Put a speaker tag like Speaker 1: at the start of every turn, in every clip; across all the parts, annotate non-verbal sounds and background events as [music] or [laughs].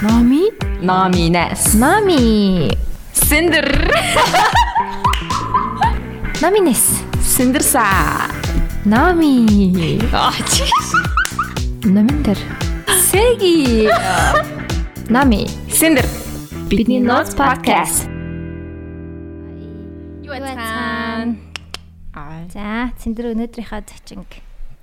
Speaker 1: Номи?
Speaker 2: Номинес.
Speaker 1: Нами.
Speaker 2: Синдер.
Speaker 1: Номинес.
Speaker 2: Синдерса.
Speaker 1: Нами.
Speaker 2: Аа чи.
Speaker 1: Номиндер.
Speaker 2: Сэги.
Speaker 1: Нами.
Speaker 2: Синдер.
Speaker 1: Бидний Notes podcast.
Speaker 2: Юу байцгаана? Аа.
Speaker 1: За, цэндэр өнөөдрийнхөө зочин.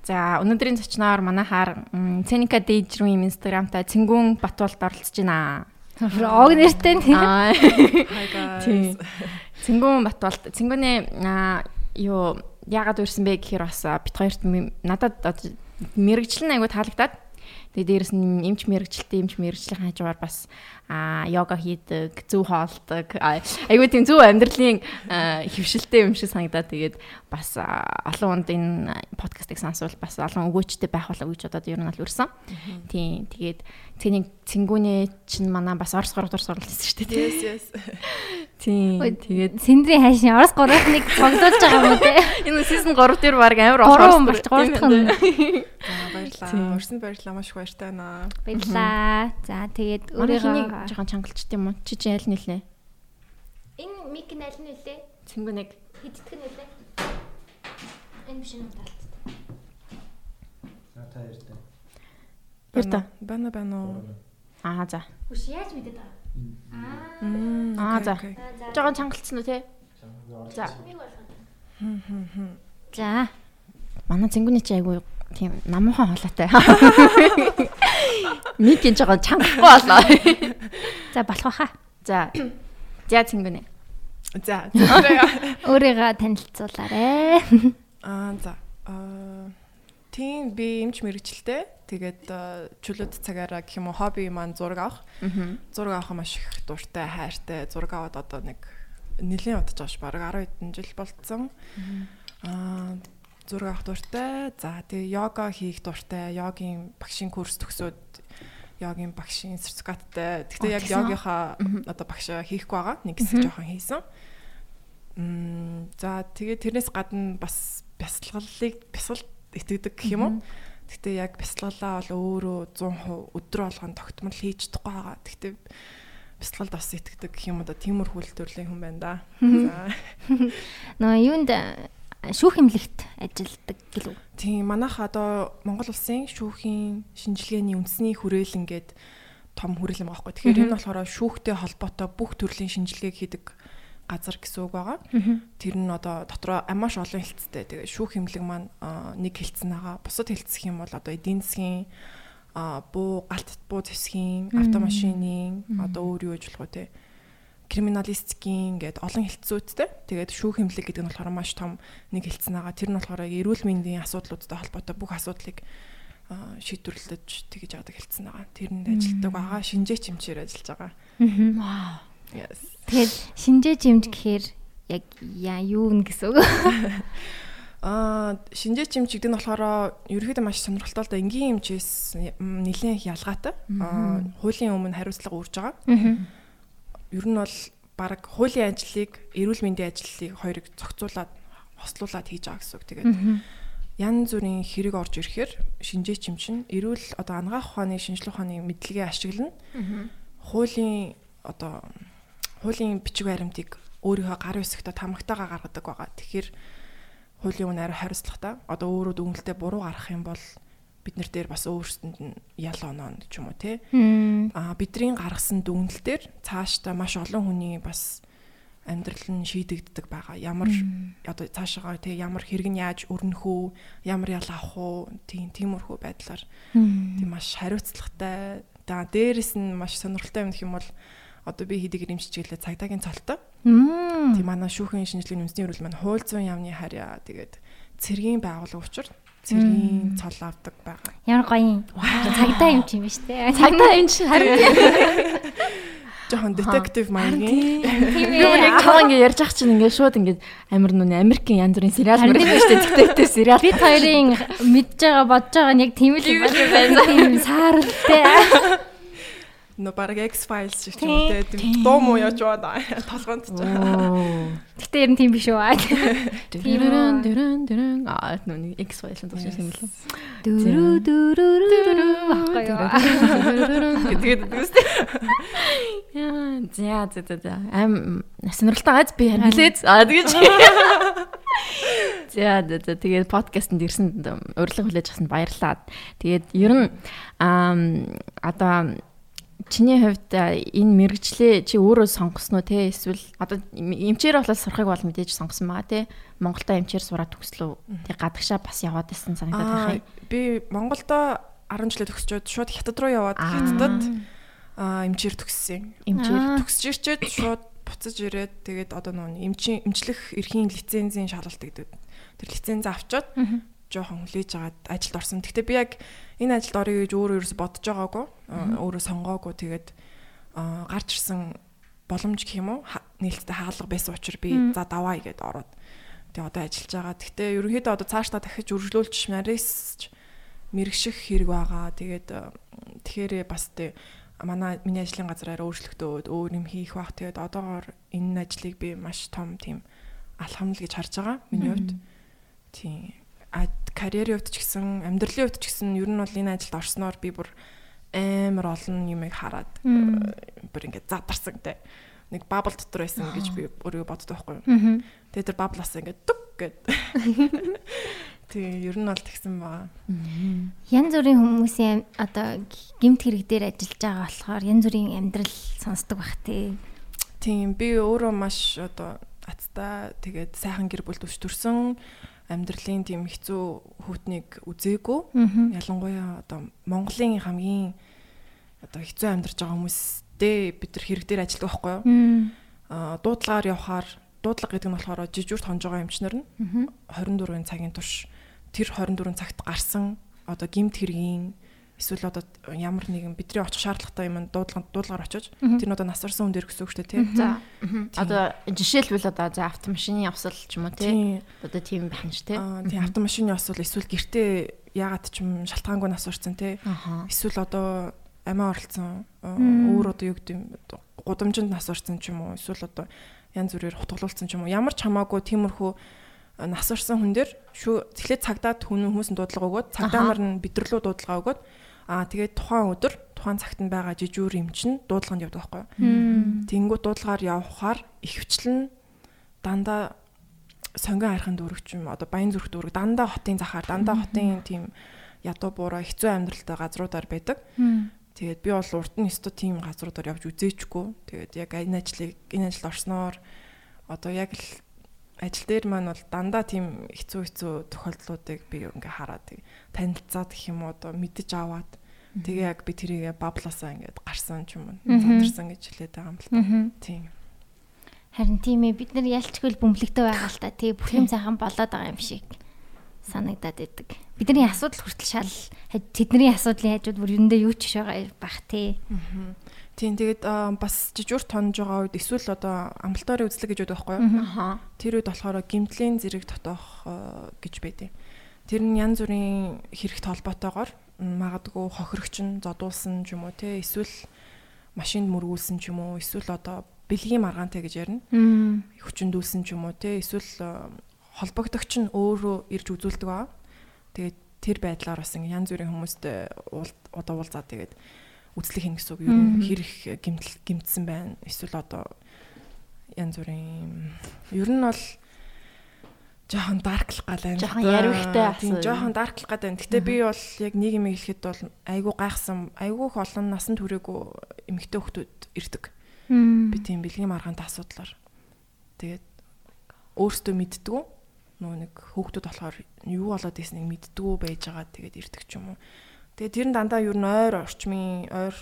Speaker 2: За, өнөөдрийн зочноор манайхаар Ценика Дэж рүү юм инстаграмтай Цэнгүүн Батуулд оролцож байна.
Speaker 1: Ог нэртэй
Speaker 3: guys.
Speaker 2: Тийм. Цэнгүүн Батуулд Цэнгүүний юу яагаад үрсэн бэ гэхээр бас бит хоёрт надад мэрэгчлэн айгу таалагдаад тэгээ дээрэс нь эмч мэрэгчлэлтэй эмч мэрэгжлийн хажуугаар бас а йога хийдэг, зөв хоолдог. а, Айгу тийм зөв амьдралын хөвшилтэй юм шиг санагдаад тэгээд бас олон хүнд энэ подкастыг сонсвол бас олон өгөөчтэй байх болов гэж бодоод ер нь бол үрсэн. Тийм тэгээд цэний цэнгүүний чинь манай бас орос 3 дугаар суралт хийсэн шүү дээ.
Speaker 3: Yes, yes. [laughs]
Speaker 2: Тийм. Тэгээд
Speaker 1: Цэндрийн хайшин Орос гуравныг цогцолж байгаа юм уу те? [laughs]
Speaker 2: энэ season 3 дээр баг амар орос
Speaker 1: болж гурав дахь нь. [laughs]
Speaker 3: За баярлаа.
Speaker 2: Тийм.
Speaker 3: Өрсөнд баярлаа. Маш их баяртай байна.
Speaker 1: Баярлаа. За, тэгээд
Speaker 2: Өөрийнхөө жоохон чангалчт юм уу? Чи чи аль нэлээ?
Speaker 1: энэ мик нь аль нь үлээ?
Speaker 2: Цэнгүүнийг
Speaker 1: Хиддэх нь үлээ? Энэ биш юм талт.
Speaker 4: та ярьтаа.
Speaker 2: Ярта.
Speaker 3: Бана бана.
Speaker 2: Аа за.
Speaker 1: Хүш яаж мэдээд байгаа? Аа.
Speaker 2: Аа, за. Жоохон чангалцсан уу те? За.
Speaker 1: За.
Speaker 2: Манай цэнгүүний чи айгу тийм намуухан хоолойтой. [laughs] Мик энэ жоохон чангахгүй болоо. [laughs]
Speaker 1: За болох баха.
Speaker 2: За. [coughs] За цэнгүүний.
Speaker 3: За. [laughs]
Speaker 1: Өөрийгөө танилцуулаарэ.
Speaker 3: Аа за. Аа тийм би эмч мэрэгчлээ. Тэгээд аа, чөлөөт цагаараа гэх юм уу хобби маань зураг авах.
Speaker 2: Аа.
Speaker 3: Зураг авах маш их дуртай, хайртай. Зураг аваад одоо нэг нэлийн удаж байгаа ш. Бараг 10 хэдэн жил болцсон. Аа зураг авах дуртай. За тэгээ йога хийх дуртай. Йогийн багшийн курс төгсөөд йогийн багшийн сертификаттай. Гэхдээ яг йогийнхаа одоо багшаа хийхгүй байгаа. Нэг хэсэг жоохон хийсэн. Мм за тэгээ тэрнээс гадна бас бясалгалыг бясалд итгэдэг гэх юм уу? Гэхдээ яг бясалгалаа бол өөрөө 100% өдрө болгон тогтмол хийж чадахгүй байгаа. Гэхдээ бясалгалд бас итгэдэг гэх юм уу да тиймэрхүү төрлийн хүн байна да. За [laughs]
Speaker 1: Нөө юунд шүүх хэмлэгт ажилладаг гэлүү.
Speaker 3: Тийм манайх одоо Монгол улсын шүүхийн шинжилгээний үндэсний хүрээлэн гээд том хүрээлэн байгаа байхгүй. Тэгэхээр энэ болохоор шүүхтэй холбоотой бүх төрлийн шинжилгээг хийдэг газар гэсэн үг байгаа. Тэр нь одоо дотроо маш олон хэлцтэй. Тэгээ шүүх хэмлэг маань аа, нэг хэлцэн байгаа. Бусад хэлцэх юм бол одоо эдийн засгийн аа, буу галт буу зэвсгийн автомашины одоо өөр юу гэж болох вэ те криминалистикийн гээд олон хэлтсүүдтэй. Тэгээд шүүх хэмлэг гэдэг нь болохоор маш том нэг хэлтсэн байгаа. Тэр нь болохоор эрүүл мэндийн асуудлуудтай холбоотой бүх асуудлыг аа, шийдвэрлэж тэгж яадаг хэлтсэн байгаа. Тэрэнд ажилладаг байгаа. Шинжээч хэмчээр ажиллаж байгаа.
Speaker 2: Вау.
Speaker 3: Yes.
Speaker 1: Тэгэхээр шинжээ жимж гэхээр яг яа юу нэ гэсэн үг. [laughs]
Speaker 3: Аа шинжээч хэмч гэдэг нь болохоор ерөөхдөө маш сонирхолтой л да энгийн хэмчээс нэлээд ялгаатай. Аа хуулийн өмнө хариуцлага үрж байгаа. Ер нь бол баг хуулийн ажлыг эрүүл мэндийн ажлыг хоёрыг зохицуулаад хослуулад хийж байгаа гэсэн үг. Тэгээд янз бүрийн хэрэг орж ирэхээр шинжээч юм чинь эрүүл одоо анагаах ухааны шинжилгээ ухааны мэдлэгээ ашиглана. Хуулийн одоо хуулийн бичиг баримтыг өөрийнхөө гар хэсэгтээ тамагтайгаа гаргадаг байгаа. Тэгэхээр хуулийн арай хариуцлагатай. Одоо өөрөө дүнэлтэд буруу гарах юм бол бид нар дээр бас өөрсдөнд нь ял оноо ч юм уу те. Аа бидний гаргасан дүгнэлтээр цаашдаа маш олон хүний бас амьдрал нь шийдэгддэг байгаа. Ямар одоо цаашаа тэгээ ямар хэрэг нь яаж өрнөх үү, ямар ял авах уу, тийм тиймэрхүү байдлаар тийм маш хариуцлагатай. За дээрэс нь маш сонирхолтой юм гэх юм бол одоо би хийдэг эмч чиглэлээ цагдаагийн цолтой. Тийм манай шүүхийн шинжилгээний үндэсний хөрөл маань хууль зүйн яамны харьяа тэгээд цэргийн байгууллага учраас цэргийн цол авдаг байгаа.
Speaker 1: Ямар гоё юм. Цагдаа юм чи юм биш үү?
Speaker 2: Цагдаа энэ чинь харин [laughs]
Speaker 3: Жохон детектив маягийн. [laughs]
Speaker 1: Ээ.
Speaker 2: нэг чам ингэ ярьж ах чинь ингэ шууд ингэ амир нүний Америкийн янз бүрийн сериал мөр шүү дээ. Детектив сериал.
Speaker 1: Бид хоёрын мэдж байгаа бодож байгаа нь яг тийм л юм байна. Тийм [laughs] сааралтай.
Speaker 3: Нөө баг X-Files шиг ч юм уу. Тийм дуу муу яаж байгаа толгоонд ч.
Speaker 1: Гэтэ ер нь тийм биш [laughs] үү?
Speaker 2: Дэрэн дэрэн дэрэн аа нүний X файлын тусч юм лээ.
Speaker 1: Дөрү дөрү дөрү баггүй юу?
Speaker 2: Тэгээд [laughs] үстэй. [laughs] Яа, за за за. Ам сонирхолтой газ би хэлээд. Аа тэгэж. За за тэгээд подкастэнд ирсэнд урилга хүлээж авсанд баярлалаа. Тэгээд ер нь аа одоо чиний хувьд энэ мэрэгчлээ чи өөрөө сонгосноо те эсвэл одоо эмчээр болол сурахыг бол мэдээж сонгосон байгаа те Монголдо эмчээр сураад төгслөө тэг гадагшаа бас яваад байсан санагдаад байна.
Speaker 3: Би Монголдо 10 жилээ төгсчөөд шууд хятад руу яваад хятадд эмчээр төгссөн.
Speaker 2: Эмчээр
Speaker 3: төгсөж ирчээд шууд буцаж ирээд тэгээд одоо нөө эмчийн эмчлэх эрхийн лицензийн шалгалт гэдэг. Тэр лиценз авчаад жоохон хүлээж агаад ажилд орсон. Гэхдээ би яг энэ ажилд орё гэж өөрөө ерөөс бодож байгаагүй. Өөрөө сонгоогүй тэгээд гарч ирсэн боломж гэх юм уу нээлттэй хаалга байсан учраас би за даваа игээд ороод тэгээ одоо ажиллаж байгаа. Гэхдээ ерөнхийдөө одоо цаашдаа дахиж үргэлжлүүлж нарийсч мэрэгших хэрэг байгаа. Тэгээд тэгэхээр бас тэгээ манай миний ажлын газраар өөрчлөгдөөд өөр юм хийх бах. Тэгээд одоогоор энэ ажлыг би маш том тийм алхамл гэж харж байгаа. Миний хувьд. Тийм. Карьерийн хувьд ч гэсэн амьдралын хувьд ч гэсэн ер нь бол энэ ажилд орсноор би бүр амар олон юмыг хараад бүр ингээд задарсан те. Нэг бабл дотор байсан гэж би өөрөө боддог байхгүй юу. Тэгээд тэр баблаас ингээд дүг гэд. [laughs] Тэгээ ер нь бол тэгсэн байгаа.
Speaker 1: Ян зүрийн хүмүүсийн одоо гимт хэрэг дээр ажиллаж байгаа болохоор ян зүрийн амьдрал сонсдог бах тий.
Speaker 3: Тийм би өөрөө маш одоо аттай тэгээд сайхан гэр бүл төвч төрсөн амьдралын тийм хэцүү хүүтнийг үзээгүй. Ялангуяа одоо Монголын хамгийн одоо хэцүү амьдарч байгаа хүмүүстэй бид нар хэрэг дээр ажилладаг байхгүй юу? Аа дуудлагаар явхаар дуудлага гэдэг нь болохоор жижүүрт хонж байгаа эмчнэр нь 24 цагийн турш тэр 24 цагт гарсан одоо гимт хэргийн эсвэл одоо ямар нэгэн бидний очих шаардлагатай юм дуудлага дуудлагаар очиж тэр нь одоо насварсан хүн дээр гэсэн үг шүү дээ тий.
Speaker 2: За. Одоо жишээлбэл одоо за автомашины явсал ч юм уу тий. Одоо тийм байна ш тий.
Speaker 3: Тий автомашины явсал эсвэл гэртээ ягаад ч юм шалтгаангүй насварсан тий. Эсвэл одоо амиа оролцсон өөр одоо юу гэдэг юм гудамжинд насварсан ч юм уу эсвэл одоо янз бүрээр хутгалуулсан ч юм уу ямар ч хамаагүй тиймэрхүү насварсан хүн дээр шүү тэгэхээр цагдаад хүн хүмүүс нь дуудлага өгөөд цагдаа нар нь бидэрлүү дуудлага өгөөд аа тэгээд тухайн өдөр тухайн цагт нь байгаа жижүүр эмч нь дуудлаганд явдаг байхгүй юу. Тэнгүү дуудлагаар явхаар ихвчлэн дандаа сонгон хайрхан дүүрэгч юм одоо баян зүрх дүүрэг дандаа хотын захаар дандаа хотын тийм ядуу буураа хэцүү амьдралтай газруудаар байдаг. Тэгээд би бол урд нь өстө тийм газруудаар явж үзээчгүй. Тэгээд яг энэ ажлыг энэ ажилд орсноор одоо яг л ажил дээр маань бол дандаа тийм хэцүү хэцүү тохиолдлуудыг би ингээ хараад танилцаад гэх юм уу мэдэж аваад тэгээ яг би тэрийг баблаасаа ингээд гарсан ч юм уу задарсан гэж хэлээд байгаа юм л та. Тийм.
Speaker 1: Харин тийм ээ бид нар ялчгүй бөмбөлөгтэй байгаа л та. Тэгээ бүх юм сайхан болоод байгаа юм шиг санагдаад идэг. Бидний асуудал хүртэл шал тэдний асуудлын хажууд бүр юундээ юу ч байгаа бах тий. Аа
Speaker 3: Тийм тэгээд бас жижүүр тонж байгаа үед эсвэл одоо амбулаторийн үзлэг гэж байдаг байхгүй юу? Тэр үед болохоор гимтлийн зэрэг дотоох гэж байдیں۔ Тэр нь янз бүрийн хэрэгт холбоотойгоор магадгүй хохирогч нь зодуулсан ч юм уу те эсвэл машинд мөргүүлсэн ч юм уу эсвэл одоо бэлгийн маргаантай гэж ярина. Хүчндүүлсэн ч юм уу те эсвэл холбогдогч нь өөрөө ирж үзүүлдэг баа. Тэгээд тэр байдлаар бас янз бүрийн хүмүүстэй одоо уулзаад тэгээд үзлэх хин гэсэн үг ер нь хэрэг гимтэл гимтсэн байна. Эсвэл одоо янз бүрийн ер нь бол жоохон дарклах гал байна.
Speaker 2: Жоохон яривхтай асуу.
Speaker 3: Жоохон дарклах гад байна. Гэтэ би бол яг нийгмийг хэлэхэд бол айгүй гайхсан, айгүй их олон насан туршаагүй эмэгтэй хүмүүс ирдэг. Би тийм бэлгийн маргаантай асуудлаар. Тэгээд өөртөө мэддгүү нөгөө нэг хүүхдүүд болохоор юу болоод ирснийг мэддгүү байж байгаа тэгээд ирдэг ч юм уу. Тэгээ тэр нь дандаа юу н ойр орчмын ойр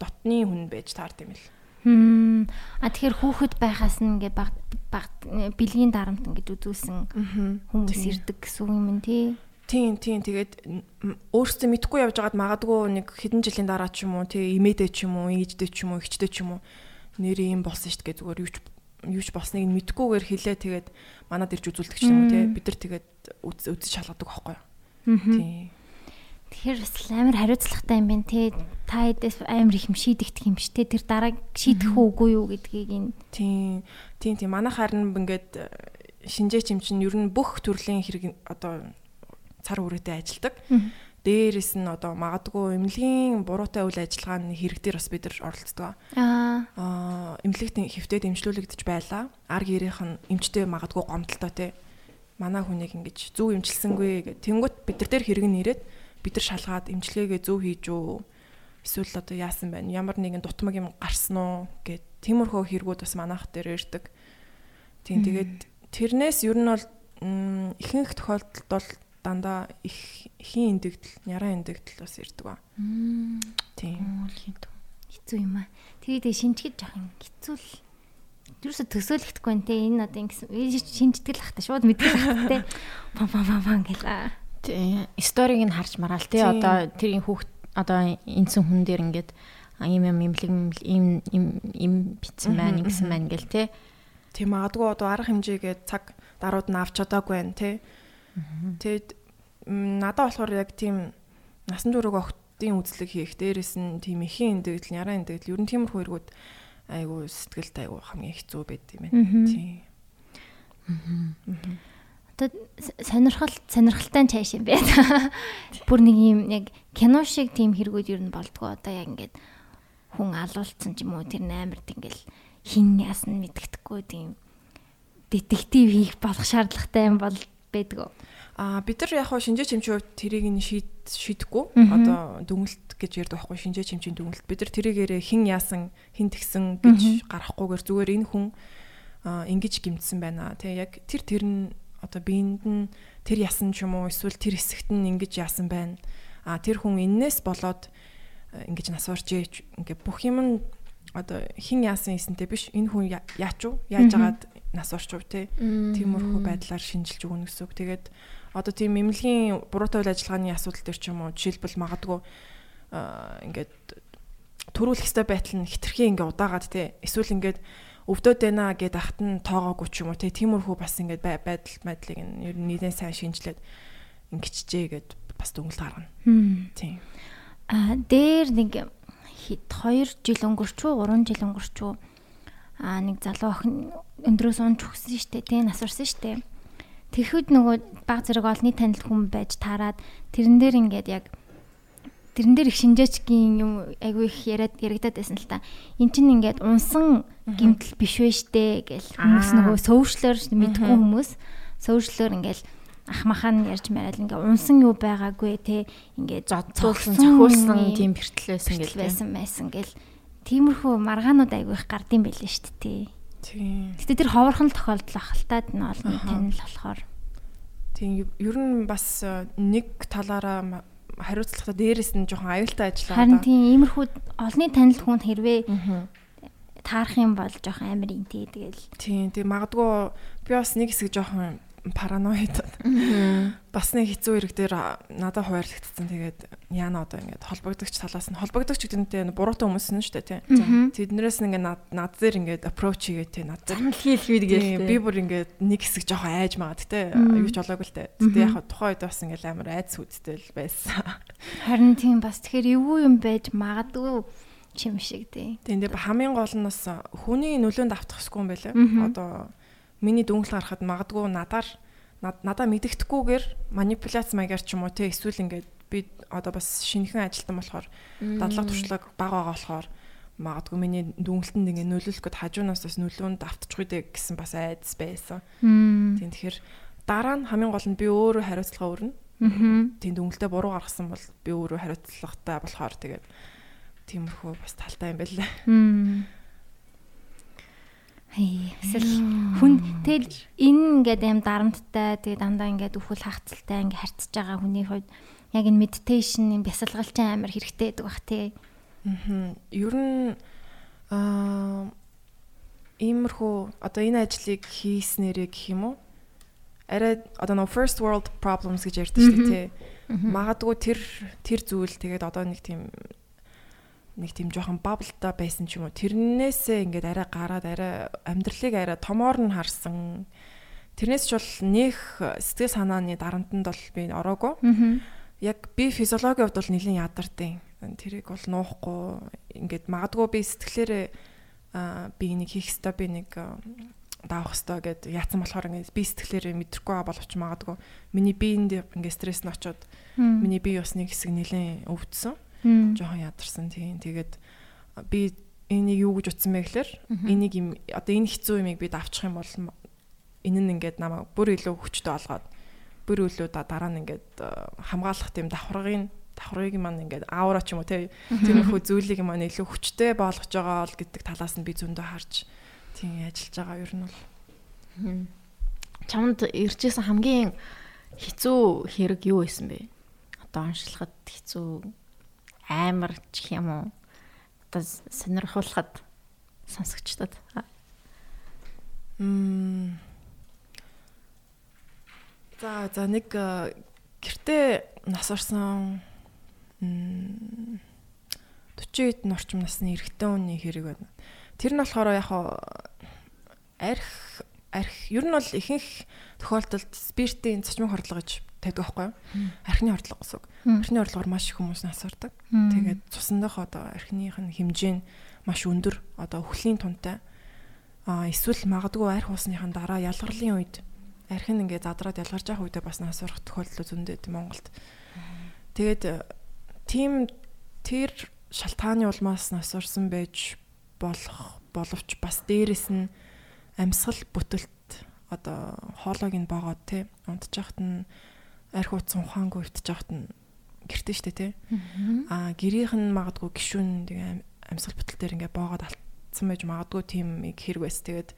Speaker 3: дотны хүн байж таард юм л.
Speaker 1: Хм. А тэгэхээр хүүхэд байхаас нь ингээ баг баг бэлгийн дарамт ингэж үзүүлсэн хүмүүс ирдэг гэсэн юм тий.
Speaker 3: Тийм тийм. Тэгээд өөрсдөө мэдхгүй явж байгаад магадгүй нэг хэдэн жилийн дараа ч юм уу тий имээдээ ч юм уу ээждээ ч юм уу ихчдээ ч юм уу нэрээ юм болсон шүү дээ зүгээр. Юу ч юу ч болсныг нь мэдгүйгээр хэлээ. Тэгээд манад ирж үзүүлдэг ч юм уу тий. Бид нар тэгээд үзэж шалгадаг байхгүй юу. Тийм
Speaker 1: Тэгэхээр бас амар хариуцлагатай юм байна те. Та хэдээс амар их юм шийдэгдэх юм ш те. Тэр дараа шийдэх үгүй юу гэдгийг ин.
Speaker 3: Тийм. Тийм тийм. Манай харин ингээд э, шинжээч юм чинь ер нь бүх төрлийн хэрэг одоо цар үрээтэй ажилдаг. дээрээс нь одоо магадгүй эмнэлгийн буруутай үйл ажиллагааны хэрэг дээр бас бид нар оролцдог.
Speaker 1: Аа.
Speaker 3: Аа эмнэлэгт хэвтээд эмчлүүлэгдэж байлаа. Ар гэрийнх нь эмчтэй магадгүй гомдолтой те. Манай хүнийг ингэж зөв эмчилсэнгүй гэх. Тэнгүүт бид нар дээр хэрэг нь ирээд бид нар шалгаад эмчилгээгээ зөв хийж үү эсвэл одоо яасан байна ямар нэгэн дутмаг юм гарсан уу гэд тиймэрхүү хэрэгүүд бас манайх дээр ирдэг. Тийм тэгээд тэрнээс ер нь бол ихэнх тохиолдолд бол дандаа их хийн индэгдэл, няраа индэгдэл бас ирдэг ба. Тийм.
Speaker 1: Хэцүү юм аа. Тэгээд шинжгэд жоох юм хэцүү л юусе төсөөлөхдөггүй нэ энэ одоо ингэсэн шинждэг л хата шууд мэддэг хата те пам пам пам пам гэлээ.
Speaker 2: Тийм. Сториг нь харж мараал те одоо тэрийн хүүхд одоо энсэн хүн дээр ингээд ийм юм имлэг ийм ийм битсэн байна ингэсэн байна гэл те.
Speaker 3: Тийм магадгүй одоо арга хэмжээгээ цаг дарууд нь авч чадаагүй байна те. Тэгээд надад болохоор яг тийм насан туршиг охтын үзлэг хийх дээрэс нь тийм ихийн эндэгдэл няраа эндэгдэл ер нь тиймэрхүү хэрэгүүд айгу сэтгэлд айгу хамгийн хэцүү байд юм байна. Тийм.
Speaker 1: Одоо сонирхол сонирхолтой цааш юм байна. [laughs] Бүр нэг юм яг кино шиг тийм хэрэгүүд ер нь болдгоо одоо яг ингээд хүн алуулсан ч юм уу тэр амард ингээл хин ясна мэддэхгүй тийм детектив хийх болох шаардлагатай юм бол байдгүй.
Speaker 3: Аа бид нар яг хаа шинжээ чимчийн хувьд тэрийг нь шийд шийдэхгүй. Одоо дүнэлт гэж ярьдаг байхгүй шинжээ чимчийн дүнэлт. Бид нар тэрийгээрээ хэн яасан, хэн тэгсэн гэж гарахгүйгээр зүгээр энэ хүн аа ингэж гимтсэн байна. Тэ яг тэр тэр нь одоо биеинд нь тэр ясан ч юм уу эсвэл тэр хэсэгт нь ингэж яасан байна. Аа тэр хүн эннээс болоод ингэж нас орж ээж ингээ бүх юм нь одоо хин яасан юмсэнтэй биш. Энэ хүн яач уу? Яаж агаад нас орчов те? Тиймэрхүү байдлаар шинжилж өгнө гэсэн үг. Тэгээд одоо тийм эмнэлгийн буруутай үйл ажиллагааны асуудал төр ч юм уу жишээлбэл магадгүй ингээд төрүүлэх хэвээр байтал нь хитрхи ингээ удаагаад те? Эсвэл ингээд өвдөд байна гэд ахт нь тоогоогүй ч юм уу тиймэрхүү бас ингээд байдал байдлыг нь ер нь нэлээд сайн шинжилээд ингэчжээ гэд бас дүнэлт гаргана. Тийм.
Speaker 1: А дээр нэг 2 жил өнгөрчүү 3 жил өнгөрчүү а нэг залуу охин өндрөөс унж өгсөн штэ тий насварсан штэ Тэгэхэд нөгөө баг зэрэг олонний танил хүн байж таарад тэрэн дээр ингээд яг тэрэн дээр их шинжээчгийн юм айгүй их яриад яригадаад байсан л та. Эн чинь ингээд унсан гимтэл биш вэ штэ гэл хүмүүс нөгөө сөвчлөөр мэдгүй хүмүүс сөвчлөөр ингээд ах махан ярьж мараал ингээ унсан юу байгаагүй те ингээ
Speaker 2: зодцуулсан цохиулсан тийм бэртэл байсан
Speaker 1: гэл байсан байсан гэл тиймэрхүү маргаанууд айгүй их гардыг байлээ шүү дээ.
Speaker 3: Тийм.
Speaker 1: Гэтэ тэр ховорхон тохиолдол ахалтаад нь олон танил болохоор.
Speaker 3: Тийм ер нь бас э, нэг талаараа хариуцлагатай дээрээс нь жоохон аюултай ажиллаа.
Speaker 1: Харин тийм иймэрхүү олонний танил хүнд хэрвээ таарах юм бол жоохон амар тий тэгэл.
Speaker 3: Тийм тийм магадгүй би бас нэг хэсэг жоохон параноид бас нэг хэцүү хэрэг дээр надад хуваарлагдсан. Тэгээд яана одоо ингээд холбогдогч талаас нь холбогдогч гэдэнтэй буруутай хүмүүс нь шүү дээ тийм. Тэднээс нь ингээд над дээр ингээд approach хийгээ тийм над
Speaker 2: дээр хийлгүй гээл.
Speaker 3: Би бүр ингээд нэг хэсэг жоохон айж магаад тийм. Юу ч болоогүй л дээ. Тэгээд яг тухайн үед бас ингээд амар айц хүдтэй л байсан.
Speaker 1: Харин тийм бас тэгэхээр эвгүй юм байж магадгүй чим шиг тий.
Speaker 3: Тэгээд хамгийн гол нь бас хүний нөлөөнд автахгүй юм байлаа. Одоо миний дүнглэл гарахад магадгүй надаар надаа мэддэхгүйгээр манипуляц маягаар ч юм уу те эсвэл ингээд би одоо бас шинэхэн ажилтан болохоор дадлага туршлага бага байгаа болохоор магадгүй миний дүнглэлтэнд ингээ нөлөөлөх гээд хажуунаас бас нөлөөнд автчих үедээ гэсэн бас айдас байсан. Тийм тэгэхээр дараа нь хамгийн гол нь би өөрөө хариуцлага өрнө. Тийм дүнглэлтэд буруу гаргасан бол би өөрөө хариуцлагатай болохоор тэгээд тиймэрхүү бас талтай юм байлаа.
Speaker 1: Эсвэл хүн тэгэл энэ ингээд юм дарамттай тэгээ дандаа ингээд өвхөл хаагцалтай ингээд харьцаж байгаа хүний хувьд яг энэ медитейшн юм бясалгалчин амар хэрэгтэй гэдэг бах тий.
Speaker 3: Аа. Ер нь аа иймэрхүү одоо энэ ажлыг хийснээрээ гэх юм уу? Арай одоо нөө first world problems гэж ярьдаг шүү дээ тий. Магадгүй тэр тэр зүйл тэгээд одоо нэг тийм нэг тийм жоохон баблта байсан ч юм уу. Тэрнээсээ ингээд арай гараад арай амьдралыг арай томоор нь харсан. Тэрнээс ч бол нэх сэтгэл санааны дарамтанд бол би ороогүй яг би физиологийн хувьд бол нэлийн ядартай. Тэрийг бол нуухгүй. Ингээд магадгүй би сэтгэлээрээ би нэг хийх ёстой би нэг даах хэвээр гэд яатсан болохоор ингээд би сэтгэлээрээ мэдрэхгүй боловч магадгүй миний биеинд ингээд стресс нь очоод миний бие усны хэсэг нэлээд өвдсөн. Жохон ядарсан тийм. Тэгээд би энийг юу гэж утсан бэ гэхээр энийг юм одоо энэ хэцүү юмыг би давчих юм бол энэ нь ингээд намайг бүр илүү хүчтэй олгоод бүр илүү дараа нь ингээд хамгаалах тийм давхаргын давхрыг маань ингээд аавра ч юм уу тиймэрхүү [laughs] зүйлийг маань илүү хүчтэй болгож байгаа л гэдэг талаас нь би зөндөө харж тийм ажиллаж байгаа ер нь бол
Speaker 2: чамд иржсэн хамгийн хэцүү хэрэг юу байсан бэ? Одоо онцлоход хэцүү амар ч юм уу? Одоо сонирхолтой сонсогчдод.
Speaker 3: Мм. За за нэг э, гэртээ нас орсон 40 хэд орчим насны эрэгтэй хүний хэрэг байна. Тэр нь болохоор яг арх арх ер нь бол ихэнх тохиолдолд спиртийн цочмог хордлого гэж тавьдаг байхгүй юу? Архины хордлого гэсэн. Архины хордлогоор маш их хүмүүс насардаг. Тэгээд цусандах одоо архиных нь хэмжээ нь маш өндөр. Одоо өхлийн тунтай. А эсвэл магадгүй арх уусныхан дараа ялгарлын үед арх нь ингээд задраад ялгарч явах үедээ бас насарах тохиолдол зөндөө Монголд. Тэгээд тийм тэр шалтгааны улмаас насурсан байж болох боловч бас дээрэс нь амьсгал бүтэлт одоо хоолойг нь боогоод те унтж яхад нь арх утсан ухаангүй өвтж яхад нь гэртэ штэ те аа гэрийнх нь магадгүй гişүн тэгээ амьсгал бүтэл дээр ингээ боогоод алдсан байж магадгүй тийм хэрэг байс тэгээд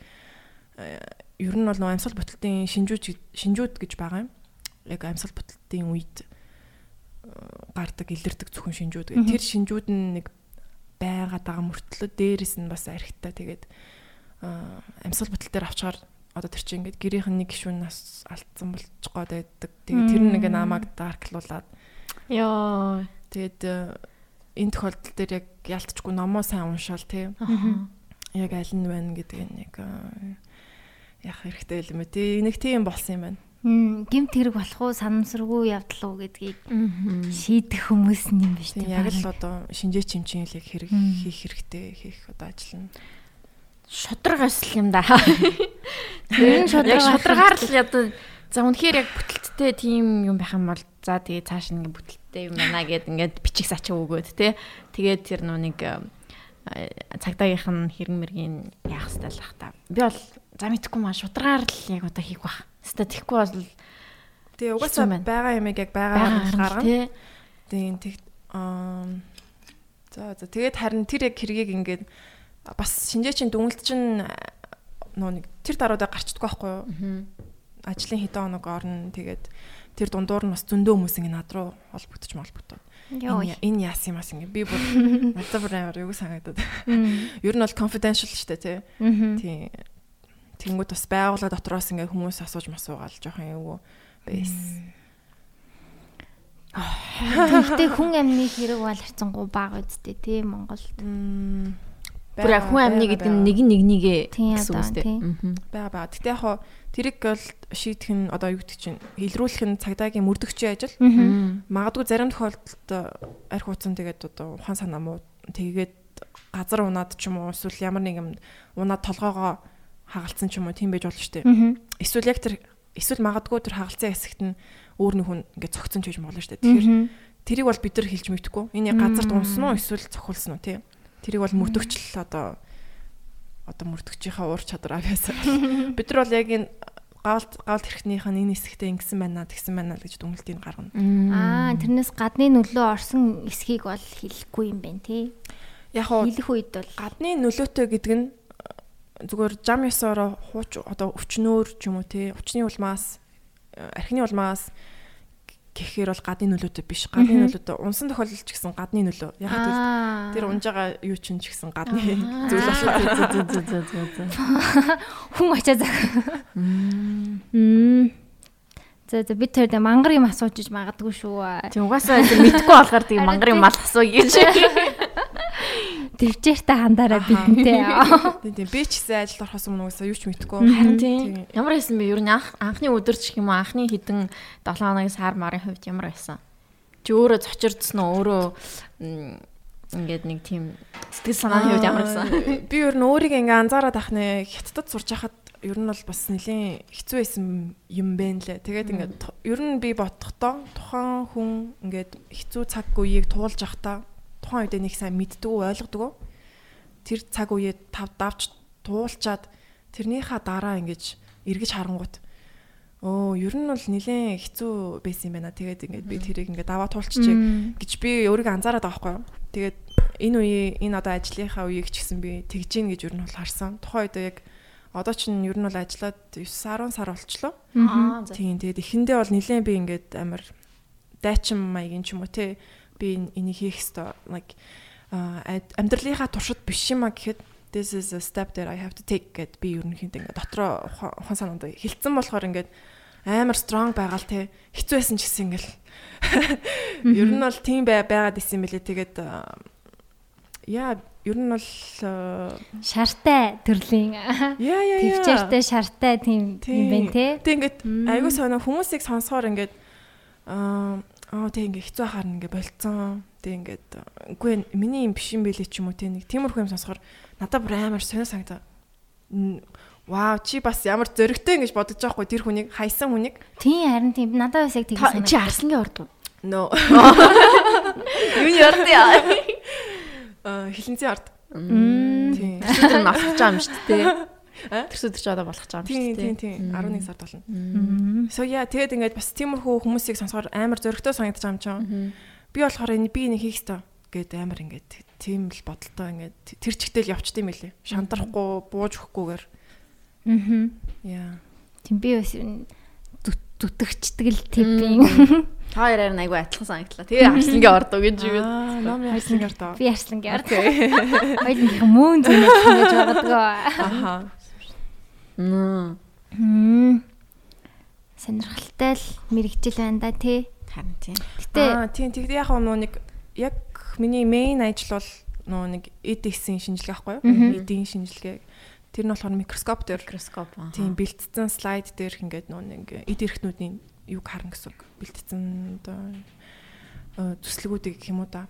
Speaker 3: э, ер нь бол нөө амьсгал бүтэлтийн шинжүүж шинжүүд гэж байгаа юм. Яг амьсгал бүтэлтийн үед гардаг илэрдэг зөвхөн шинжүүд. Тэр шинжүүд нь нэг байгаад байгаа мөртлөө дээрэс нь бас архитаа тэгээд амьсгал бүтэл дээр авчгаар одоо тэр чинь ингээд гэрийнх нь нэг гişүүн нас алдсан болчих гоод байдаг. Тэгээд тэр нэг намайг дарклуулад
Speaker 2: ёо
Speaker 3: тэгээд энэ тохиолдол дээр яг ялтчгүй номоо сайн уншаал тий. Яг аль нь байна гэдэг нэг яах хэрэгтэй юм бэ. Тэ нэг тийм болсон юм байна.
Speaker 1: Гимт хэрэг болох уу? Санамсаргүй явдал уу гэдгийг шийдэх хүмүүс юм биш
Speaker 3: үү? Яг л одоо шинжээ чимчээлийг хэрэг хийх хэрэгтэй хийх одоо ажил нь
Speaker 2: шудрагаас л юм да. Тэр шудраг шудрагаар л одоо за үнэхээр яг бүтэлттэй тийм юм байх юм бол за тэгээ цааш нэг бүтэлттэй юм байна гэд ингээд бичих сачаа өгөөд те. Тэгээд тэр нүг цагдаагийнх нь хэрэг мэргийн яах хэрэгтэй л бах та. Би бол за мэдхгүй маа шудрагаар л яг одоо хийх бах Хэвээ тэгэхгүй бол
Speaker 3: Тэгээ угаасаа байгаа юмыг яг байгаа л гаргана. Тийм тэг аа За за тэгээд харин тэр яг хэргийг ингээд бас шинжээ чин дүнэлт чин нөө нэг тэр даруудаа гарчдаггүй байхгүй юу? Ажлын хэдэн хоног орно тэгээд тэр дундуур нь бас зөндөө хүмүүс ингэ над руу холбогдож молбогдоод. Энэ яас юм ас ингэ би бүр [laughs] надад бүр амар юу санагдаад. [laughs] Ер нь бол confidential шүү дээ тий. Тийм Тэнгүүд бас байгууллага дотроос ингээ хүмүүс асууж масуугаал жоохон эвгүй байсан.
Speaker 1: Гэхдээ хүн амны хэрэг бол харцангуй бага үсттэй тий Монголд.
Speaker 2: Бүр яг хүн амны гэдэг нь нэг нэгнийгээ гэсэн үстэй.
Speaker 3: Бага бага. Гэтэ яг хоо тэрийг бол шийдэх нь одоо юу гэдэг чинь илрүүлэх нь цагдаагийн мөрдөгчийн ажил. Магадгүй зарим тохиолдолд арх ууцсан тэгээд одоо ухаан санаа муу тэгээд газар унаад ч юм уу эсвэл ямар нэг юм унаад толгоогоо хагалцсан ч юм уу тийм байж болно шүү дээ. Эсвэл яг тэр эсвэл магадгүй тэр хагалцсан хэсэгт нь өөр нэг хүн ингээд цогцсон ч байж болно шүү дээ. Тэгэхээр тэрийг бол бид нар хэлж мэдэхгүй. Энэ яг газарт унсан уу эсвэл цохолсон уу тийм. Тэрийг бол мөрдөгчл одоо одоо мөрдөгчийнхаа уур чадвар авьяасаа. [laughs] Бид нар бол яг энэ гаалт гаалт хэрэгтнийх нь энэ хэсэгтээ ингэсэн байна тэгсэн байна л гэж дүнэлтийг гаргана.
Speaker 1: Аа тэрнээс гадны нөлөө орсон эсхийг бол хэлэхгүй юм байна тий.
Speaker 3: Яг хэлэх үед бол гадны нөлөөтэй гэдэг нь зүгээр зам ёсоор хууч одоо өвчнөөр ч юм уу те өвчний улмаас э, архины улмаас гэхээр бол гадны нөлөөтэй биш. Гадны нөлөөтэй унсан тохиолдолч гэсэн гадны нөлөө. Яг тэр тэр унж байгаа юу ч ч гэсэн гадны зүйл болохоор. [laughs]
Speaker 1: Хүн очоо зах. За за бид тэр мангар юм асууж магадгүй шүү.
Speaker 2: Тэг угаасаа мэдхгүй болохоор тийм мангар юм мал асуу гэж. [laughs]
Speaker 1: Төвчээртэй хандаараа бидэнтэй.
Speaker 3: Тийм тийм би ч гэсэн ажилд орохоос өмнө угаасаа юу ч мэдэхгүй.
Speaker 2: Харин тийм. Ямар байсан бэ? Ер нь анх анхны өдөр ч юм уу анхны хідэн 7 хоногийн сар марын хувьд ямар байсан? Чи өөрөө зочирдсан уу? Өөрөө ингээд нэг тийм сэтгэл санааны хувьд ямар байсан?
Speaker 3: Би ер нь өөрийг ингээ анзаараад ах нэ хятадд сурч хахад ер нь бол бас нэлийн хэцүү байсан юм байна лээ. Тэгээд ингээд ер нь би бодохдоо тухайн хүн ингээд хэцүү цаг үеийг туулж явахдаа тухайн үедээ нэг сайн мэддэг ойлгодог. Тэр цаг үеэ тав давж туулчаад тэрнийхаа дараа ингэж эргэж харангуут Оо, ер нь бол нэлээд хэцүү байсан юм байна. Тэгээд ингээд би тэрийг ингээд даваа туулчихъя гэж би өөрийгөө анзаараад байгаа байхгүй юу. Тэгээд энэ үеийн энэ одоо ажлынхаа үеийг ч гэсэн би тэгж гин гэж ер нь бол харсан. Тухайн үед яг одоо ч ер нь бол ажиллаад 9 10 сар болчлоо.
Speaker 2: Аа.
Speaker 3: Тийм тэгээд эхэндээ бол нэлээд би ингээд амар дайчин маягийн ч юм уу те би энийг хийх ёстой. Like амьдралынхаа туршид биш юм а гэхэд this is a step that I have to take гэд би ерөнхийдөө ингээд дотроо ухаан санаанд хилцэн болохоор ингээд амар strong байгаал те. Хэцүү байсан ч гэсэн ингээл. Ер нь бол тийм бай- байгаад исэн билээ. Тэгээд яа ер нь бол
Speaker 1: Шартай төрлийн.
Speaker 3: Яа яа яа
Speaker 1: төвчээртэй шартай тийм юм байна те.
Speaker 3: Тэг ингээд айгуу сонио хүмүүсийг сонсохоор ингээд аа аа тэг ингээд хэцүү харна ингээд болцсон. Тэг ингээд үгүй миний юм биш юм байлээ ч юм уу тэг нэг тиймэрхүү юм сонсохоор надад бүр амар сонио санагдаа. Вау чи бас ямар зөрөгтэй ингэж бодож байгаа хгүй тэр хүнийг хайсан хүнийг.
Speaker 1: Тийм харин тийм надад бас яг тийм
Speaker 2: Та- Чи арслангийн орд уу?
Speaker 3: No. [laughs]
Speaker 2: Юуны орд яа?
Speaker 3: Аа хилэнцэн ард.
Speaker 1: Мм.
Speaker 3: Тийм.
Speaker 2: Тэр нь асах чам шүү дээ. [laughs]
Speaker 3: А?
Speaker 2: Тэр өдөр ч одоо болох чам
Speaker 3: Тийм
Speaker 2: шүү
Speaker 3: тийм
Speaker 2: дээ.
Speaker 3: тийм 11 сард болно. So яа тэгээд ингээд бас тиймэрхүү хүмүүсийг сонсохоор амар зөрөгтэй санагдаж байгаа юм чинь. Би болохоор энэ би нэг хийх ёстой гэд амар ингээд тийм л бодолтой ингээд тэр чигтэл явчт юм билээ. Шантрахгүй, бууж өгөхгүйгээр.
Speaker 1: Мгм.
Speaker 3: Яа.
Speaker 1: Тийм би бас ер нь зү- зүтгэгчдэг л типийн.
Speaker 2: Та [laughs] хоёраар айгу адилхан санагдлаа. Тэгээ арслангийн орд уу гэж юу.
Speaker 3: Аа, ном яасан гэрдөө.
Speaker 1: Би арслангийн ард. Хоёулынх мөн зүнэж гэж боддгоо.
Speaker 3: Аха.
Speaker 2: Мм.
Speaker 1: Мм. Сонирхолтой л мэрэгжил байна да тий.
Speaker 2: Харин тийм.
Speaker 1: Гэтэ
Speaker 3: Аа, тийм тэгдэ яг нөө нэг яг миний main ажил бол нөө нэг эдиксийн шинжилгээ байхгүй юу? Эдийн шинжилгээ. Тэр нь болохоор микроскоп дээр
Speaker 2: Микроскоп. аа.
Speaker 3: тийм бэлтцсэн слайд дээр ингээд нөө нэг эд эрхтнүүдийн юг харна гэсэн үг. Бэлтцсэн одоо э, төслгүүдийг гэх юм уу да.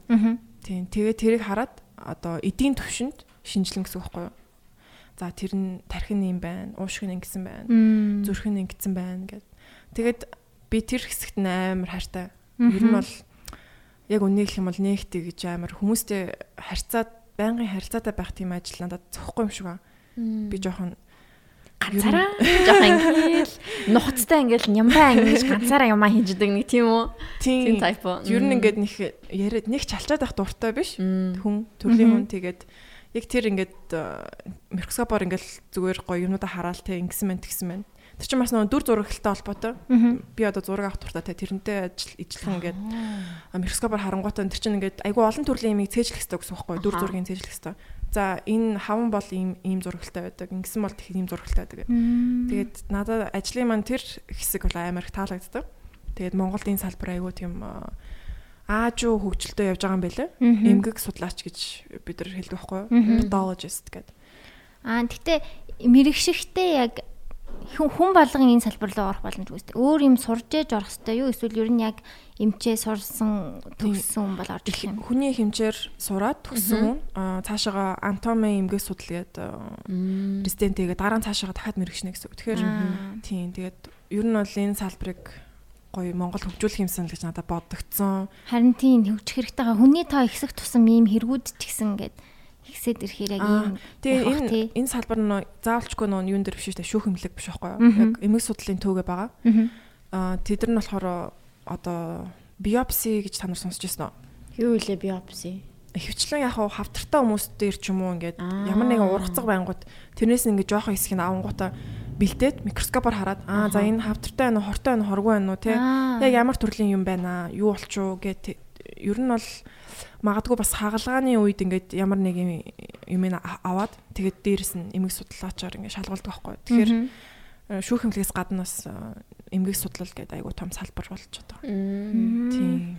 Speaker 3: Тийм. Тэгээ тэрийг хараад одоо эдийн төвшөнд шинжилнэ гэсэн үг байхгүй юу? За тэр нь тархин юм байна, уушиг нь ингэсэн байна, зүрх нь ингэсэн байна гэд. Тэгээд би тэр хэсэгт амар хайртай. Ер нь бол яг үнийг хэлэх юм бол нэгтэй гэж амар хүмүүстэй харьцаад байнгын харьцаатай байх тийм ажил надад зөхгүй юм шиг байна. Би жоохон
Speaker 2: ганцаараа жоохон ингээл нухацтай ингээл нямбаа ингэж ганцаараа юмаа хийждэг нэг тийм үү?
Speaker 3: тийм? Ер нь
Speaker 2: Мм.
Speaker 3: ингээд нэг яриад нэг чалчаад байх дуртай биш. Хүн төрлийн хүн тэгээд яг тэр ингээд э, микроскопоор ингээд зүгээр гоё юмудаа хараал те ингэсэн мэн тэгсэн мэн. Тэр чинь бас нөгөө дүр зурагтай холбоотой. Би одоо зураг авах туртай те тэрнтэй ажил ижилхэн ингээд микроскопоор харангуйтаа тэр чинь ингээд айгүй олон төрлийн юмыг цээжлэх хэрэгтэй гэсэн үг байхгүй дүр зургийг цээжлэх хэрэгтэй. За энэ хаван бол ийм ийм зурагтай байдаг. Ингэсэн бол тэгэх ийм зурагтай байдаг. Тэгээд надад ажлын маань тэр хэсэг бол амар их таалагддаг. Тэгээд Монголд энэ салбар айгүй тийм аажуу хөгжилтэй явж байгаа юм байлаа. Эмгэг судлаач гэж бид нар хэлдэг байхгүй юу? Pathologist гэдэг.
Speaker 1: Аа тэгтээ мэрэгшихтэй яг хүн болгон энэ салбар руу орох боломжгүй шүү дээ. Өөр юм сурж ээж орох хэрэгтэй юу? Эсвэл ер нь яг эмчээ сурсан төгссөн хүн бол орж ирэх юм.
Speaker 3: Хүний хэмжээр сураад төгссөн хүн цаашаага анатоми эмгэг
Speaker 2: Мм.
Speaker 3: резидент хийгээд дараа нь цаашаага дахиад мэрэгшнэ гэсэн үг. Тэгэхээр тийм тэгээд ер нь бол энэ салбарыг гоё Монгол хөгжүүлэх юмсан л гэж надад бодогдсон.
Speaker 1: Харин тийм хөгжих хэрэгтэй байгаа. Хүний тоо ихсэх тусам ийм хэрэгүүд ч гэсэн ингээд ихсээд ирэхээр яг ийм
Speaker 3: Тэгээ энэ энэ салбар нь заавалчгүй нөө юун дээр биш шүү дээ шүүх эмнэлэг биш байхгүй юу? Яг эмгэг судлалын төвгээ байгаа. Аа тэд нар нь болохоор одоо биопси гэж та нар сонсч ирсэн үү?
Speaker 2: Юу илээ биопси?
Speaker 3: Хөвчлэн яг хав хавтартай хүмүүс дээр ч юм уу ингээд ямар нэгэн ургацаг байнгут тэрнээс ингээд жоохон хэсгийг авангуудаа бэлдээд микроскопоор хараад аа за энэ хавтартай байна уу хортой байна уу хоргүй байна уу тий
Speaker 1: Аа.
Speaker 3: яг ямар төрлийн юм байна аа юу болчоо гэт ер нь бол магадгүй бас хагалгааны үед ингээд ямар нэг юм юм аваад тэгээд дээрэс нь эмгэг судлаачаар ингээд шалгалдаг байхгүй тэгэхээр э, шүүх эмнэлгээс гадна бас э, эмгэг судлал гэдэг айгуу том салбар болж байгаа. Тийм.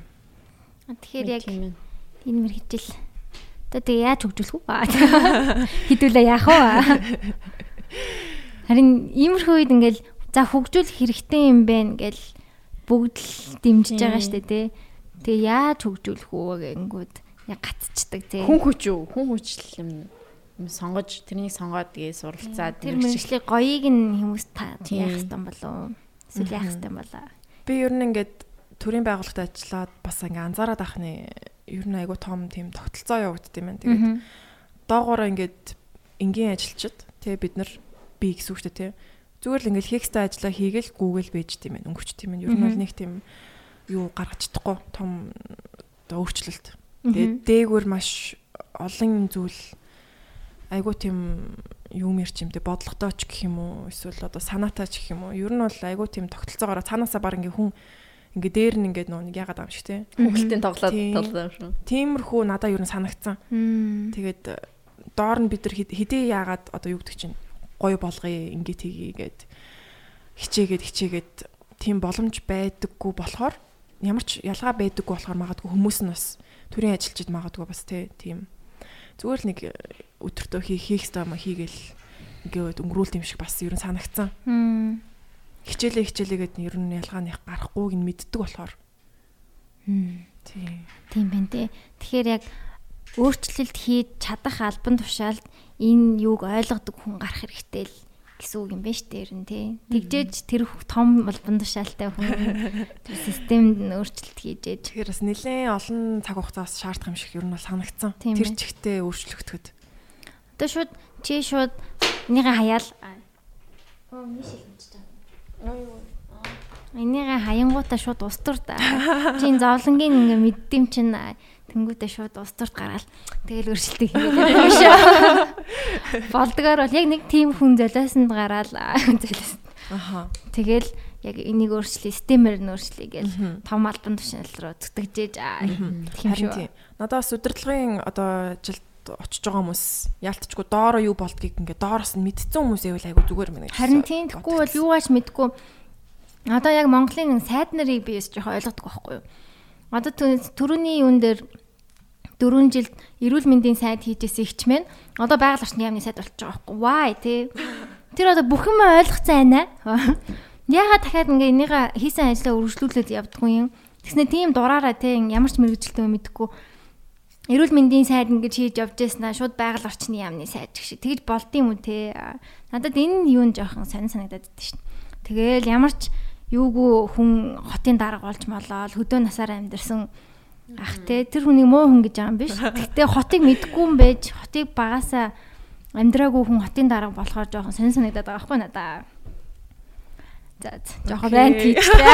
Speaker 1: Тэгэхээр яг энэ мэрэгжил. Одоо тэгээ яаж хөгжүүлэх үү? [laughs] Хідүүлээ яах вэ? [laughs] Харин иймэрхүү үед ингээл за хөгжүүлэх хэрэгтэй юм байна гэл бүгд л дэмжиж байгаа штэ тий. Тэгээ яаж хөгжүүлэх үү гэнгүүт яг гацчдаг тий.
Speaker 2: Хүн хүч үү? Хүн хүч юм. сонгож тэрнийг сонгоод тэгээ суралцаад
Speaker 1: тэр мэрэгчлийг гоёыг нь хүмүүс яах хэрэгтэй болов эсвэл яах хэрэгтэй болоо.
Speaker 3: Би ер нь ингээд төрийн байгууллагад ажиллаад бас ингээ анзаараад ахны ер нь айгу том тийм тогтолцоо явагдд юм байна. Тэгээд доогоороо ингээд энгийн ажилчид тэгээ бид нар би гэсэн үг шүү дээ тий. Зүгээр л ингээд хекстэй ажиллаа хийгээл гүүгээл байж тийм байна. Өнгөрч тийм байна. Ер нь бол нэг тийм юу гаргаж чадахгүй том өөрчлөлт. Тэгээд дээгүүр маш олон зүйл айгуу тийм юм ярьч юм те бодлоготой ч гэх юм уу эсвэл одоо санаатай ч гэх юм уу ер нь бол айгуу тийм тогтолцоогоор цаанаасаа баг ингээ хүн ингээ дээр нь ингээ нөө нэг ягаад байгаа юм шиг те
Speaker 2: хүүхэлтийн тоглоод тоглоо шүү.
Speaker 3: Тиймэрхүү надаа ер нь санагцсан. Тэгээд доор нь бид нар хэдий яагаад одоо юу гэдэг чинь гоё болгоё ингээ тгийгээд хичээгээд хичээгээд тийм боломж байдаггүй болохоор ямар ч ялгаа байдаггүй болохоор магадгүй хүмүүс нь бас төрийн ажилчид магадгүй бас тийм зүгээр л нэг э, өдөртөө хийх хийх ёстой юм хийгээл ингээд өнгөрүүлт юм шиг бас ер нь санагцсан. Хичээлээ хичээлээгээд ер нь ялгааны гарахгүйг нь мэддэг болохоор.
Speaker 1: Тийм. Тийм байна те. Тэгэхээр яг өөрчлөлт хийж чадах албан тушаалд энэ юуг ойлгодог хүн гарах хэрэгтэй л гэсэн үг юм байна шүү дээ ер нь тий. Тэгжээж тэр том албан тушаалтай хүн [laughs] тэр системд өөрчлөлт хийжээж.
Speaker 3: Тэгэхээр бас нэлээд олон цаг хугацаас шаардах юм шиг ер нь бол санагдсан. Тэр чигтээ өөрчлөгдөхөд.
Speaker 1: Одоо шууд чи шууд энийгээ хаяал. Оо миний шилмэж та. Энийгээ хаянгуудаа шууд устур та. Чин зовлонгийн ингээ мэддэм чин тэнгуүтээ шууд устурт гаргаал. Тэгэл өршөлтийг хийгээд юм шүү. [laughs] Болдгоор бол яг нэг тийм хүн золиосонд гараал золиос. Аха. Тэгэл яг энийг өөрчлөе, системээр нь өөрчлөе гэж том албан тушаал руу зүтгэжээж тийм шүү.
Speaker 3: Надад бас удирдлагын одоо ажилд очиж байгаа хүмүүс яалтчгүй доороо юу болдгийг ингээ доороос нь мэдсэн хүмүүс байвал айгу зүгээр мэнэ гэж.
Speaker 1: Харин тийм тэгэхгүй бол юу ааш мэдгүй. Одоо яг Монголын сайд нарыг би жоохон ойлгодог байхгүй юу? Одоо төрөний юун дээр 4 жилд эрүүл мэндийн сайд хийжсэн ихчмэн одоо байгаль орчны яамны сайд болчих жоох байхгүй. Why тий? Тэр одоо бүх юм ойлгоцсон байна. [laughs] Яагаад дахиад ингээ энийгээ хийсэн ажлаа үргэлжлүүлээд явдггүй юм? Тэгснэ тийм дураараа тий ямар ч мэрэгжилтэй мэдэхгүй эрүүл мэндийн сайд ингэж хийж явж байснаа шууд байгаль орчны яамны сайд шиг тэгж болд юм уу те надад энэ юу н жоохон сонир санагдаад байдаг шин тэгэл ямар ч юугүй хүн хотын дарга болж молоод хөдөө насаараа амьдэрсэн ах те. Тэр хүнийг муу хүн гэж байгаа юм биш. [laughs] Гэхдээ хотыг мэдгүй юм байж хотыг багасаа амьдраагүй хүн хотын дарга болохоор жоохон сонир санагдаад байгаа байхгүй надаа за жоохон байна тийчтэй [laughs]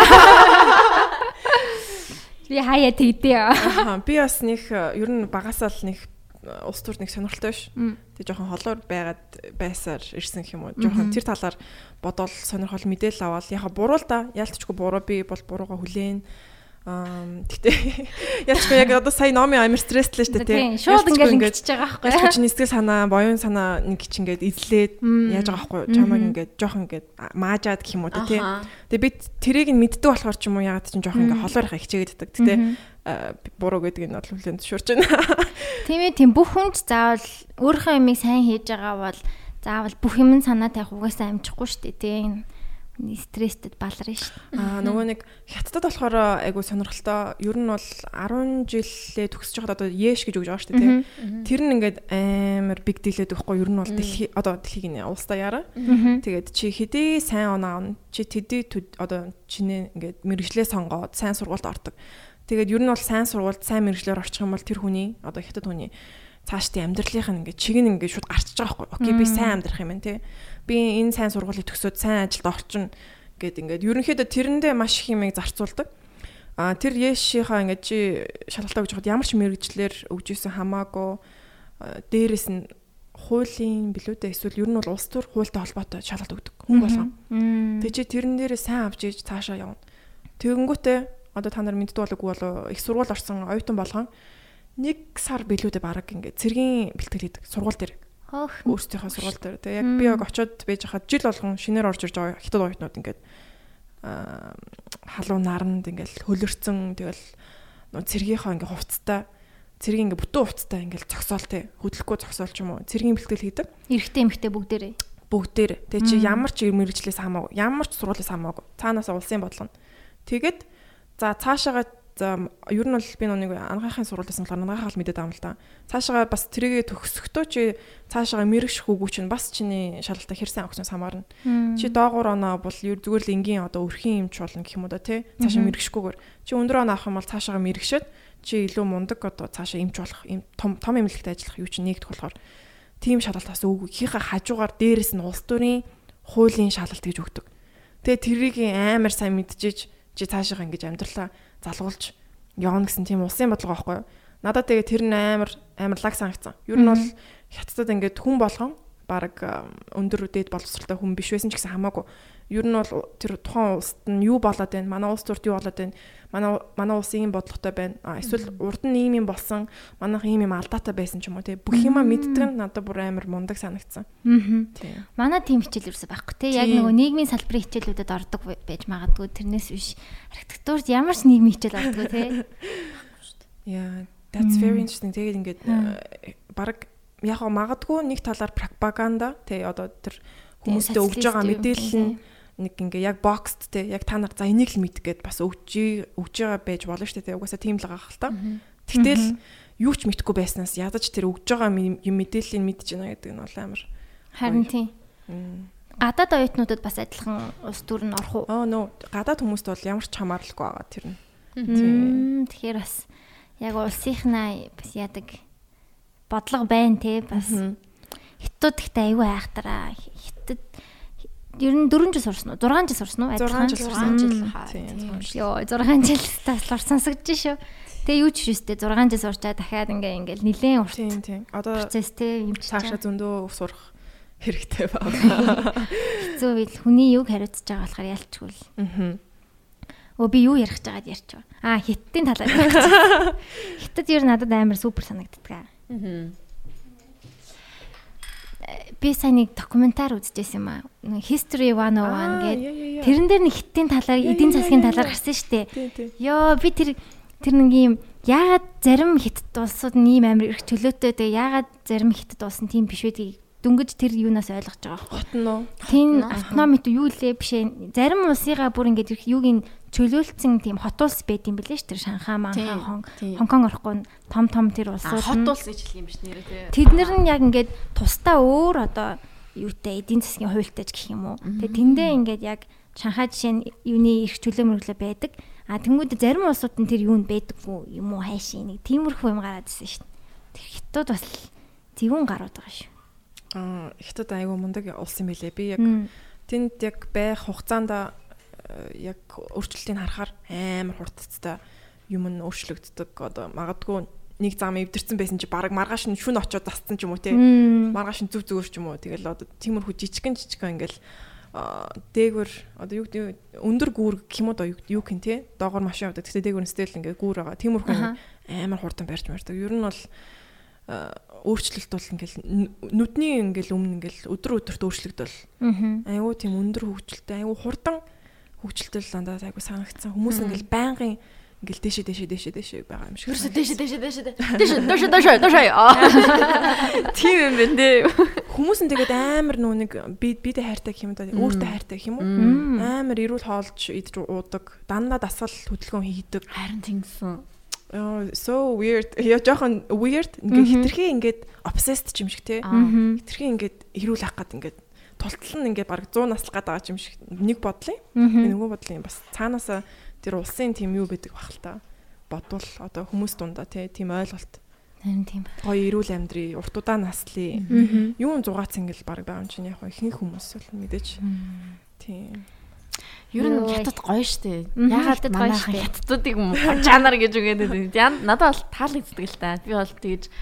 Speaker 1: Би хаяа тэгдээ.
Speaker 3: Аа би бас нэг ер нь багасаа л нэг улс төрд нэг сонирхолтой биш. Тэг жоохон холоор байгаад байсаар ирсэн гэх юм уу. Жоохон тэр талаар бодоол сонирхол мэдээлэл аваад яхаа буруу л да. Яалтчгүй буруу би бол бурууга хүлээн Гэтэ [laughs] яачгүй яг одоо сая номи амар стресстэй шүү дээ
Speaker 1: тийм. Шууд ингээд ингэж байгаа байхгүй.
Speaker 3: Яаж ч нэсгэл санаа, боён санаа нэг чи ингээд эзлээд яаж байгаа байхгүй. Чамайг ингээд жоохон ингээд маажаад гэх юм уу тийм. Тэгээ би тэрийг нь мэддэг болохоор ч юм уу ягаад ч жоохон ингээд холоор их хичээгээд байдаг. Гэтэ буруу гэдэг нь бол хүлэн зөвшөөрч байна. [laughs]
Speaker 1: Тийм ээ тийм бүх хүнд заавал өөрийнхөө юмыг сайн хийж байгаа бол заавал бүх юм санаа тавих угаасаа амжихгүй шүү дээ тийм стресстэд баларна шүү.
Speaker 3: Аа нөгөө нэг хятадд болохоор айгу сонирхолтой. Ер нь бол 10 жилээ төгсөж байхад одоо Яш гэж өгж байгаа шүү дээ. Тэр нь ингээд амар биг дийлээд өгөхгүй ер нь бол дэлхий одоо дэлхийг нэ улстай яараа. Тэгээд чи хэдий сайн оноо авна. Чи тэдий одоо чинээ ингээд мэрэгчлээ сонгоод сайн сургуульд ордог. Тэгээд ер нь бол сайн сургуульд сайн мэрэгчлэр орчих юм бол тэр хүний одоо хятад хүний цаашдын амьдралынх нь ингээд чиг нь ингээд шууд гарчиж байгаа байхгүй. Окей би сайн амьдрах юм байна тий би энэ сайн сургуулийг төгсөөд сайн ажилд орчин гэд ингээд ерөнхийдөө тэрэндээ маш их юмыг зарцуулдаг. А тэр Яшийнхаа ингээд чи шалгалтаа гэж хад ямар ч мэрэгчлэр өгж исэн хамаагүй дээрэс нь хуулийн билүүдээ эсвэл ер нь бол улс төр хуультай холбоотой шалгалт өгдөг хүн болгон. Тэгээ чи тэрэн дээрээ сайн авч иж цаашаа явна. Тэгэнгүүтээ одоо та нар мэддэг болоогүй болоо их сургууль орсон оюутан болгон нэг сар билүүдээ бараг ингээд цэргийн бэлтгэл хийдэг сургууль дээр өөрсдийнхөө сургууль дээр. Тэгээ яг би яг очиод байж хахад жил болгон шинээр орж ирж байгаа хятад оюутнууд ингээд аа халуун наранд ингээд хөлөрцөн тэгэл цэргийнхаа ингээд хувцастай цэргийн ингээд бүтэн хувцастай ингээд зогсоол те хөдөлгөхгүй зогсоол ч юм уу цэргийн бэлтгэл хийдэг.
Speaker 1: Эрэгтэй эмэгтэй бүгдээрээ.
Speaker 3: Бүгдээр. Тэгээ чи ямар ч мэрэгчлээс хамаагүй ямар ч сургуулиас хамаагүй цаанаасаа улсын бодлого. Тэгээд за цаашаага За ер нь бол би нэг ангаахын сургуулийн болохоор ангаахаа л мэдээд байгаа юм л да. Цаашаа бас тэрийгэ төгсөхдөө чи цаашаа мэрэгш хүүгүү чинь бас чиний шалгалтаа хэрсэн авахсан самаарна. Чи доогуур оноо бол ер зүгээр л энгийн одоо өрхийн юмч болно гэх юм уу да тий. Цаашаа мэрэгшгүйгээр чи өндөр оноо авах юм бол цаашаа мэрэгшээд чи илүү мундаг одоо цаашаа эмч болох юм том том эмнэлэгт ажиллах юу чи нэгдэх болохоор тийм шалгалт бас үгүй. Ихийнхаа хажуугаар дээрэс нь улс төрийн хуулийн шалгалт гэж өгдөг. Тэгээ тэрийг амар сайн мэдчихэж чи цаашаа ингэж амьдралаа залгуулж явна гэсэн тийм улсын бодлого байхгүй юу? Надад тэгээ тэр нь амар амар лаг санагцсан. Ер нь бол хятадд ингээд хүн болгон баг өндөр үдээд боловсралтай хүн биш байсан ч гэсэн хамаагүй. Ер нь бол тэр тухайн улсад нь юу болоод байна? Манай улс төрт юу болоод байна? Манай манай улс ийм бодлоготой байна. Эсвэл урд нь ийм юм болсон, манайх ийм юм алдаатай байсан ч юм уу те. Бүх юма мэддэг нь надад бүр амар мундаг санагдсан.
Speaker 1: Аа. Манай тийм хичээл ерөөсөй байхгүй те. Яг нөгөө нийгмийн салбарын хичээлүүдэд ордог байж магадгүй. Тэрнээс биш. Архитектурт ямар ч нийгмийн хичээл ордог те.
Speaker 3: Yeah, that's very interesting. Тэгээд ингээд баг яг магадгүй нэг талаар пропаганда тий одоо тэр хүмүүстэй өгж байгаа мэдээлэл нь нэг ингээ яг бокст те яг та нар за энийг л мэдэх гээд бас өгж өгж байгаа байж болно шүү дээ угаасаа тийм л байгаа хэл та. Тэгтэл юу ч мэдхгүй байснаас ядаж тэр өгж байгаа юм мэдээллийг мэдж байна гэдэг нь бол амар
Speaker 1: харин тийм. Гадаад оюутнуудад бас адилхан ус дүр нь орох уу?
Speaker 3: Аа нөө гадаад хүмүүст бол ямар ч хамаарлахгүй байгаа тэр нь.
Speaker 1: Тэгэхээр бас яг улсынхнаа бас яадаг бодлого байна те бас хятад ихтэй аюу айхтараа хятад ер нь 4 жил сурсан уу 6 жил сурсан уу
Speaker 3: 6 жил сурсан жил
Speaker 1: ёо 6 жил таслаар сонсогдож шүү Тэгээ юу ч шүүстэй 6 жил сурчаа дахиад ингээ ингээл нилээн урт
Speaker 3: тийм тийм одоо
Speaker 1: процесс те юм
Speaker 3: чи цаашаа зөндөө сурах хэрэгтэй байна.
Speaker 1: Хэцүү бил хүний юг хариуцж байгаа болохоор ялчгүй л. Аа. Өө би юу ярих гэж байгаад ярьчих. Аа хиттийн талаар. [laughs] Хиттад ер надад амар супер санагддаг. Аа. Би сайн нэг докюментар үзчихсэн юм аа. History 101 гэдэг. Тэрэн дээр нэг хиттийн талаар, эдийн засгийн талаар гарсан шүү дээ. Йоо би тэр тэр нэг юм яагаад зарим хятад улсууд нь ийм амар их чөлөөтэй тэгээ яагаад зарим хятад улс нь тийм биш байдгийг дөнгөж тэр юунаас ойлгож байгаа
Speaker 3: байхгүй. Хот нөө.
Speaker 1: Тийм автономит юу лээ биш ээ. Зарим улсыгаа бүр ингэж их юуг нь чөлөөлцсөн тийм хот улс байд юм билээ ш тэр Шанхай, Манхай, Хонконг орохгүй том том тэр улсууд
Speaker 2: хот улс гэж хэлэх юм биш нэрээ тий.
Speaker 1: Тэднэр нь яг ингээд тусдаа өөр одоо юутай эдийн засгийн хуультай ч гэх юм уу. Тэгээ тэндээ ингээд яг Шанхай жишээ нь юуны их чөлөө мөрөглөө байдаг. А тэнгууд зарим улсууд нь тэр юунд байдаггүй юм уу хайшин нэг тиймэрхүү юм гараад ирсэн ш. Тэр хятад бас зөвүүн гарууд байгаа шүү.
Speaker 3: Аа хятад айгүй мундаг улс юм билээ. Би яг тэнд яг байх хугацаанд яг өөрчлөлтийг харахаар амар хурдцтай юм нь өөрчлөгддөг. Одоо магадгүй нэг зам эвдэрсэн байсан чи баг маргааш нь шүн очоод засцсан ч юм уу те. Маргааш нь зүв зүгээр ч юм уу. Тэгэл одоо тиймэрхүү жижигэн жижигэн ингээл дээгүр одоо юу гэдэг өндөр гүүр гэх юм уу юу гэх юм те. Доогоор машин явдаг. Тэгтээ дээгүр нь стэл ингээ гүүр байгаа. Тиймэрхүү амар хурдан барьж мардаг. Ер нь бол өөрчлөлт бол ингээл нүдний ингээл өмнө ингээл өдөр өдөрт өөрчлөгдөл. Айгуу тийм өндөр хөгжилтэй айгуу хурдан хөгжилтэй л дандаа айгу санагдсан. Хүмүүс ингээл байнгын ингээл дэшээ дэшээ дэшээ дэшээ байгаа юм шиг.
Speaker 2: Ерөөсө дэшээ дэшээ дэшээ дэшээ дэшээ дэшээ дэшээ. [laughs] Тийм юм бэ нэ.
Speaker 3: Хүмүүс нь тэгээд амар нөө нэг би бидэ хайртай гэх юм да өөртөө хайртай гэх юм уу? Амар эрүүл хоолж идж уудаг. Дандаа дасгал хөдөлгөөн хийдэг.
Speaker 2: Харин тэнгисэн.
Speaker 3: Oh so weird. Я жоохон weird. Ингээ хитрхи ингээд obsessed ч юм шиг те. Хитрхи ингээд эрүүл авах гад ингээд тултал нь ингээд баг 100 наслах гад байгаа юм шиг нэг бодлоо. Нөгөө бодлын бас цаанаасаа тэр улсын тийм юу байдаг бах л та. Бодвол одоо хүмүүс дундаа тийм ойлголт.
Speaker 1: Харин тийм.
Speaker 3: Гоё эрүүл амьдрий, урт удаа наслая. Юун зугаац ингээл баг байгаа юм чинь яг ихэнх хүмүүс бол мэдээж. Тийм.
Speaker 2: Ер нь хятад гоё штэ. Ягаад манайх хятадуудыг хожаанар гэж үгээд [laughs] надад бол таалагддаг л та. Би бол тэгж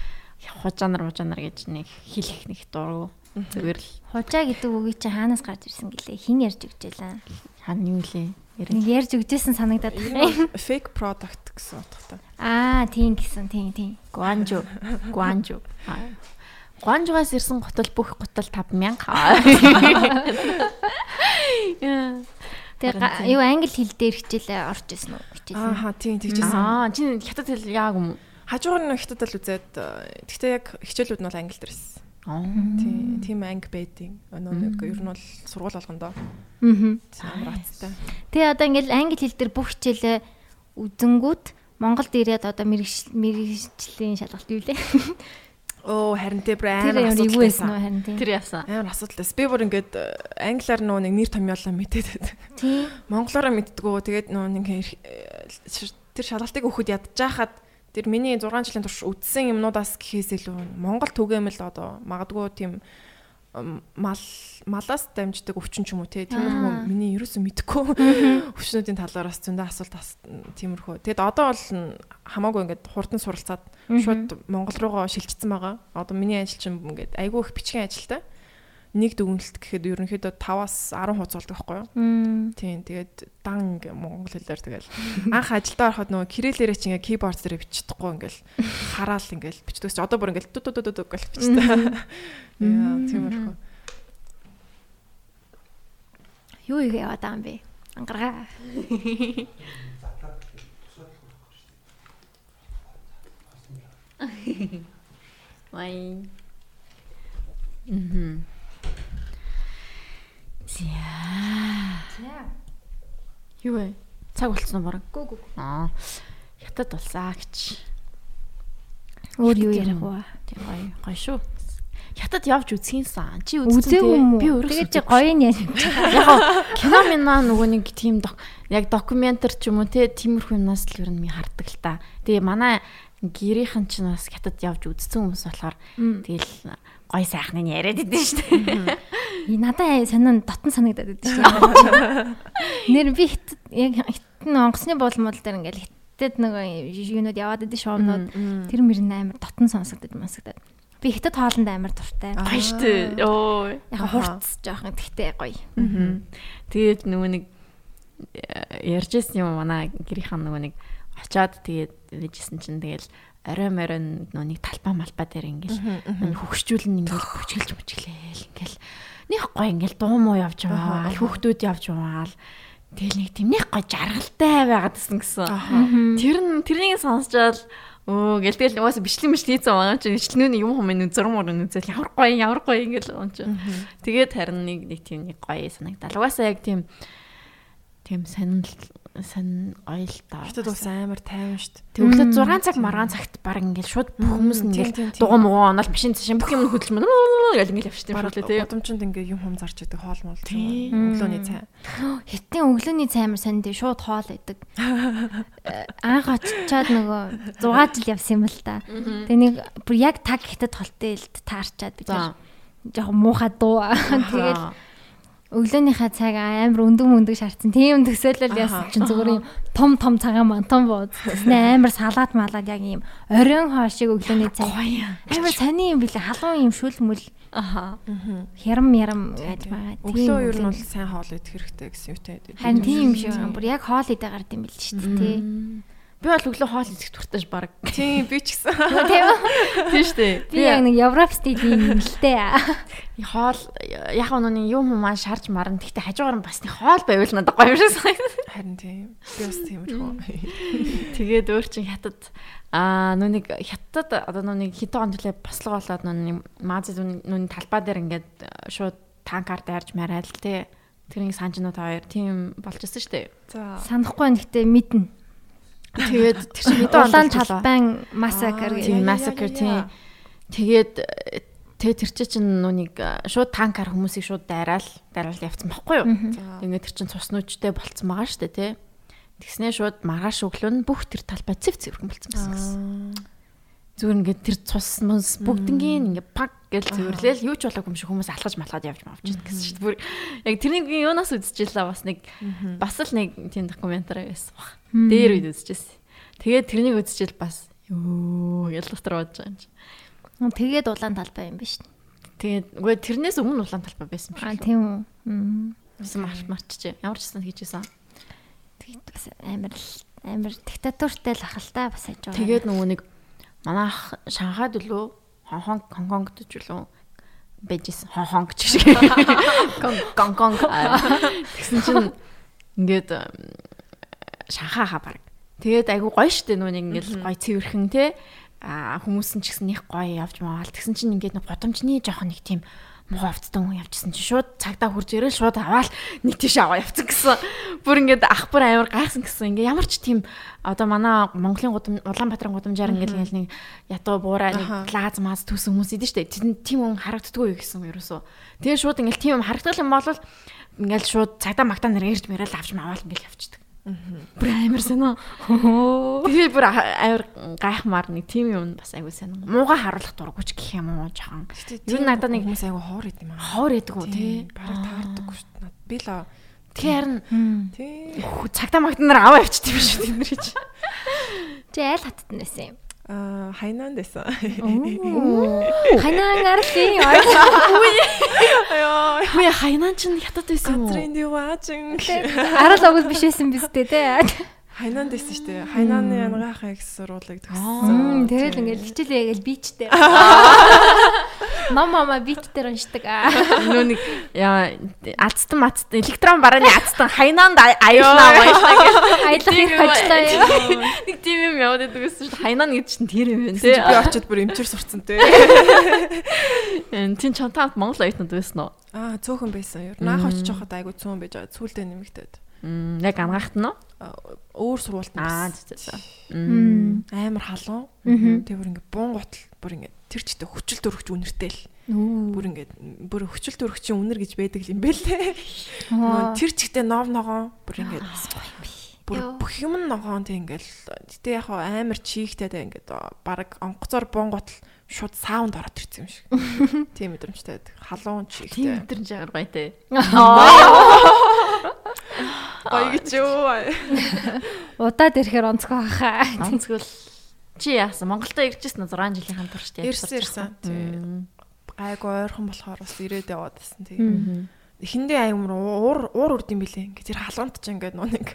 Speaker 2: хожаанар хожаанар гэж нэг хэлэх нэг дургу. Зүгээр л.
Speaker 1: Хужаа гэдэг үгийг чи хаанаас гарч ирсэн гэлээ? Хин ярьж өгч байлаа.
Speaker 2: Хаана юу лээ?
Speaker 1: Нэг ярьж өгчээсэн санагдаад
Speaker 3: байна. Fake product гэсэн утгатай.
Speaker 1: Аа, тийм гэсэн, тийм, тийм.
Speaker 2: Guanju. Guanju. Guanjuгаас ирсэн готол бүх готол 5000. [laughs] [laughs]
Speaker 1: Тэгээ юу англи хэл дээр хичээлээ орж исэн үү?
Speaker 3: Хичээсэн. Аа, тийм, тэгжсэн.
Speaker 2: Аа, чи хятад хэл яг юм.
Speaker 3: Хажуугаар нь хятад л үзээд гэхдээ яг хичээлүүд нь бол англи дээр ирсэн. Тийм тийм анги байдیں۔ Өнөө нэг ер нь бол сургууль болгондоо. Аа. Амар аттай.
Speaker 1: Тэгээ одоо ингээл англи хэл дээр бүх хичээлээ үзэнгүүт Монголд ирээд одоо мэрэгжлийн шалгалт юу лээ?
Speaker 3: Оо харин тэ бүр
Speaker 1: Тэр
Speaker 3: амар асуудал
Speaker 1: байсан.
Speaker 2: Тэр яасан.
Speaker 3: Амар асуудалтай. Би бүр ингээд э, англиар нөгөө нэг нэр томьёолоо мэдээд.
Speaker 1: Тийм.
Speaker 3: Монголоор мэддгүү. Тэгээд нөгөө нэг э, тэр шалгалтыг өгөхөд ядчихад тэр миний 6 жилийн турш үдсэн юмнуудаас гэхээс илүү Монгол түгээмэл одоо магадгүй тийм мал малаас дамждаг өвчин ч юм уу те тиймэрхүү миний ерөөсөө мэдэхгүй өвчнүүдийн талаараас зөндөө асуулт ас- тиймэрхүү. Тэгэд одоо бол хамаагүй ингээд хурдан суралцаад шууд Монгол руугаа шилжчихсэн байгаа. Одоо миний ажил чинь ингээд айгүй их бичгийн ажилтай. Нэг дүгнэлт гэхэд ерөнхийдөө 5-аас 10 хуудас болдог байхгүй юу? Тийм тэгээд дан монгол хэлээр тэгэл анх ажилдаа ороход нөгөө кириллээрээ чи ингээ keyboard дээр биччихдэггүй ингээл [laughs] хараал ингээл бичдэг одоо бүр ингээл ду ду ду гэл бичдэг. Яа тиймэрхүү.
Speaker 1: Юу их яваад байгаа юм бэ? Ангараа.
Speaker 2: Вай. Мгм. За. Юу вэ? Цаг болцсон баг.
Speaker 1: Гү гү.
Speaker 2: Аа. Хятад болсаа гэж.
Speaker 1: Өөр юу ярих вэ?
Speaker 2: Тийм гоё. Гоё шүү. Хятад явж үзхийнсэн. Чи үзсэн
Speaker 1: уу?
Speaker 2: Би өөрөө
Speaker 1: Тэгээд чи гоё нь яа.
Speaker 2: Яг кино минаа нөгөө нэг тийм док яг докюментар ч юм уу те тиймэрхүү юмнаас л ер нь ми хардаг л та. Тэгээ манай гэрийнхэн ч бас хятад явж үзсэн хүмүүс болохоор тэгэл гой сайхныг яриад идэв шүү дээ.
Speaker 1: Надаа сонин дотн санагдаад байдаг шүү. [laughs] Нэр би хит яг хитэн онгоцны буулмал дээр ингээл хитэд нөгөө юунууд яваад идэв шоунууд. Тэр мөр нь амар дотн сонсогдож мансагдаад. Би хитэд хоолнд амар дуртай.
Speaker 2: Гоё шүү дээ. Йоо.
Speaker 1: Яг хурц жоохон тэгтээ гоё.
Speaker 2: Тэгээд нөгөө нэг э, ярьжсэн юм манай гэрийнхэн нөгөө нэг очоод тэгээд вэжсэн чинь тэгэл орой нөгөө нэг талбай малбай дээр ингээл нөгөө хөгшчүүлэн ингээл бүчгэлж бүчгэлээл ингээл нэг гоё ингээл дуу муу явж байгаа хүүхдүүд явж байгаа тэгэл нэг тийм нэг гоё жаргалтай байгаад гэсэн гэсэн. Тэр нь тэрнийг сонсчоод Өө гэл тэгэл угаасаа бичлэг бичлэг хийсэн байгаа чи бичлэгнүү юм хүмүүс зурм мөрөн үзэл ямар гоё ямар гоё ингээл юм чи. Тэгээд харин нэг нэг тийм нэг гоё санагдал. Угаасаа яг тийм тийм сонир сонир ойл таа.
Speaker 3: Хятад улс амар тайван штт.
Speaker 2: Тэглээд 6 цаг маргаан цагт баг ингээл шууд бүх хүмүүс ингээл дугуй муугаа оноол машин цааш бүх юм хөдөлж мөн гэл ингээл явчихсан юм шүү дээ тий.
Speaker 3: удамчинд ингээ юм хум зарч идэг хоол мол. Өглөөний цай.
Speaker 1: Хитэн өглөөний цай амар сонд шууд хоол байдаг. [laughs] Э, Анх очичоод нөгөө 6 жил явсан юм л та. Тэгээ нэг бүр яг таг хитад толтой л таарчаад бид жоохон муухай дуу. Тэгээд өглөөнийхөө цаг амар өндөг мөндөг шаардсан. Тийм төсөөлөл яасан чинь зүгээр юм том том цагаан мантон бууз. Тэснэ амар салаад малаад яг юм оройн хоошиг өглөөний цай. Амар сони юм билээ. Халуун юм шүл мүл
Speaker 2: Аха.
Speaker 1: ярам ярам яаж байгаа.
Speaker 3: Өглөө ер нь бол сайн хоол идэх хэрэгтэй гэсэн юутай
Speaker 1: харин тийм юм шиг байгаа. Бүр яг хоол идэ гард юм бил шүү дээ. тий.
Speaker 2: Би бол өглөө хоол идэх дуртай ш баг.
Speaker 3: Тийм би ч гэсэн. [laughs]
Speaker 1: Тийм үү?
Speaker 2: Тийм шүү дээ.
Speaker 1: Би яг нэг Европ стилийн юм л дээ.
Speaker 2: хоол яг нүуний юм юм маань шарж марна. Гэхдээ хажуугаар нь бас нэг хоол байвал надад гоё юм шиг санагдав.
Speaker 3: Харин тийм. Би бас тиймэрхүү.
Speaker 2: Тэгээд өөр чин хятад аа нүуник хятад одоо нүуник хитэн он төлөө бослого болоод нүуний мааз нүуний талбай дээр ингээд шууд танкаар дайрж мараад л те. Тэрний санжнууд хоёр тийм болж ирсэн шүү дээ.
Speaker 3: За.
Speaker 1: Санахгүй гэхдээ мэднэ.
Speaker 2: Тэгээд тэр чинь он
Speaker 1: Улаан талбайн
Speaker 3: яа,
Speaker 2: массакр
Speaker 3: яа,
Speaker 2: тийм. Тэгээд тэ тэр чинь нүуник шууд танкаар хүмүүсийг шууд дайраал дайраал явцсан байхгүй юу? Тэгээд тэр чинь цуснуучтай болцсон байгаа шүү дээ тий. Тэгснээ шууд маргааш өглөө нь бүх тэр талбай цэв цэвэрхэн болцсон байсан гэсэн. Зүгээр ингээд тэр цус мус бүгднгийн ингээд пак гэл цэвэрлээл юу ч болоогүй юм шиг хүмүүс алхаж малхаад явж мавж гэсэн шүү дээ. Бүр яг тэрнийг юунаас үзчихлээ бас нэг бас л нэг тийм докюментари байсан баг. Дээр үед үзчихсэн. Тэгээд тэрнийг үзчихэл бас ёо дотор бодож байгаа юм чи.
Speaker 1: Тэгээд улаан талбай юм биш.
Speaker 2: Тэгээд үгүй тэрнээс өмнө улаан талбай байсан юм
Speaker 1: Аа
Speaker 2: шиг.
Speaker 1: тийм үү. Мм.
Speaker 2: Байсан марч марчжээ. Ямар ч гэсэн хийжсэн.
Speaker 1: Тэгээд бас амар л- амар диктатуртай л ахaltaа бас хийж байгаа.
Speaker 2: Тэгээд нөгөө нэг манайх Шанхайд үлээ Хонконг Хонконгд ч үлээ бэжсэн Хонконг ч шиг Гонконг [laughs] [laughs] тэгсэн чинь ингээд хаа баг. Тэгээд айгу гоё штэ нөгөө нэг ингээд гоё цэвэрхэн те а хүмүүс нь ч гэсэн нэг гоё явж маавал тэгсэн чинь ингээд нэг годомчны жоохон нэг тийм муу авцтай хүн явчихсан чи шууд цагдаа хурж ирэл шууд аваад нэг тийш аваа явцсан гэсэн. Бүр ингээд ах бүр амар гайхсан гэсэн. Ингээ ямар ч тийм одоо манай Монголын гудам Улаанбаатарын гудамжаар ингээд нэг ятуу буураа нэг лааз маз төс хүмүүс идэв штэ. Тийм хүн харагддаггүй гэсэн ерөөсөө. Тэгээ шууд ингээл тийм юм харагдах юм бол ингээл шууд цагдаа магтаа нэр ирж мэрэл авч маавал ингээл явчихдаг. Бүр амар сонио. Тэгээ бүр амар гайхмаар нэг тийм юм бас айгуу сонио. Мууга харуулах дурггүй ч гэх юм уу жоохон.
Speaker 3: Тэр надад нэг хүмүүс айгуу хоор идэм аа.
Speaker 2: Хоор идэг үү тий.
Speaker 3: Бараг таардаггүй шүү дээ. Би л
Speaker 2: Тэгээ харин
Speaker 3: тий.
Speaker 2: Цагтаа магтнаар аваа явчих тийм шүү дээ нэр чи.
Speaker 1: Чи аль хаттад нэсэн юм?
Speaker 3: Аа хайнаан дэсэн.
Speaker 1: Хайнаан арлын [laughs]
Speaker 2: Аяа. Хөөе хайнаан чинь хятад байсан юм уу?
Speaker 3: Газрын диваачин.
Speaker 1: арал огол биш байсан биз дээ те.
Speaker 3: Хайнаан дэсэн шүү дээ. Хайнааны янгаахаа их сургуулийг төгссөн.
Speaker 1: Тэгэл ингээл хичээлээ ингээл бичтэй. Ном мама бит дээр уншдаг.
Speaker 2: Нөө нэг яа ацтан мацтан электрон барааны ацтан хайнаанд аюулнаа баярлаа гэж
Speaker 1: Аялах их ажиллаа яа.
Speaker 2: нэг тийм юм яваад байдаг гэсэн чинь хайнаа гэж чинь тэр юм байна
Speaker 3: Тий би очиод бүр эмчээр сурцсан [laughs] тий.
Speaker 2: Тин чонтаанд Монгол оюутнууд байсан уу?
Speaker 3: Аа цөөхөн байсан. Ер нь анх очиж байхад айгу цөөн байж байгаа. Сүүлдээ нэмэгдээд.
Speaker 2: Мм яг ангаахт нь уу?
Speaker 3: Өөр сургуульд нь
Speaker 2: Аа
Speaker 3: амар халуун. Тэгээ бүр ингээ буун готл бүр ингээ тэр чигтээ хүчил төрөгч үнэртэй л. Бүр ингээ бүр хүчил төрөгчийн үнэр гэж байдаг юм бэ лээ. Нөгөө Тэр чигтээ нов ногоон бүр ингээ бүр бүх юм ногоон тэг ингээл гэтээ яг хаа амар чийгтэй тэг ингээд баг онгоцоор буун готл шууд саунд ороод ирсэн юм шиг. [laughs] Тийм мэдрэмжтэй байдаг. Халуун
Speaker 2: Тийм
Speaker 3: чийгтэй.
Speaker 2: өдрөн жагаар гоё те. [laughs]
Speaker 3: Гоё гэж юу.
Speaker 1: Удаад ирэхээр онцгой хаа.
Speaker 2: Онцгөл чи яасан Монголдо иржсэн 6 жилийн хамт турш тийм.
Speaker 3: Ирсэн ирсэн. Гайгүй ойрхон болохоор бас ирээд яваад байсан тийм. Эхэндээ аймар уур уур урд юм билээ. Ингээд тэр халуунт ч ингээд нөө нэг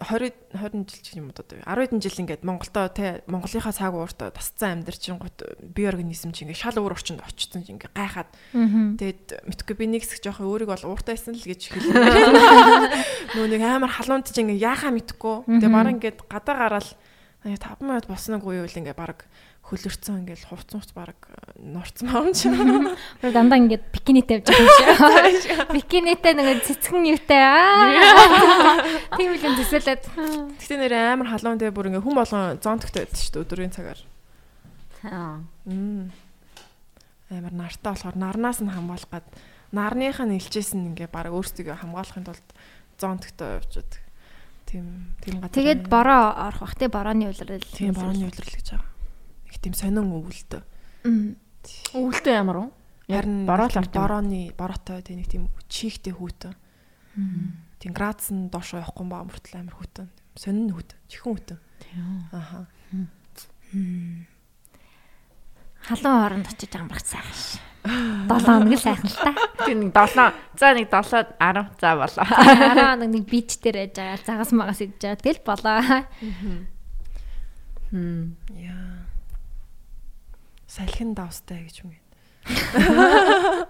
Speaker 3: 20 20 жил ч юм уу одоо 10 хэдэн жил ингээд Монголдо те Монголынхаа цаг ууртаа тасцсан амьдарчин гот бие организм чи ингээд шал өөр орчинд очсон чи ингээд гайхаад тэгээд мэдхгүй би нэг хэсэг жоохон өөрийг бол ууртайсан л гэж хэлээ. Нөө нэг амар халуунт чи ингээд яахаа мэдхгүй. Тэгээд баран ингээд гадаа гараад 5 минут болсногүй юу л ингээд баг хөлөрцөн ингээл хувцсан хувц баг норцсон юм чи.
Speaker 1: Бүр дандаа ингээд бикинитэй явж байгаа юм шиг. Бикинитэй нэг цэцгэн юутай аа. Тийм үл юм төсөөлөд.
Speaker 3: Гэтэ нэр амар халуун дээр бүр ингээ хүн болгон зонтогтой байдаг шүү дээ өдрийн цагаар.
Speaker 2: Аа.
Speaker 3: Амар нартай болохоор нарнаас нь хамгаалах гад нарных нь илчээс нь ингээ баг өөрсдөө хамгаалахын тулд зонтогтой явж байдаг. Тийм тийм газар.
Speaker 1: Тэгээд бороо орох бах те борооны улирал.
Speaker 3: тийм борооны үлрэл гэж байгаа. Их тийм сонин өвөлтөө.
Speaker 2: Өвөлтөө ямар уу?
Speaker 3: Харин
Speaker 2: бороо
Speaker 3: борооны бороотой тийм нэг тийм чийгтэй хүүтэн. Тийм градус нь доош явахгүй баа мөртлөө амар хүүтэн. Сонин хүүтэн. Чихэн хүүтэн. Аха.
Speaker 1: Халуун хооронд очиж амрах сайхан ш. 7 хоног л сайхан л та.
Speaker 2: Тэр нэг 7 за нэг 7 10 за болоо.
Speaker 1: 10 хоног нэг бич дээр яж байгаа загас магас идж байгаа. Тэгэл болоо.
Speaker 2: Хм.
Speaker 3: Яа. Салхин давстай гэж юм. [laughs]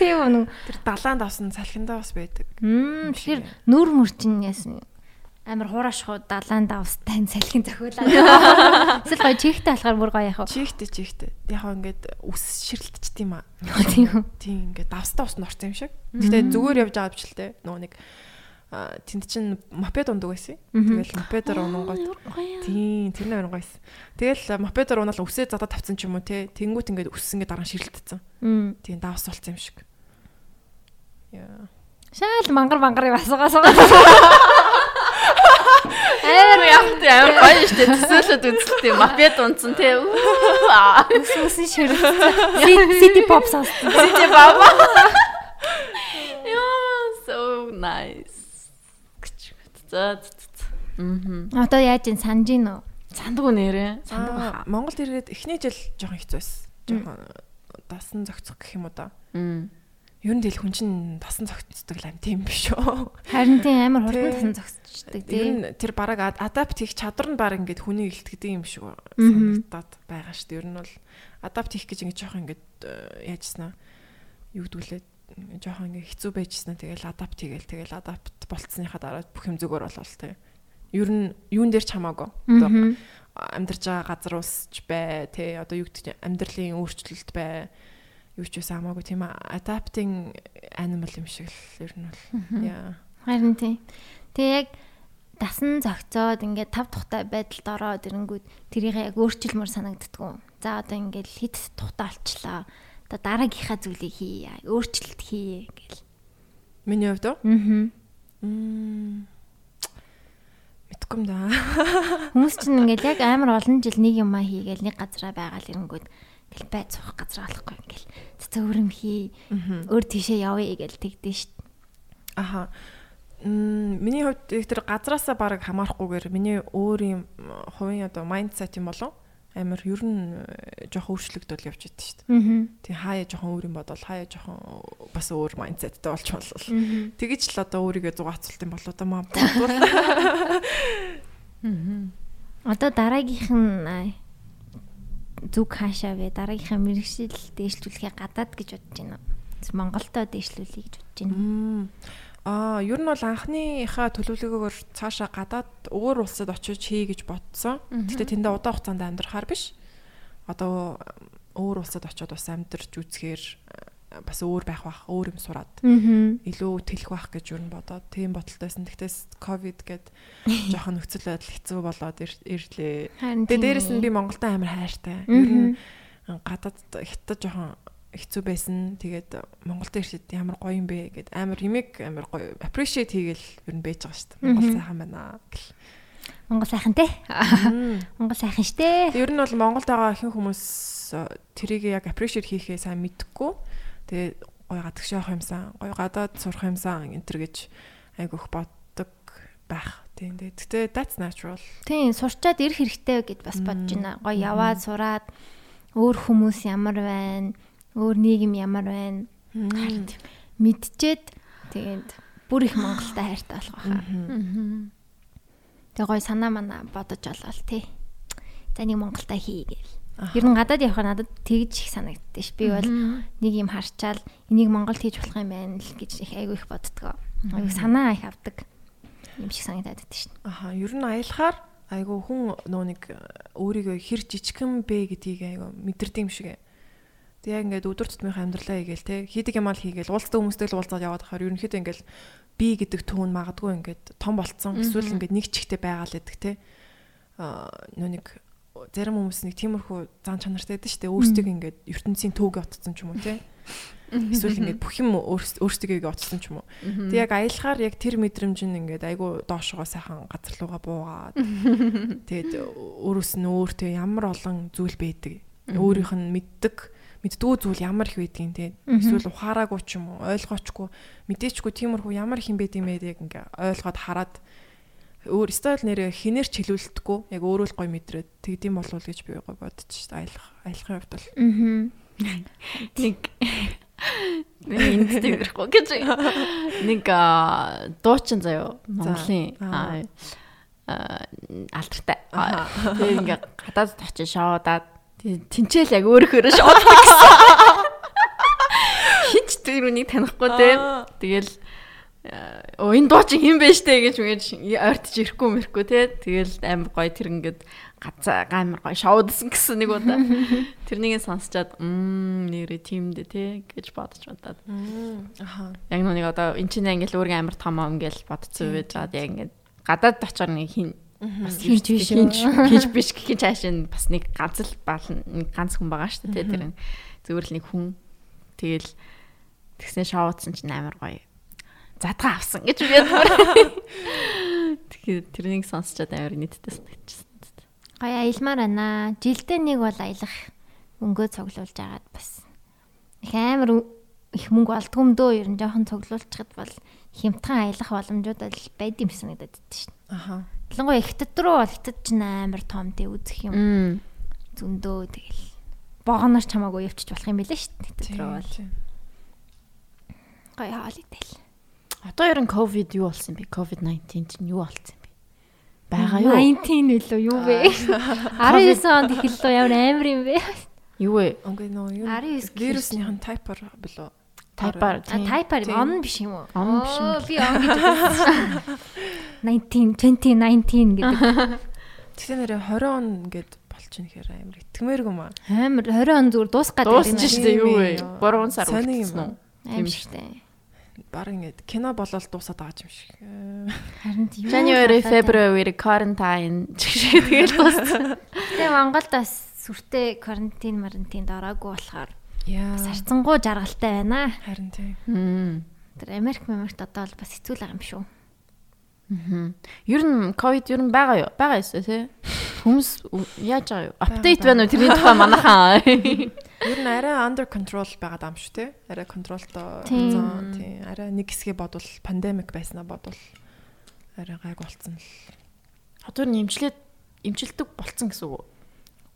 Speaker 1: Тийм үү.
Speaker 3: Тэр далаан давсан салхиндаа бас байдаг.
Speaker 1: Мм тэгэхээр нүр мөрчин яасан амар хураашхуу далаан давстай салхин зохиолаа. [laughs] Эсвэл гоё чихтэй болохоор бүр гоё яах вэ?
Speaker 3: Чихтэй чихтэй. Яг ингээд ус ширлтчт юм аа. [laughs]
Speaker 1: Тийм үү.
Speaker 3: Тийм ингээд давстаа ус норсон юм шиг. Гэтэ зүгээр явж байгаа бичлээ. Нөгөө нэг тэнд чин мопед ундаг байсан. Тэгэл мопедоор унгангууд. Тийм тэр нэр гоёс. Тэгэл мопедоор унаал үсээ задаа тавцсан ч юм уу те. Тэнгүүт ингээд ус ингээд дараа.
Speaker 1: Мм.
Speaker 3: Тийм давс болсон юм шиг. Яа.
Speaker 1: Шаал мангар мангар басгаа суугаа.
Speaker 2: Амар явт амар гоё штэ төсөөлөд үзэлтэй мопед унтсан те.
Speaker 1: Ус усын ширээ. City pop сонсдог.
Speaker 2: Сити баба. Яа, so nice. За. Мм.
Speaker 1: Одоо яаж ин санаж гин үү?
Speaker 2: Сандгүй нэрээ. Сандгүй
Speaker 3: Аа. Монголд ирээд эхний жил жоохон хэцүү байсан. Жоохон дасан зохицох гэх юм уу да.
Speaker 2: Мм.
Speaker 3: Ер нь тэл хүн чинь дасан зохицдог л юм тийм биш үү?
Speaker 1: Харин тийм амар хурдан
Speaker 3: Тий.
Speaker 1: тасан зогсчихдаг
Speaker 3: Ер
Speaker 1: тийм.
Speaker 3: нь тэр бараг ад- адапт хийх чадвар нь баг ингээд хүний илтгэдэг юм шиг санагдаад байгаа шүү дээ. Ер нь бол адапт хийх гэж ингээд жоохон ингээд э, яажснаа юу гэдгүүлээ жоохон ингээд хэцүү байжснаа тэгэл адапт хийгээл тэгэл адапт болцсныхаа дараа бүх юм зүгээр болол тээ. Ер нь юун дээр ч хамаагүй. Амьдарч байгаа газар усч бай, тэ одоо юу гэдэг амьдралын өөрчлөлт бай. юу ч байсан хамаагүй тийм adapting animal юм шиг л ер нь бол яа.
Speaker 1: Харин тийм. Тэгээ яг дасан зөгцөөд ингээд тав тухтай байдалд ороод ирэнгүүт тэрийг яг өөрчилмөр санагддггүй. За одоо ингээд хит тухтай олчлаа. Одоо дараагийнхаа зүйлийг хий. Өөрчлөлт хий гэл.
Speaker 3: Миний хувьд уу?
Speaker 1: Аа.
Speaker 3: Мм. Мэдгүй юм да. [laughs]
Speaker 1: Хүмүүс чинь ингээд яг амар олон жил нэг юмаа хийгээл нэг газараа байгаал ирэнгүүт ингээл байд суух газар олохгүй ингээл цэцэг өрөм хий. Өөр тийшээ явъя гэж тэгдэж шít.
Speaker 3: Аха. Мм миний хувьд тэр газраасаа баг хамаарахгүйгээр миний өөр юм хувийн одоо майндсет юм болов амар ер нь жоох өөрчлөгдөл явж идэв шүү дээ. Тэг хаяа жоохон өөр юм бодвол хаяа жоохон бас өөр майндсеттэй болж болвол. Тэгэж л одоо өөрийгөө зугаацуулт юм болоо да маа [laughs] бодвол.
Speaker 1: Одоо дараагийнх нь зүг хаашаа вэ? Дараагийнхаа мэрэгшил дээшлүүлэхээ гадаад гэж бодож байна. Монголдо дээшлүүлэе гэж бодож байна.
Speaker 3: Аа, ер нь бол анхныхаа төлөвлөгөөгөөр цаашаа гадаад өөр улсад очиж хий гэж бодсон. Гэтэ тэндээ удаан хугацаанд амьдрахаар биш. Одоо өөр улсад очиод бас амьдарч үзэхээр бас өөр байх бах, өөр юм сураад илүү тэлэх байх гэж юу н бодоод тийм бодолтойсэн. Тэгтээс ковид гээд [laughs] жоохон нөхцөл байдал хэцүү болоод ирлээ. Тэгээ дээрэс нь би Монголд амар хайртай. Ер нь гадаад хятад жоохон хэцүү байсан. Тэгээд Монголд ирсэд ямар гоё юм бэ гэд амар имийг амар гоё appreciate хийгээл ер нь байж байгаа шүү дээ. Монгол сайхан байна гэл.
Speaker 1: Монгол сайхан те. Монгол сайхан штэ.
Speaker 3: Ер нь бол Монголд байгаа ихэнх хүмүүс тэрийг яг appreciate хийхээ сайн мэдхгүй. Тэгээд гоё гадагш явах юмсан, гоё гадаад сурах юмсан энэ төр гэж айгүйх боддог байх. Тийм дээ. Гэтэ that's natural.
Speaker 1: Тийм, сурчаад ирэх хэрэгтэй гэд бас бодож байна. Гоё яваад сураад өөр хүмүүс ямар байна, өөр нийгэм ямар байна. Мэдчихэд тэгээд бүр их Монголтай хайртай болох байхаа. Тэгээ гоё санаа манаа бодож олвол тий. За нэг Монголтай хий гээл. Ер нь гадаад явах надад тэгж их санагддээ ш. Би бол нэг юм харчаал энийг Монголд хийж болох юм байна л гэж их айгүй их боддгоо. Айгүй санаа их авдаг юм шиг санагдаад байдаг ш.
Speaker 3: Аха, ер нь аялахаар айгүй хүн нөө нэг өөрийгөө хэр жижигхэн бэ гэдгийг айгүй мэдэрдэг юм шиг. Тэг яг ингээд өдөр тутмынхаа амьдралаа хийгээл те хийдэг юм аа хийгээл. Уулзтай хүмүүстэй л уулзаад яваад хахаар ерөнхийдөө ингээд би гэдэг түүн магадгүй ингээд том болцсон. Эсвэл ингээд нэг чихтэй байгаа л гэдэг те а нөө нэг зарим хүмүүс нэг тиймэрхүү зан чанартай байдаг шүү дээ. Өөрсдөө ингээд ертөнцийн төвгө отцсон ч юм уу те эсвэл ингээд бүх юм өөрсдөө отцсон ч юм уу. Тэг яг аялахаар яг тэр мэдрэмж нь ингээд айгу доошогоо сайхан газар руугаа буугаад [laughs] тэгээд өөрөөс нь өөртөө ямар олон зүйл байдаг. Өөрийнх нь мэддэг мэддгүү зүйл ямар их байдгийг те эсвэл ухаараагүй ч юм уу ойлгоочгүй мэдээчгүй тиймэрхүү ямар их юм байд юм бэ яг ингээ ойлгоод хараад өөр стайл нэрээ хинээр ч хилүүлдэггүй яг өөрөө л гой мэдрээд. Тэгдэм болов гэж би гой бодож шээ. Аялах аялахын хувьд бол.
Speaker 2: Нэг энд тэмэрхгүй гэж нэг дуучин заяо Монголын алдартай. Тэгээ ингээ гадаад очиж шоодаад тэнцэл яг өөрөөрөө шооддаг гэсэн. Хинч тэр үнийг танихгүй те. Тэгэл оо энэ дуучин хин бэ штэ гэж үгэж ойртож ирэхгүй мэрхгүй те. Тэгэл амар гоё тэр ингээд гацаа амар гоё шоудсан гэсэн нэг удаа. [laughs] Тэрнийг сонсчоод мм нэрээ тиймдээ те гэж бодож бодоод. Аха. Яг нүг одоо эн чинь ингээл өөрийн амар том юм гэж бодцсон байж байгаа яг ингээд гадаад очоор нэг хин
Speaker 1: бас хийж биш.
Speaker 2: хийж биш гэх чинь цааш нь бас нэг ганц л баална нэг ганц хүн байгаа шүү дээ тэр зөвөр л нэг хүн тэгэл тэгснэ шоудсан чинь амар гоё. Задгаа авсан гэж би ядмаар. [laughs] Тэгэхээр тэрнийг сонсчод амар нийтдээ санагдчихсан
Speaker 1: гоё аялмаар байна. Жилдээ нэг бол аялах өнгөө цуглуулж агаад бас. Их амар их мөнгө олдгүй юм дөө. Ер нь жоохон цуглуулчихад бол хямдхан аялах боломжууд байд юм санагдаад байдаг шин аха Ялангуяа хятад руу бол хятад ч амар том тий үзэх юм. Зөндөө тэгэл богоноос чамаагүй явчих болох юм билээ шүү дээ. Хятад руу бол. Гой хаалитэл.
Speaker 2: Одоо ер нь ковид юу болсон бэ? Ковид 19 чинь юу болсон бэ? Бага юу?
Speaker 1: 19 үлээ юу вэ? 19 [laughs] онд эхэллээ ямар амар юм бэ?
Speaker 2: Юу вэ?
Speaker 3: Үгүй нөө юу? Вирусныхан тайпер билүү?
Speaker 2: Тайпар.
Speaker 1: Тайпар он биш юм уу?
Speaker 2: Он биш юм.
Speaker 1: Би он гэж бодсон. 19 2019 гэдэг. [laughs]
Speaker 3: Тэгсэн нэрээ 20 он гэд болчихно гэхээр амар итгэмээргүй маа.
Speaker 1: Амар 20 он зүгээр дуусгаад
Speaker 2: Дуусч штэ юу вэ?
Speaker 3: Тийм ээ.
Speaker 2: 3 сар
Speaker 3: юм
Speaker 2: үлдсэн үү?
Speaker 1: Аим шигтэй.
Speaker 3: Баг ингээд кино болол дуусаад байгаа юм шиг.
Speaker 1: Харин тийм.
Speaker 2: January, February quarantine чигшээ тэгэл дууссан.
Speaker 1: Тэгээ Монголд бас сүртэй карантин марантинд ороогүй болохоор
Speaker 3: Яа.
Speaker 1: бас харцангуй жаргалтай байна.
Speaker 3: Харин тийм.
Speaker 1: Тэр Америк Америкт одоо бол бас хэцүү л байгаа юм шүү.
Speaker 2: Мгм. Ер нь ковид ер нь байгаа юу? Байгаа ёстой тий. Хүмүүс яаж байгаа юу? Апдейт байна уу тэрний тухай манайхаа? [laughs]
Speaker 3: Ер нь арай under control байгаа юм шүү те. Арай контролтой зон тийм. Арай нэг хэсгээ бодвол пандемик байснаа бодвол арай гайг болцсон л.
Speaker 2: Одоо нэмчлээд имчилдэг болцсон гэсэн үг.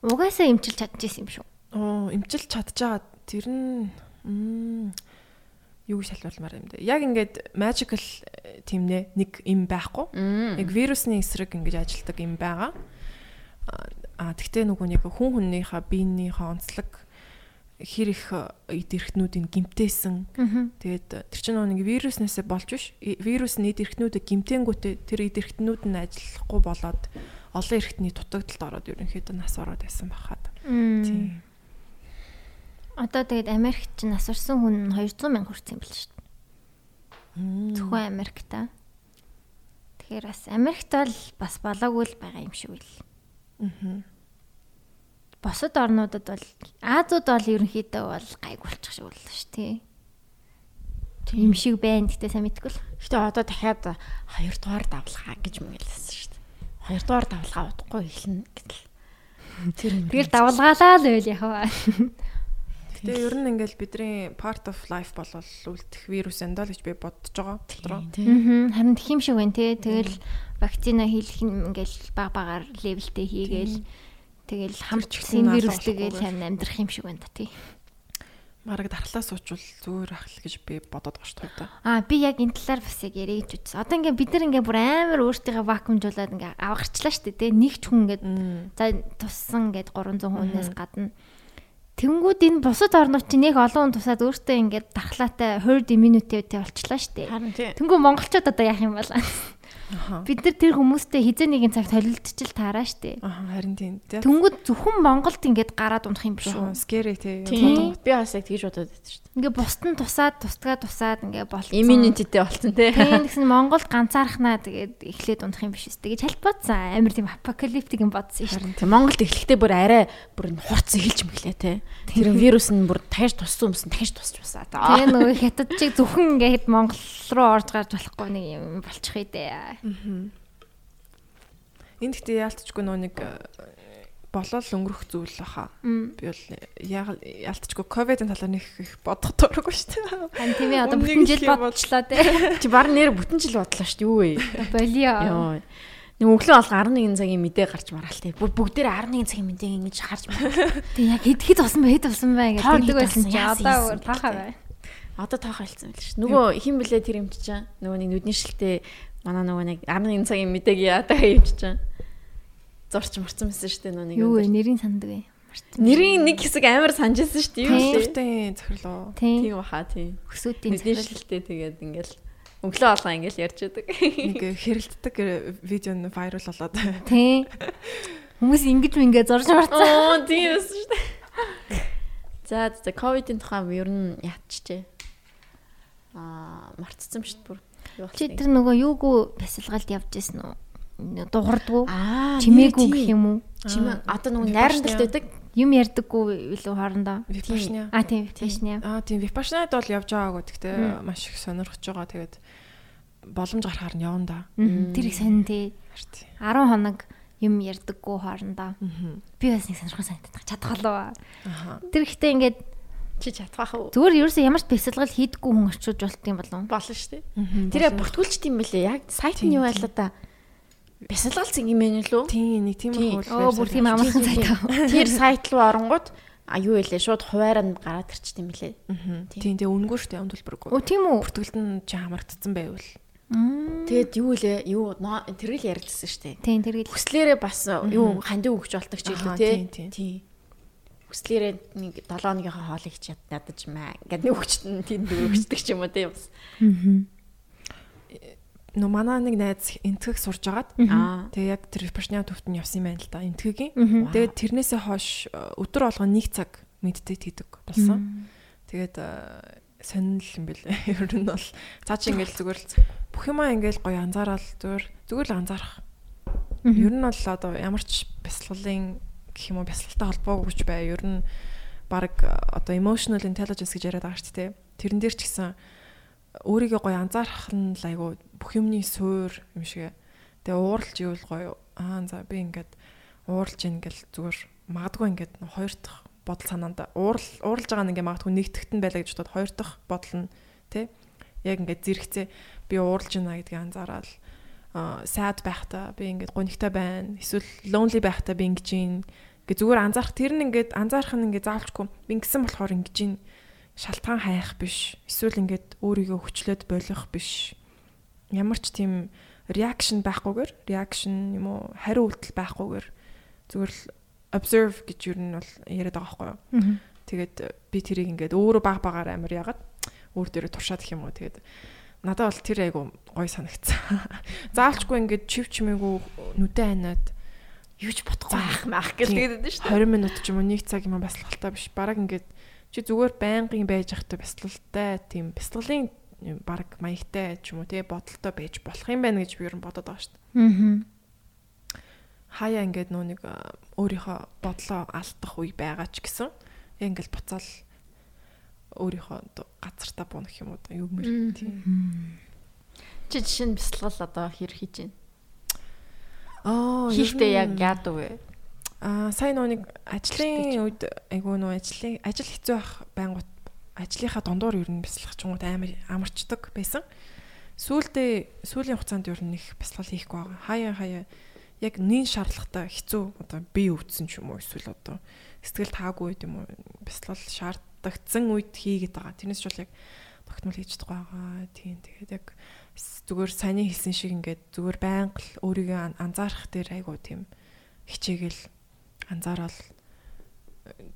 Speaker 1: Угаасаа имчилж чадчихсан юм шүү.
Speaker 3: Оо, имчилж чадчихаа тэр нь юу гэж шалбарламаар юм бэ? Яг ингээд magical э, тийм нэ нэг юм байхгүй. Яг вирусны эсрэг ингэж ажилдаг юм байгаа. А- тэгтээ нөгөө нэг хүн хүнийхээ биенийхээ онцлог хэр их эд эрхтнүүдийг гимтээсэн. Тэгээд э, тэр чинь нэг вируснээсээ болж биш. Вирус нь эд эрхтнүүдэд гимтэнгүүтээ тэр эд эрхтнүүд нь ажиллахгүй болоод олон эрхтний дутагдалд ороод ерөнхийдөө нас ороод байсан байхад. Тийм.
Speaker 1: Одоо тэгээд Америкт ч нас орсон хүн 200 мянга хүрсэн юм биш шүү дээ. Зөвхөн Америкта. Тэгэхээр бас Америкт бол бас болоогүй л байгаа юм шиг үл.
Speaker 3: Мгм.
Speaker 1: Босод орнуудад бол Азууд бол ерөнхийдөө бол гайг болчих шиг боллоо шүү дээ. Тийм шиг байна гэтээ сайн мэдгүй л.
Speaker 2: Гэтэ одоо дахиад хоёрдугаар давлгаа гэж мэгээлсэн шүү дээ. Хоёрдугаар давлгаа удахгүй эхэлнэ гэтэл. [laughs] Тэр.
Speaker 1: Тэгэл давлгаалаа л байл яхаа.
Speaker 3: Гэтэ ер нь ингээл бидний part of life болвол үлдэх вирус эндаа л гэж би бодож байгаа. Дотроо.
Speaker 1: Аа. Харин тхим шиг байна те. Тэгэл вакцина хийх нь ингээл баг багаар левелтэй хийгээл тэгэл хамт
Speaker 3: ч
Speaker 1: чин
Speaker 3: гэсэн
Speaker 1: вирус
Speaker 3: алга
Speaker 1: тэгэл
Speaker 3: болохгүйгээр.
Speaker 1: харин амьдрах юм шиг байна да тий.
Speaker 3: Мараг дархлаа суучвал зүгээр ах л гэж би бодоод байгаа шүү дээ.
Speaker 1: Аа би яг энэ талаар бас яг ярих гэж үзсэн. Одоо ингээ бид нар ингээ бүр амар өөртөө вакуумжуулаад ингээ авгарчлаа штэ тий. Нэг ч хүн ингээ за туссан гээд 300 хүнээс гадна Тэнгүүд энэ бусад орнууд чинь нэг олон хүн тусаад өөртөө ингээд дархлаатай herd immunity болчлаа штэ.
Speaker 2: Харин тий.
Speaker 1: Тэнгүү монголчууд одоо яах юм бол. Бид нар тэр хүмүүстэй хизээ нэгэн цагт холилдчихил таараа штэ.
Speaker 3: Аха харин тийм.
Speaker 1: Тэнгүүд зөвхөн Монголд ингээд гараад унах юм биш үү?
Speaker 3: Scary тий.
Speaker 1: Тийм.
Speaker 2: Би бас яг тэгж бодоод байсан дээ.
Speaker 1: Ингээ бусд нь тусаад тусдгаа тусаад ингээ болцсон.
Speaker 2: Immunity-тэй болцсон тий.
Speaker 1: Тийм гэсэн Монголд ганцаархнаа тэгээд эхлээд унах юм биш үстэй гэж хальт бодсон. Амар тийм апокалиптик юм бодсон
Speaker 2: тий Монголд эхлэхдээ бүр арай бүр хурц эхэлж мэглээ тий. Тэр вирус нь бүр таяж туссан юмсан таяж тусч басаа.
Speaker 1: Тэгээ нөгөө хятад чиг зөвхөн ингээд Монгол руу орж гарч болохгүй нэг юм болчих үедээ.
Speaker 3: Энд гэхдээ яалтчгүй нөө нэг э, болол өнгөрөх зүйл баха. Би бол яг яалтчгүй ковидын талаар нэг их бодох дурггүй шүү дээ.
Speaker 1: Хан тийм ээ одоо бүтэн жил бодчихлоо те. [laughs]
Speaker 2: Чи баг нэр бүтэн жил бодлоо шүү дээ. Юу вэ?
Speaker 1: Болио.
Speaker 2: Йоо. Нэг өглөө бол 11 цагийн мэдээ гарч мараал тий. Бүр бүгдээр 11 цагийн мэдээ ингэж харж мараа.
Speaker 1: Тэг яг хэд хэд болсон бэ хэд болсон бэ гэж
Speaker 2: Тоо
Speaker 1: хэлдэг
Speaker 2: хэд
Speaker 1: байсан чи одоо өөр таахаа
Speaker 2: гэдэг.
Speaker 1: бай.
Speaker 2: Одоо тоохоо хэлсэн байл ш. Нөгөө хин блэ тэр юм чичээ. Нөгөө нэг нүдний шилтэй манай нөгөө нэг 11 цагийн мэдээг яадаг юм чичээ. Зурч марцсан байсан шүү дээ нөгөө нэг.
Speaker 1: Юу вэ нэрийн санддаг вэ?
Speaker 2: Нэрийн нэг хэсэг амар санджсэн шүү дээ. Юу?
Speaker 3: Суртын захирлоо.
Speaker 1: Тийм.
Speaker 2: Баха тийм.
Speaker 1: Өсөөдийн
Speaker 2: Нүдний
Speaker 1: захирал.
Speaker 2: шилтэй тэгээд ингээл өглөө болгоо ингээл ярьж байдаг.
Speaker 3: Нэг хэрэлддэг видео нь viral болоод.
Speaker 1: Тийм. Хүмүүс ингэж мингээ зурж марцсан.
Speaker 2: Оо тийм байсан шүү дээ. За за ковидын тухай ер нь яатчихжээ. Аа марцсан шүү дээ бүр.
Speaker 1: Чи тэр нөгөө юугүй бясалгалд явж исэн үү?
Speaker 2: Аа
Speaker 1: Чимээгүй гэх юм уу?
Speaker 2: Чимээ одоо нөгөө найрамдалт байдаг.
Speaker 1: Юм ярьдаггүй илүү хоорондоо.
Speaker 3: Випашня.
Speaker 1: А тийм випашня.
Speaker 3: Аа тийм випашнад бол явж байгаагүй. Гэхдээ маш их сонирхож байгаа. Тэгээд боломж гарахаар нь явна да.
Speaker 1: Тэр их сонин тий.
Speaker 3: Харин.
Speaker 1: 10 хоног юм ярьдаггүй хоорондоо. Би бас нэг сонирхол болов.
Speaker 3: Аха.
Speaker 1: Тэр ихтэй ингээд
Speaker 2: Чи чадхаах уу?
Speaker 1: зүгээр ерөөсөө ямар ч бясалгал хийдэггүй хүн очиж болт юм болов.
Speaker 2: Болно шүү дээ. Тэрэ бүртгүүлчт юм бэлээ. Яг сайт нь юу байлаа да. Бясалгалцсан юм ээ лөө.
Speaker 3: Тийм нэг тийм
Speaker 2: Тийм.
Speaker 3: их
Speaker 1: Оо бүр тийм амархан сайт аа. [laughs]
Speaker 2: Тэр сайт руу оронгууд а юу илээ шууд хуваараа нь гараад ирчт юм бэлээ.
Speaker 3: Тийм тэгээ үнгүй шүү дээ амд төлбөргүй.
Speaker 1: Оо тийм үү?
Speaker 3: Бүртгэлд нь чи хамрагдсан байвал.
Speaker 2: Тэгэд юу илээ юу тэргэл ярьдсан шүү дээ.
Speaker 1: Тийм тэргээл
Speaker 2: Хүслээрээ бас юу хандив өгч болдог ч
Speaker 3: Аха,
Speaker 2: илүү тий.
Speaker 3: тийм, тийм.
Speaker 2: Тийм. Хүслээрээ нэг 7 хоногийнхаа хоолыг ч ядаж маа. Ингээд нэг нь тэнд өгчдөг ч юм уу тий бас.
Speaker 3: нөө манай нэг найз энтгэх сурж агаад
Speaker 2: Аа.
Speaker 3: тэгээ яг тэр випашна төвт нь явсан юм байна л да энтгэгийн. Тэгээд тэрнээсээ хойш э, өдөр болгоо нэг цаг медитейт хийдэг болсон. Тэгээд э, сонирхол юм бэлээ. [laughs] Ер нь бол цаа чи ингээл зүгээр л бүх юмаа ингээл гоё анзаараад зүгээр зүгээр л анзаарах. Ер нь бол одоо ямар ч бясалгалын гэх юм уу бясалгалтай холбоогүй ч бай. Ер нь баг одоо emotional intelligence гэж яриад байгаа шүү дээ. Тэрэн дээр ч гэсэн өөрийгөө гоё анзаарах нь л айгу бүх юмны суур юм шиг. Тэгээ ууралж ивэл гоё. Аа за би ингээд ууралж ингээл зүгээр магадгүй ингээд хоёр дахь бодол санаанд уурал ууралж байгаа нь ингээ магадгүй нэгтгэхт нь байлаа гэж бодоод хоёр дахь бодол нь тий яг ингээд зэрэгцээ би ууралж байна гэдгийг анзаараад аа sad байхдаа би ингээд гонигтай байна. Эсвэл lonely байхдаа би ингэж юм. Ингээ зүгээр анзаарах. Тэр нь ингээд анзаарах нь ингээ заавалчгүй би ингэсэн болохоор ингэж юм шалтгаан хайх биш. Эсвэл ингээд өөрийгөө хүчлээд болох биш. Ямар ч тийм reaction байхгүйгээр reaction юм уу хариу үйлдэл байхгүйгээр зүгээр л observe гэж юу нь бол яриад байгаа байхгүй юу? Тэгээд би тэрийг ингээд өөрөө баг багаар амар ягаад өөр дээрээ туршаад гэх юм уу? Тэгээд надад бол тэр айгу гой санагцсан. [laughs] Заавалчгүй ингээд чив чимээгүй нүдэн ханаад юу ч бодохгүй
Speaker 2: гэж
Speaker 3: Тийм.
Speaker 2: тэгээд шүү
Speaker 3: 20 минут ч юм уу 1 цаг юм бясалгалтай биш. Бараг ингээд чи зүгээр байнгын байж захтай бясалгалтай тийм бясалгалын бараг маягтай ч юм уу тий бодолтой байж болох юм байна гэж би ер нь бодоод байгаа шүү дээ.
Speaker 1: Аа.
Speaker 3: Хаяа ингээд нөө нэг а, өөрийнхөө бодлоо алдах үе байгаа ч гэсэн яг ингээд буцаал өөрийнхөө газартаа буунах юм уу да юу мэр тийм.
Speaker 2: Чи жишээ нь бясалгал одоо хэр хийж байна?
Speaker 3: Аа
Speaker 2: Хийхдээ яг яадаг вэ?
Speaker 3: Аа сайн нэг ажлын үед айгuu нөө ажлын ажил хэцүү байх байнгут ажлынхаа дундуур ер нь бясалгах ч юм уу амар амарчдаг байсан. Сүүлдээ сүүлийн хугацаанд ер нь их бясалгал хийхгүй байгаа. Хаяа хаяа яг нин шаардлагатай хэцүү одоо бие өвдсөн ч юм уу эсвэл одоо сэтгэл таагүй юм уу бясалгал шаардагдсан үед хийгээд байгаа. Тэрнээс ч бол яг тогтмол хийж чадахгүй байгаа. Тийм тэгээд яг зүгээр саний хэлсэн шиг ингээд зүгээр байнга л өөрийгөө ан- анзаарах дээр айгуу тийм хичээгэл анзаарал э,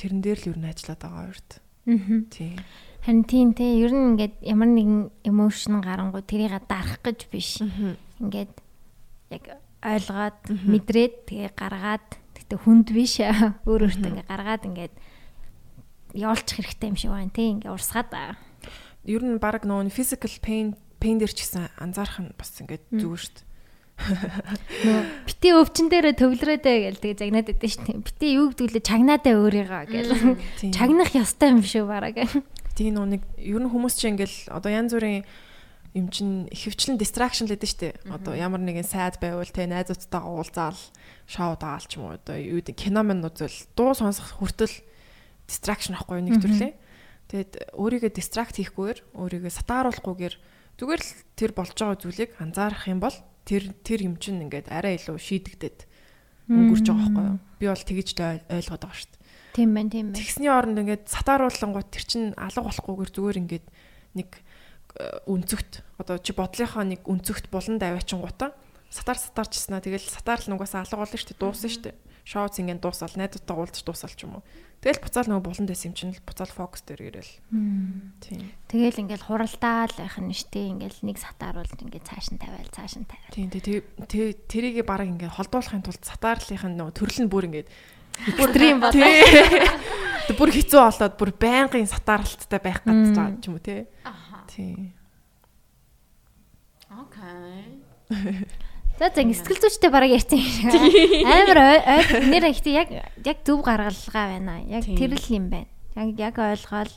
Speaker 3: тэрэн дээр л юу н ажиллаад байгаа хоёрт.
Speaker 1: Аа.
Speaker 3: Тийм.
Speaker 1: Харин тийм те ер нь ингээд ямар нэгэн эмошн гарангуй тэрийг дарах гэж биш. Ингээд яг ойлгоод мэдрээд тэгээ гаргаад тэгтээ хүнд биш [laughs] өөр өөртөө ингээд гаргаад ингээд явуулчих хэрэгтэй юм шиг байна те ингээд урсгаад.
Speaker 3: Ер нь баг нөө physical pain pain дээр ч гэсэн анзаарах нь бас ингээд зүгээр шүү дээ.
Speaker 1: Бити өвчин дээрээ төвлөрөөдэй гэл тэгээ загнаад байдсан шүү дээ. Бити юу гэдгүүлээ чагнаадаа өөрийгөө гэл.
Speaker 3: Тийм.
Speaker 1: Чагнах ёстой юм шүү бараг.
Speaker 3: Тийм нөө нэг ер нь хүмүүс чинь ингээл одоо янз бүрийн юм чин ихэвчлэн distraction л гэдэг дээ. Одоо ямар нэгэн сайд байвал те найзуудтайгаа уулзаал шоу даал ч юм уу одоо юу гэдэг кино мэн үзэл дуу сонсох хүртэл distraction ахгүй нэг төрлөө. Тэгэд өөрийгөө distract хийхгүйгээр өөрийгөө сатааруулахгүйгээр зүгээр л тэр болж байгаа зүйлийг анзаарах юм бол тэр тэр юм чин ингээд арай илүү шийдэгдээд өнгөрч байгаа байхгүй юу. Би бол ойл- ойлгоод байгаа шүү дээ.
Speaker 1: Тийм байна, тийм байна.
Speaker 3: Тэгсний оронд ингээд сатааруулангууд тэр чин алга болохгүйгээр зүгээр ингээд нэг э, үнцөгт одоо чи бодлынхоо нэг үнцөгт булан даваачингуудаа сатаар сатаарчснаа тэгэл сатаар л нугасаа алга болно шүү дээ дуусна шүү дээ шоу цингийн дуусаал найдуудтай уулзч дуусаал ч юм уу. Тэгэл буцаал нөгөө булан дэс юм чинь л буцаал фокус дээр ирээл тийм.
Speaker 1: Тэгэл ингээл хуралдаал байх нь штэ ингээл нэг сатааруулж ингээд цааш нь тавиал цааш нь тавиал.
Speaker 3: тийм тий тий тэрийг баг ингээд холдуулахын тулд сатаарлынх нь нөгөө төрөл нь бүр ингээд
Speaker 1: Экстрим бол.
Speaker 3: Тэг бүр хэцүү болоод бүр байнгын сатаарлалттай байх гэж байгаа ч юм уу тий.
Speaker 2: Аха.
Speaker 3: тий.
Speaker 2: Окей. [laughs]
Speaker 1: За за ингэ сэтгэл зүйчтэй бараг ярьсан. Амар ой- нэр ихтэй яг яг зөв гаргалгаа байна. Яг тэр л юм байна. Яг яг ойлгоол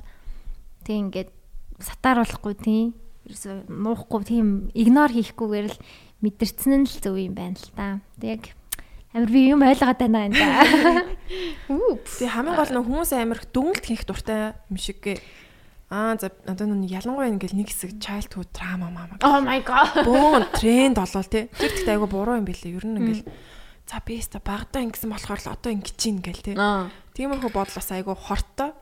Speaker 1: тэг ингээд сатааруулахгүй тийм. Ерөөсө нуухгүй тийм игнор хийхгүйгээр л мэдэрсэн нь л зөв юм байна л та. Тэг яг амар би юм ойлгоод байна энэ. [laughs]
Speaker 3: Тэг хамгийн гол нь хүмүүс амар дүнэлт хийх дуртай юм шиг гээ. Аа за одоо нүг ялангуяа ингээл нэг хэсэг childhood trauma мама
Speaker 2: Oh my god.
Speaker 3: бөөн тренд болол тий. Тэр ихтэй айгу буруу юм билээ. Ер нь ингээл за би өста багада ингэсэн болохоор л одоо ингэж чинь ингээл тий. Тиймэрхүү бодол бас айгу хортой.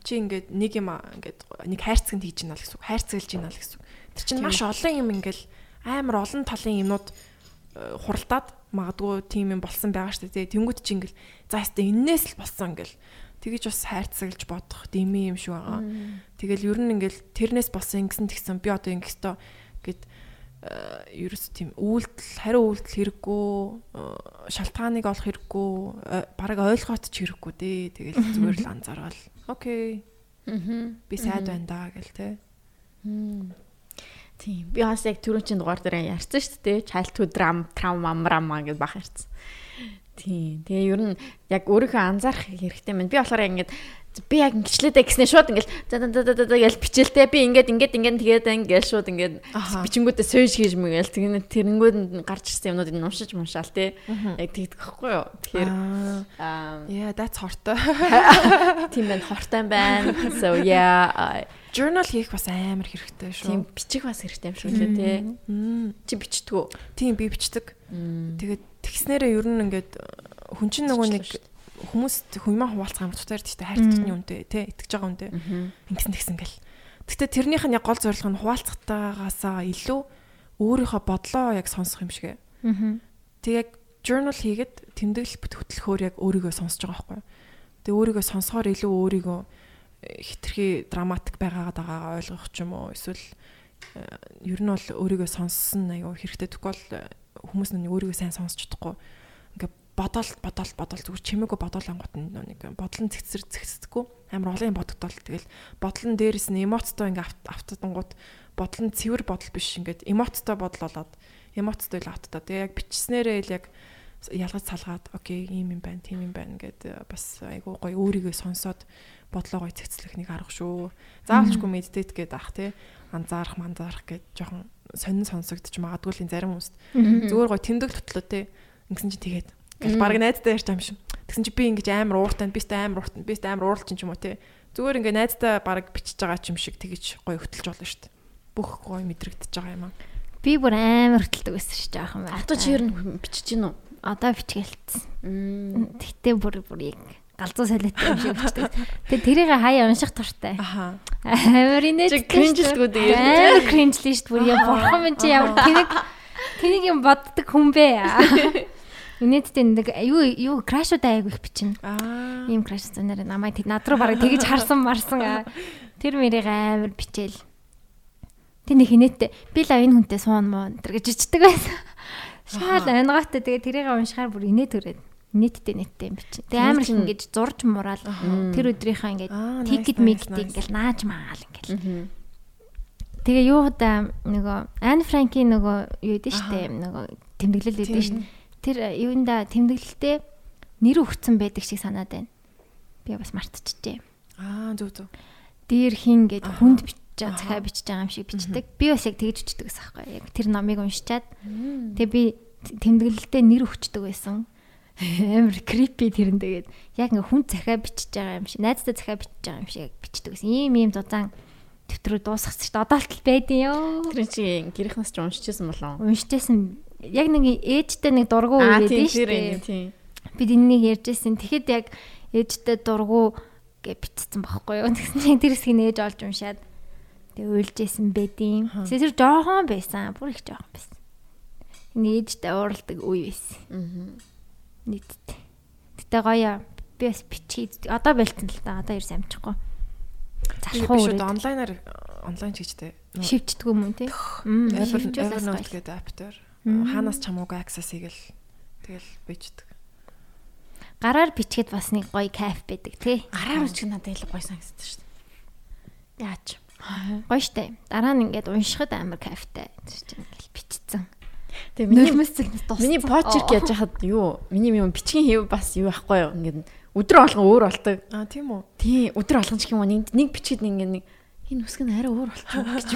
Speaker 3: Чи ингээд нэг юм ингээд нэг хайрцагт хийж гинэ л гэсэн үг. Хайрцаглаж гинэ л гэсэн үг. Тэр чинь маш олон юм ингээл амар олон талын юмнууд э, хуралдаад магадгүй тийм юм болсон байгаа шүү дээ. Тэнгүүд чи ингээл за ястаа эннээс л болсон ингээл тэгэж бас хайрцаглаж бодох дими юм шиг байгаа. Тэгэл ер нь ингээл тэрнээс болсон ингэсэн тэгсэн би одоо ингэстөө гэд ерөөс тийм үйлдэл хариу үйлдэл хэрэггүй шалтгааныг олох хэрэггүй бараг ойлгоод ч хэрэггүй дээ. Тэгэл [laughs] зүгээр л анзаарвал окей. Би сайд байна да гэл те.
Speaker 2: Тийм. Би бас яг түрүүн чинь дугаар дээр ярьсан шүү дээ. Childhood drama, trauma, drama гэж бах ярьсан. Тийм. Тэгээ ер нь яг өөрийнхөө анзаарах хэрэгтэй байна. Би болохоор ингэж би яг ингэчлээдэ гэснээр шууд ингээл за за за за гэж бичээлтэй би ингээд ингээд ингээд тэгээд ингээд шууд ингээд бичингүүдээ сойж хийж мэгэл тэгээд тэрнгүүд гарч ирсэн юмнуудыг уншиж муншаал те яг тэгдэг хэвгүй юу тэгэхээр
Speaker 3: аа yeah that's хортой [laughs]
Speaker 2: тийм байна хортой байна so yeah
Speaker 3: journal хийх бас амар хэрэгтэй шүү.
Speaker 2: Тийм бичих бас хэрэгтэй юм шүү дээ тий. Чи бичдэг үү?
Speaker 3: Тийм би бичдэг. Тэгээд тэгснээрээ ер нь ингээд хүн чинь нөгөө нэг хүмүүс хүмээ хуваалцах амар тутаар тийм хайрцагтны үнтэй тий итгэж байгаа үнтэй ингэсэн тэгсэн гэл. Гэтэ тэрнийх нь яг гол зорилго нь хуваалцахтаагаасаа илүү өөрийнхөө бодлоо яг сонсох юм шиг. Тэг яг journal хийгээд тэмдэглэл хөтлөхөөр яг өөрийгөө сонсож байгаа байхгүй. Тэг өөрийгөө сонсохоор илүү өөрийгөө э, хитрхи драматик байгаад байгаагаа ойлгох ч юм уу? Эсвэл э, ер нь бол өөрийгөө сонссон аюу хэрэгтэй. Бол э, хүмүүс нэг өөрийгөө сайн сонсч чадахгүй. Бодоол бодоол бодоол зүгээр чимээгүй бодоол ангууд нэг бодол нь цэгцэр цэгцдэггүй амар олон бодогдол тэгэл. Бодол нь дээрэс нь эмоцтой ингээ автадангууд бодол нь цэвэр бодол биш. Ингээд эмоцтой бодол болоод эмоцтой л автаа тэгээ яг бичснээрээ л яг ялгаж салгаад окей ийм юм байна тийм юм байна гэд э, бас айгуу гоё өөрийгөө сонсоод бодлоо гоё цэгцлэх нэг арга шүү заавалчгүй медитейт гэдэг ах тий анзаарах манзаарах гэд жоохон сонин сонсогдож магадгүй л зарим хүмүүст зүгээр гоё тэмдэг төтлөө тий ингэсэн чинь тэгээд Гэж баг найзтай ярьж байгаа юм шиг. Тэгсэн чи би ингэж амар ууртай, би сте амар ууртай, би сте амар ууралч юм уу те. Зүгээр ингээ найзтай баг бичиж байгаа ч юм шиг тэгэж гоё хөтөлж болно шүү дээ. Бүх гоё мэдрэгдэж байгаа юм аа.
Speaker 1: Би бүр амар хөтэлдэг байсан шүү дээ юм.
Speaker 2: Одоо чи ер нь бичиж гин үү?
Speaker 1: Одоо бичгэлцсэн. Тэгтээ бүр бүр яг галзуу солиотой юм шиг бичдэг. Тэгээ тэрийг хаяа унших туртай. Аха. Амар инээд
Speaker 2: кринжлгүү тэгээ.
Speaker 1: Амар кринжлээ шүү дээ. Бүр яа бурхан минь чи ямар тэнэг тэнэг юм боддог хүн бэ? Инээдтэй нэг юу юу крашуудаа айгу их бичнэ. Аа. Ийм краш зэнээр намайг над руу бараг тэгэж харсан марсан. Тэр мэрийг амар бичээл. Тэ нэг инээдтэй би л энэ хүнтэй суун муу энэ гэж ичдэг байсан. Шаал ангаатай тэгээ тэрийг уншихаар бүр инээ төрээд нийтдээ нийтдээ юм бичнэ. Тэгээ амар их ингэж зурж мураал тэр өдрийнхаа ингэж тикет мигт ингэж нааж магаал ингэж. Тэгээ юу да нөгөө Ан Франкийн нөгөө юу гэдэг штэ нөгөө тэмдэглэл өгдөө штэ тэр юунда тэмдэглэлтэй нэр өгцөн байдаг шиг санаад байна. Би бас мартчихжээ.
Speaker 3: Аа зүг зүг.
Speaker 1: Дээр хин гэд хүнд бичиж байгаа захаа бичиж байгаа юм шиг бичдэг. Би бас яг тэгж бичдэг гэсэн хэрэг. Яг тэр номыг уншичаад тэгээ би тэмдэглэлтэй нэр өгчдөг байсан амар creepy тэрэн тэгээд яг ингээ хүн захаа бичиж байгаа юм шиг найзтай захаа бичиж байгаа юм шиг бичдэг гэсэн ийм ийм зузаан төвтрөө дуусгах чинь одоолтол байдэн ёо
Speaker 2: тэр чинь гэрхнээс ч уншижсэн болов
Speaker 1: уншижсэн яг нэг ээжтэй нэг дургу үед нь шүү дээ бид энэнийг ярьжсэн тэгэхэд яг ээжтэй дургу гэж бичсэн байхгүй юу [laughs] тэгсэн чинь тэр хэсгийг нээж олж уншаад тэг уйлжсэн байдیں۔ Тэр жоохон байсан. Бүр их жоохон байсан. Нээж та уралдаг үе байсан. Аа. Нийтдээ. Гэтэ гоё. Би бас бичиж одоо бэлтэн л та. Одоо ерөөс амжихгүй.
Speaker 3: Залхуу шүү дээ. Онлайнаар онлайн чигчтэй.
Speaker 1: Шивчдэг юм уу те?
Speaker 3: Evernote гэдэг апп дээр хаанаас чамуугаа access хийгээл тэгэл бичдэг.
Speaker 1: Гараар бичгээд бас нэг гоё кайф байдаг тий.
Speaker 2: Гараар бичих надад илүү гоё санагдсан шүү дээ. Яаж?
Speaker 1: Гоё штэ. Дараа нь ингээд уншихад амар кайфтай. Чинь ингээл бичсэн.
Speaker 2: Тэгээ миний миний почерк яаж хахад юу? Миний юм бичгийн хэв бас юу ахгүй юу? Ингээд өдрө болгон өөр болдог.
Speaker 3: Аа тийм үү?
Speaker 2: Тий, өдрө болгон ч юм уу нэг нэг бичгээд ингээд нэг энэ үсг нь арай өөр болчих гэж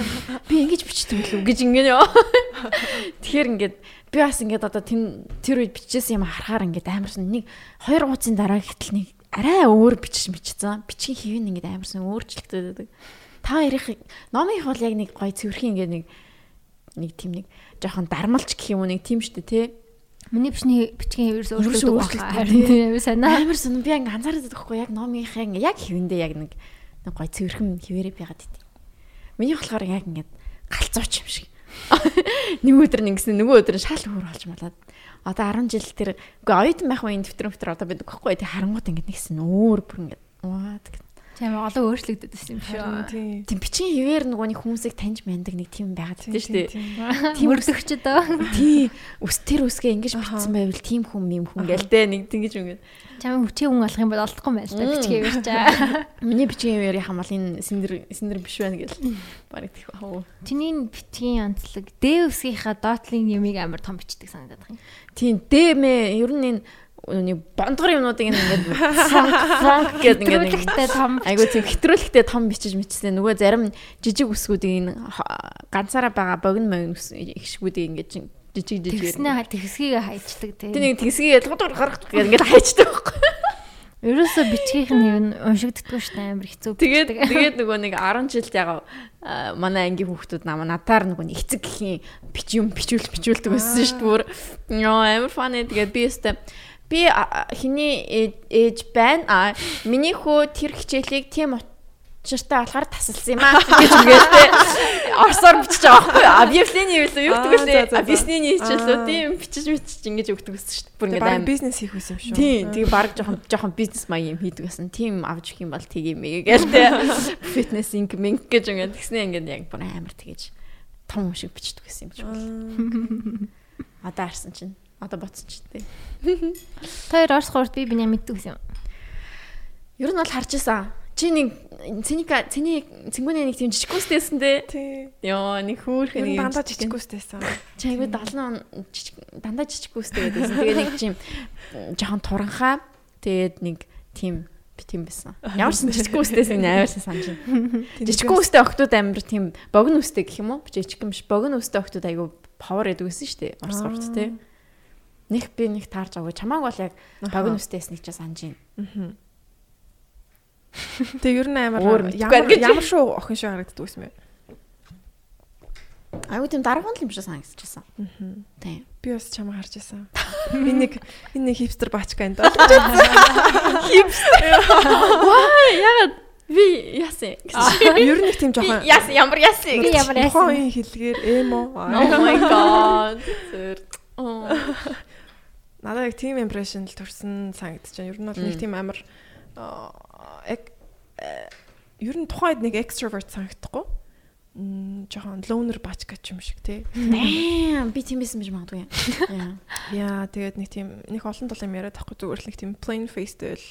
Speaker 2: би ингэж бичдэг билүү гэж ингэ яа. Тэгэхээр ингээд би бас ингээд одоо тэр үед бичижсэн юм харахаар ингээд амарсан нэг хоёр гуцын дараа гэтэл нэг арай өөр бичиж бичсэн. Бичгийн хэв нь ингээд амарсан өөрчлөлттэй. Та ярих номынх бол яг нэг гой цэвэрхэн ингээд нэг нэг тийм нэг жоохон дармалч гэх юм уу нэг тийм штэ тий.
Speaker 1: Миний бичний бичгийн хэвээрс өөрчлөлттэй байна. Харин тийм санаа.
Speaker 2: Амар сан би ингээ анзаардаг байхгүй яг номынхаа яг хэвэндээ яг нэг нэг гой цэвэрхэн хിവэрэ байгаад идэв. Миний болохоор яг ингээд галзууч юм шиг. [laughs] Нэг өдөр нэгсэн нөгөө өдөр шал хөр болж малаад. Одоо 10 жил тэр үгүй оюутан байх үеийн дэвтэр дэвтэр одоо бид гэхгүй тий харангууд ингээд нэгсэн өөр бүр ингээд уу
Speaker 1: Тийм олон өөрчлөгдөд байсан юм
Speaker 3: Харин
Speaker 1: шүү.
Speaker 3: тийм.
Speaker 2: Тийм бичгийн хэвээр нөгөө нэг хүмүүсийг таньж мандаг нэг тийм байгаад байдаг шүү дээ.
Speaker 1: Тийм өрсөгчд өө.
Speaker 2: Тий. Үс тэр үсгээ ингэж бичсэн байвал тийм хүн юм хүн гэлтэй нэг тэгэж үгээд.
Speaker 1: Чам хүчийн хүн болох юм бол олдохгүй байл та бичгээ явж чаа.
Speaker 2: Миний бичгийн хэвээр яхам бол энэ синдэр синдэр биш байна гэл. Бараг тийх аа.
Speaker 1: Чиний бичгийн онцлог дээвсгийнхаа доотлын ямиг амар том бичдэг санагдаад байна.
Speaker 2: Тийм дэмэ ер нь энэ нэг бондгор юмнуудыг ингээд [laughs] гэдэг ингээд
Speaker 1: Хэтрүүлэгтэй том
Speaker 2: Айгуу тийм хэтрүүлэгтэй том бичиж мичсэн. Нөгөө зарим жижиг үсгүүдийг ганцаараа байгаа богино үс ихшгүүдийг ингээд жижиг жижиг.
Speaker 1: тэгснэ тэгсгийг хайчдаг тийм.
Speaker 2: нэг тэгсгийг ялгадуур гаргах гэдэг ингээд хайчдаг байхгүй.
Speaker 1: Ерөөсө бичгийнх нь юм уншигддаггүй шүү дээ амар хэцүү.
Speaker 2: Тэгээд тэгээд нөгөө нэг 10 жилд ягаа а, манай ангийн хүүхдүүд намаа надаар нөгөө нэг эцэг гэхийн бич юм бичүүл бичүүлдэг байсан шүү дээ. Ёо амар фаны тэгээд би өстэй би хиний ээ- ээж байна. А миний хөө тэр хичээлийг тийм учиртай болохоор тасалсан юм аа гэж [laughs] үгээдтэй орсоор бичиж байгаа байхгүй юу? Объявление юу юу гэдэг. Объяснение
Speaker 3: Аа.
Speaker 2: хийчихлээ. Тийм бичиж бичиж ингэж өгдөг гэсэн шүү дээ. Бүр ингээд аим
Speaker 3: бизнес хийх байсан юм шүү.
Speaker 2: Тийм, тэгээ баг жоохон жоохон бизнес маяг юм хийдэг гэсэн. Тим авч өгөх юм бол тгий юм гээл тэ. Фитнес инк минк гэж ингээд тэгснэ ингээд яг бүр амар тэгэж том шиг бичдэг гэсэн юм чи. Одоо харсан чинь одоо боцсон ч тээ. [laughs]
Speaker 1: Тэр Орос гурд би биний мэддэг гэсэн юм.
Speaker 2: Ер нь бол харж исэн. Чи нэг циника цэний цэнгүүний нэг тийм жижиггүйстэйсэн дээ.
Speaker 3: Тийм.
Speaker 2: Йоо нэг хөөхөн
Speaker 3: Энэ
Speaker 2: нэг
Speaker 3: дандаа жижиггүйстэйсэн.
Speaker 2: Чи айгүй 70 жижиг дандаа жижиггүйстэй гэдсэн. Тэгээ нэг тийм жоохон туранхаа тэгээд нэг тийм би тийм байсан. Ямар ч жижиггүйстэйс нэг аваарсан санаж байна. Жижигхэн үстэй охтууд амар тийм богино үстэй гэх юм уу? Жижиг юм биш. Богино үстэй охтууд айгу павер ядаг гэсэн шүү дээ. Орос горт те. Нэг би нэг таарж аваа. Чамааг бол яг богино үстэйс нэг ч санаж байна.
Speaker 3: Тэгээ ер нь амар ямар ямар шүү охин шиг харагддаг байсан бэ?
Speaker 2: Айгу тийм дараахан л юм шиг санагдчихсан. Тийм.
Speaker 3: Би бас чамаа харж байсан. [laughs] Би нэг энэ нэг хипстер бачка энэ. [laughs] [laughs]
Speaker 2: Ягаад би яасан?
Speaker 3: Ер нь тийм жоохон
Speaker 2: Яасан ямар яасан?
Speaker 1: Би ямар яасан?
Speaker 3: тухайн үеийн хэлгээр эмо.
Speaker 2: Oh my god. Зүр.
Speaker 3: Надад яг тийм импрешн л төрсэн санагдчихэв. Ер нь бол нэг тийм амар яг э, ер нь тухайд нэг extrovert санагдахгүй. Жоохон loner бачка ч юм шиг тий.
Speaker 2: Damn, би тийм байсан биш магадгүй. Яа.
Speaker 3: Тэгээд нэг тийм нэг олон тул юм яриад тахгүй зүгээр л нэг тийм plain faced л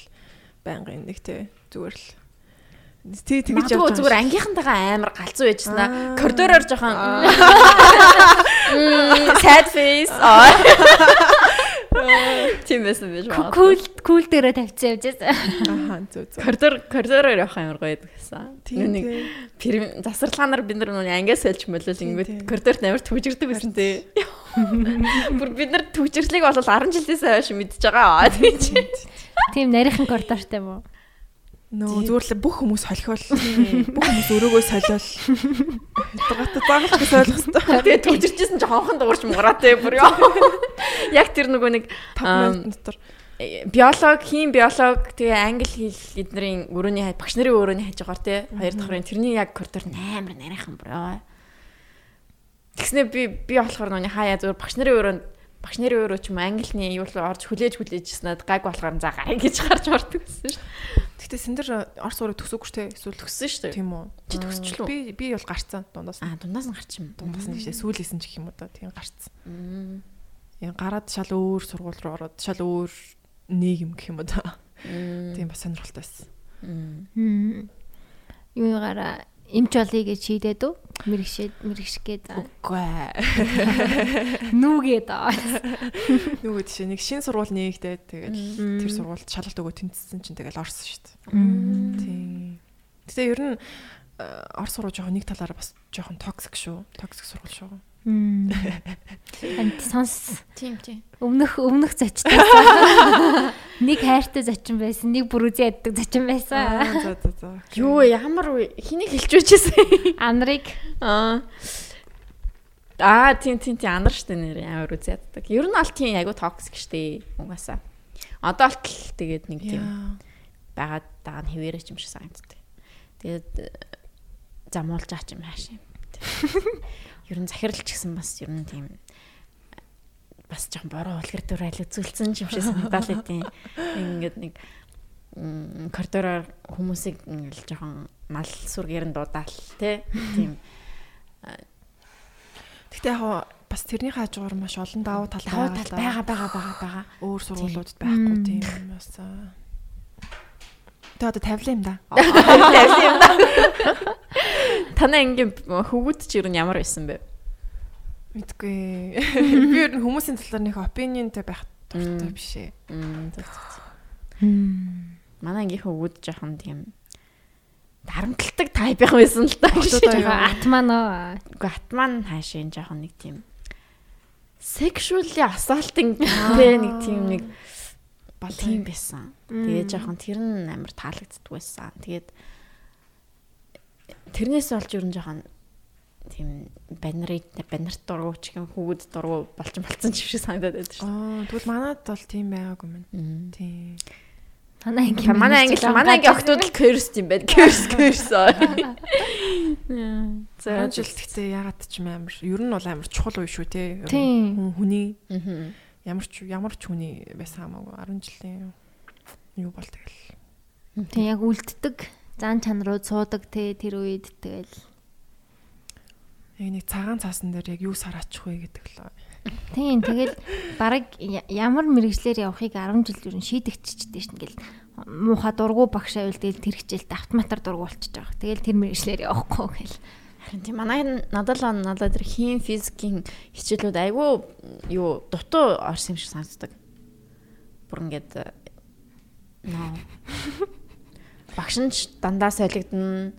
Speaker 3: байнгын нэг тий зүгээр л тий тэгж
Speaker 2: Магадгүй зүгээр ангийнхантайгаа амар галзуу байжсан
Speaker 3: Аа.
Speaker 2: Коридороор жоохон [laughs] sad face. [laughs] Аа. [laughs] Тийм байсан байж магадгүй.
Speaker 1: Кул кул дээрээ тавьчихсан явж байсан.
Speaker 3: Аха зөө зөө.
Speaker 2: Коридор коридороор явах амар гоё гэсэн.
Speaker 3: Тийм
Speaker 2: Нэг засварлаганаар бид нар нүг ангиас сольж болол
Speaker 3: Тийм,
Speaker 2: ингээд коридорт амар түжирдэг байсан тий. [laughs] Бүр бид нар түжирлийг бол 10 жилээс хойш мэдж байгаа. [laughs] Тийм
Speaker 1: нарийнхан коридортой юм уу?
Speaker 3: Нөө зүгээр л бүх хүмүүс холхиол бүх хүмүүс өрөөгөө солиол. Хятадтай заагалч гэж [laughs] ойлгох хэрэгтэй.
Speaker 2: Тэгээ түжирчсэн ч хонхон дуурч муураа тий бүр ёо. [laughs] Яг тэр нөгөө нэг
Speaker 3: 5
Speaker 2: Ам,
Speaker 3: минут дотор.
Speaker 2: э, биолог, хим биолог, тэгээ англи хэл эднэрийн өрөөний хай багш нарын өрөөний хажуугаар тий хоёр давхрын тэрний яг коридор амар нарийнхан бүр ёо. Тэгснэ би би болохоор нүний хаяа зүгээр багш нарын өрөөнд багш нарын өрөө ч юм уу, англиний юу л орж хүлээж хүлээжснээр гайг болохоор за гараа гэж [laughs] гарч мартдаг гэсэн шүү дээ.
Speaker 3: Гэтэ сендэр орс урыг шүү дээ. Эсвэл
Speaker 2: Төгссөн шүү дээ.
Speaker 3: тийм үү?
Speaker 2: Чи төгсчлөө?
Speaker 3: Би би бол гарцсан дундаас.
Speaker 2: Аа дундаас нь гарч юм.
Speaker 3: Дундаас нь жишээ сүүлээсэн ч гэх юм уу да тийм гарцсан. Яа гараад шал өөр сургууль руу ороод шал өөр нийгэм гэх юм уу да. Тийм бас сонирхолтой байсан.
Speaker 2: Мм.
Speaker 1: Юугаараа эмч болъё гэж шийдээд үү? Мэрэгшээд мэрэгшгээд
Speaker 3: Үгүй.
Speaker 1: нүүгээд аа.
Speaker 3: Нөгөө тийш нэг шин сургууль нээгдээд тэгэл тэр сургуульд шалгалт өгөө тэнцсэн чинь тэгэл орсон шүү дээ. Тийм. Гэтэ ер нь э, орс сургууль жоохон нэг талаараа бас жоохон токсик шүү. Токсик сургууль шүү.
Speaker 1: Мм. Энд сонс
Speaker 2: Тийм тийм.
Speaker 1: өмнөх өмнөх зочтой. Нэг хайртай зочин байсан, нэг бүр үзий яддаг зочин байсан.
Speaker 3: за за за.
Speaker 2: Юу ямар хэнийг хэлж байжсэн?
Speaker 1: Анрыг
Speaker 2: Аа. Аа тийм тийм тийм анар штэ нэр амар үзяддаг. Ер нь аль тийм айгу токсик штэ угаасаа. Одоо алт л тэгээд нэг тийм байгаад байгаа нь хэвээрээ ч юм шиг санагддаг. Тэгээд э, замуулж аач юм хааш юм. Ер нь захиралч гэсэн бас ер нь тийм бас жоохон бороо үлгэр дүр айл үзүүлсэн юм шиг санагдал идэв. Ингээд нэг коридороор хүмүүсийг ингээл жоохон мал сүргээр нь дуудаал тий. Тийм.
Speaker 3: Гэхдээ яг бас тэрний хажуугаар маш олон давуу тал
Speaker 2: тал байгаа байгаа байгаа байгаа.
Speaker 3: Өөр сургуулиудад байхгүй тийм бас. Тэгээ одоо тавилаа юм да. [laughs]
Speaker 2: Тавилаа юм да. [laughs] Танаа ингийн хөвгүүд ч юу ямар байсан бэ?
Speaker 3: Мэдгүй. Би ер нь хүмүүсийн талаар нэг opinionтэй байх дуртай биш ээ.
Speaker 2: Манай ингийн хөвгүүд жоохон тийм дарамтлагдаг тайп байх байсан л.
Speaker 3: Одоо юу?
Speaker 1: Атманоо.
Speaker 2: Үгүй атман хаашаа энэ жоохон нэг тийм sexually assaulting тэ нэг тийм нэг бол тийм байсан. Тэгээ жоохон тэр нь амар таалагддаг байсан. Тэгээд тэрнээс болж ер нь жоохон тийм банерыг банерт дургу ч юм хүүд дургу болчин болцсон ч шиг санагдаад байдаг шүү.
Speaker 3: Аа тэгвэл манад бол тийм байгаагүй мэн. Тийм.
Speaker 1: Манай анги
Speaker 2: Манай анги манай анги октод л curse юм байна. Curse curse. За [laughs]
Speaker 3: За жил гэхдээ ягаад ч юм амар ер нь бол амар чухал үе шүү те. Хүн хүний ямар ч ямар ч хүний байсан хамаагүй 10 жилийн юу бол тэгэл.
Speaker 1: Тэг яг үлддэг. Зан чанарууд суудаг те тэр үед тэгэл.
Speaker 3: Яг нэг цагаан цаасан дээр яг юу сараачих вэ гэдэг л.
Speaker 1: Тийм тэгэл бараг я- ямар мэрэгчлэр явахыг 10 жил юу шийдэгччихдээ шин гэл муухай дургу багш авил тэгэл тэр хичээлд автоматар дургу болчихж байгаа. Тэгэл тэр мэрэгчлэр явахгүй гэл.
Speaker 2: Харин тийм манай надад л надад тэр хим физикийн хичээлүүд айгүй юу дутуу орсон юм шиг санагддаг. Бүр ингээд э, нөө [laughs] багш нь дандаа солигдно.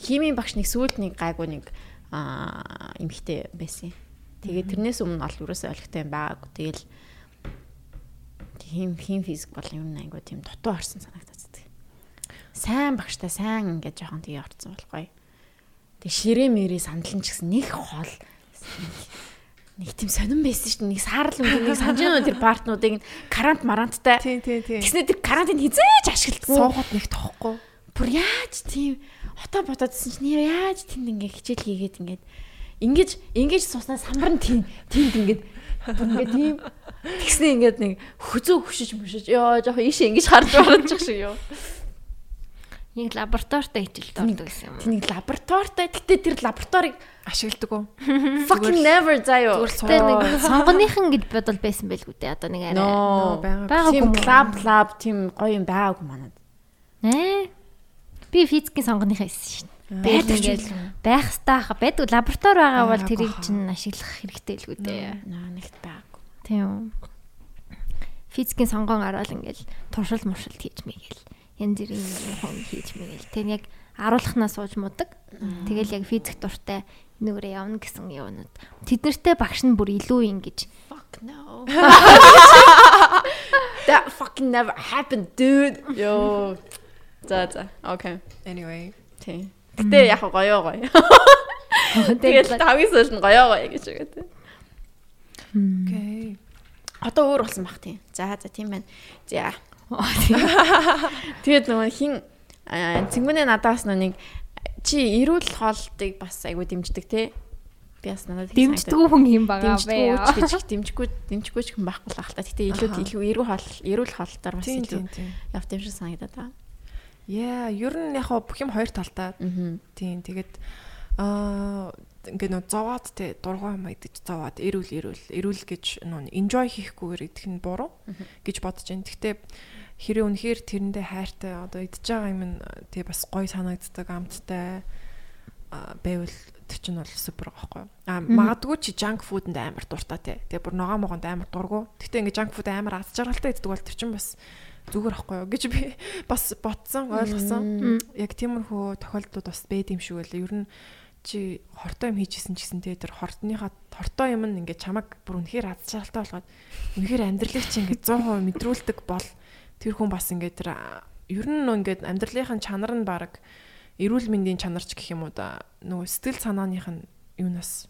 Speaker 2: Химийн багш нэг сүүлд нэг гайгүй нэг аа эмхтэй байсан. Тэгээд тэрнээс өмнө ол юусоо олигтой юм байгаагүй. Тэгэл хим хим физик бол юм айгүй тийм дутуу орсон санагдаад. Сайн багштай сайн ингээд жоохон тгий орсон болохгүй. Тэг ширээ мэрээ сандалн ч гэсэн нэг хол нэг тийм сонирн байсан шүү дээ. Нэг саарл үнэ нэг санаж байна тэр партнуудыг нь карант маранттай.
Speaker 3: Тийм тийм тийм.
Speaker 2: Тэгснэ тэр карантин хизээж ашигладаг.
Speaker 3: Суугаад нэг тохгүй.
Speaker 2: Бүр яаж тийм хотоо бодоодсэн чинь нэр яаж тэнд ингээ хичээл хийгээд ингээд ингэж ингэж суснаа самбар нь тийм тиймд ингээд бүр ингээд тийм тэгснэ ингээд нэг хөзөө хөшиж мөшиж ёо жоох ийшээ ингэж харж барах шиг юу.
Speaker 1: Яг лабораторитой хичээлд ордог гэсэн юм.
Speaker 2: Тэнийг лабораторитой гэтээ тэр лабораторийг
Speaker 3: Ашигладаг уу?
Speaker 2: fucking never заяо.
Speaker 1: Тэр нэг сонгоныхан гэж бодол байсан байлгүй дээ. Одоо нэг арай.
Speaker 2: Ноо
Speaker 3: байгаа.
Speaker 2: Тийм клаб клаб тийм гоё юм байгаагүй манад.
Speaker 1: Ээ. Би физикийн сонгоныхаа хэлсэн шин.
Speaker 2: Байдаг ч
Speaker 1: байх стаах байдаг лаборатори байгаа бол тэрийг чинь ашиглах хэрэгтэй л үү дээ.
Speaker 2: Наа нэгт байгаагүй.
Speaker 1: Тийм. Физикийн сонгоон гарвал ингээл туршил муршил хийж мэйгээл. Янз бүрийн юм хийж мэйгээл. Тэр яг аруулхнаа сууж мудаг. Тэгэл яг физик дуртай нүгээрээ явна гэсэн юмнууд. Тэднэртэй багш нь бүр илүү ингэж
Speaker 2: Fuck no. [laughs] That fucking never happened dude. Yo. За за. Okay.
Speaker 3: Anyway.
Speaker 2: Тийм. Гэтэ яг гоё гоё. [laughs] Тэгэл тавгийн суулт нь гоё гоё гэж байгаа тийм.
Speaker 3: Окей.
Speaker 2: Одоо өөр болсон бах тийм. За за тийм байна. За. [laughs] Тэгээд нөгөө хин аа, цэнгүнээ надаас нэг чи эрүүл хоолтыг бас айгу дэмждэг те. Би бас надад
Speaker 1: дэмждэггүй хүн юм байгаа
Speaker 2: гэж их дэмжгүй дэмжгүй ч хүн байхгүй л ахalta. Гэтэ илүү илүү эрүүл хоол эрүүл хоолтоор бас илүү явт юм шиг санагдаад байгаа.
Speaker 3: Яа, ер нь яг бүх юм хоёр талтай. Тийм. Тэгээд аа ингээд нөө зовоод те дургуй юм идэж зовоод эрүүл эрүүл эрүүл гэж нөө enjoy хийхгүйгээр идэх нь буруу гэж бодож байна. Гэхдээ хэрэг үнэхээр тэрэндээ хайртай одоо идэж байгаа юм нь тий бас гоё санагддаг амттай байвал тэр чинь бол супер байхгүй юу? Аа магадгүй чи junk food-нд амар дуртай тий. Тэгээ бүр ногоо могонд амар дургу. Гэхдээ ингээ junk food амар аз жаргалтай иддэг бол тэр чинь бас зүгээр байхгүй юу гэж би [laughs] бас ботсон ойлгосон. Яг тиймэрхүү тохиолдлууд бас байд юм шиг байлаа. Ер нь чи хортой юм хийжсэн ч гэсэн те тэр хортныхаа хортой юм нь ингээд чамаг бүр үнэхээр аз жаргалтай болгоод үнэхээр амьдралыг чи ингээд 100% мэдрүүлдэг бол тэр хүн бас ингээд тэр ер нь нөө ингээд амьдралынхын чанар нь баг эрүүл мэндийн чанарч гэх юм уу да. Нөгөө сэтгэл санааных нь юунаас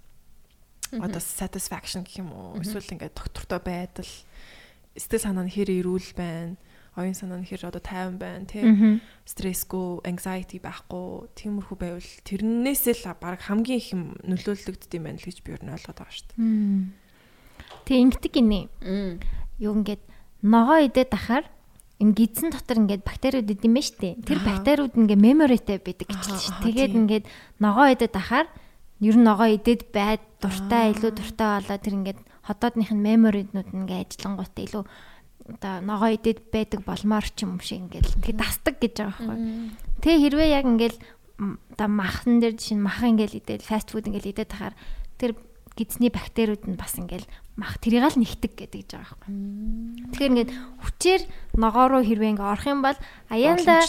Speaker 3: одоо satisfaction гэх юм уу? Эсвэл ингээд доктортой байдал сэтгэл санаа нь хэр эрүүл байна? Оюун санаа нь хэр одоо тайван байна? Тий стрессгүй anxiety байхгүй тиймэрхүү байвал тэрнээсээ л баг хамгийн их юм нөлөөлөгддөг юм байна л гэж би ер нь ойлгоод байгаа шүү дээ.
Speaker 1: Тэг ингэдэг гинэ. Юу ингээд ногоо идээд ахаар энэ гидсэн дотор ингээд бактериуд идэм байж тээ. Тэр бактериуд ингээд меморитэй байдаг гэж шүү. Тэгээд ингээд ногоо идэд ахаар ер нь ногоо идэд байд дуртай илүү дуртай болоод тэр ингээд хотоодных нь мемориднууд ингээд ажиллангуудтай илүү одоо ногоо идэд байдаг болмоор ч юм шиг ингээд тэг дасдаг гэж байгаа байхгүй. Тэ хэрвээ яг ингээд одоо махан дээр жишээ нь махан ингээд идээд фаст фуд ингээд идээд тахаар тэр гидсний бактериуд нь бас ингээд мах тэрийг л нэгтэг гэдэг гэж байгаа байхгүй. Тэгэхээр ингээд хүчээр ногоо руу хэрвээ ингээд орох юм бол аяанда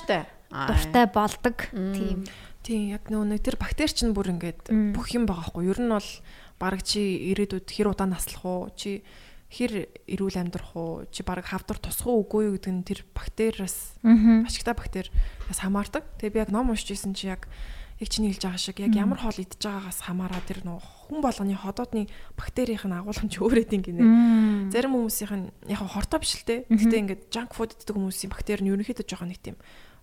Speaker 1: дуртай болдог. Тийм.
Speaker 3: Тийм яг нөө тэр бактери чинь бүр ингээд бүх юм байгаа хгүй. Ер нь бол баг чи ирээдүйд хэр удаан наслах уу? Чи хэр эрүүл амьдрах уу? Чи баг хавдар тусах уу үгүй юу гэдэг нь тэр бактериас ашигтай бактериас хамаардаг. Тэгээ би яг ном уншиж исэн чи яг яг чиний хэлж байгаа шиг яг ямар хоол идж байгаагаас хамаараа тэр нөх хүн болгоны ходоодны бактерийн агуулмж өөр эдин гинэ. Зарим хүмүүсийнх нь яг хортой биш л те. Гэтэ ингээд junk food иддэг хүмүүсийн бактери нь ерөнхийдөө жоохон нэг тийм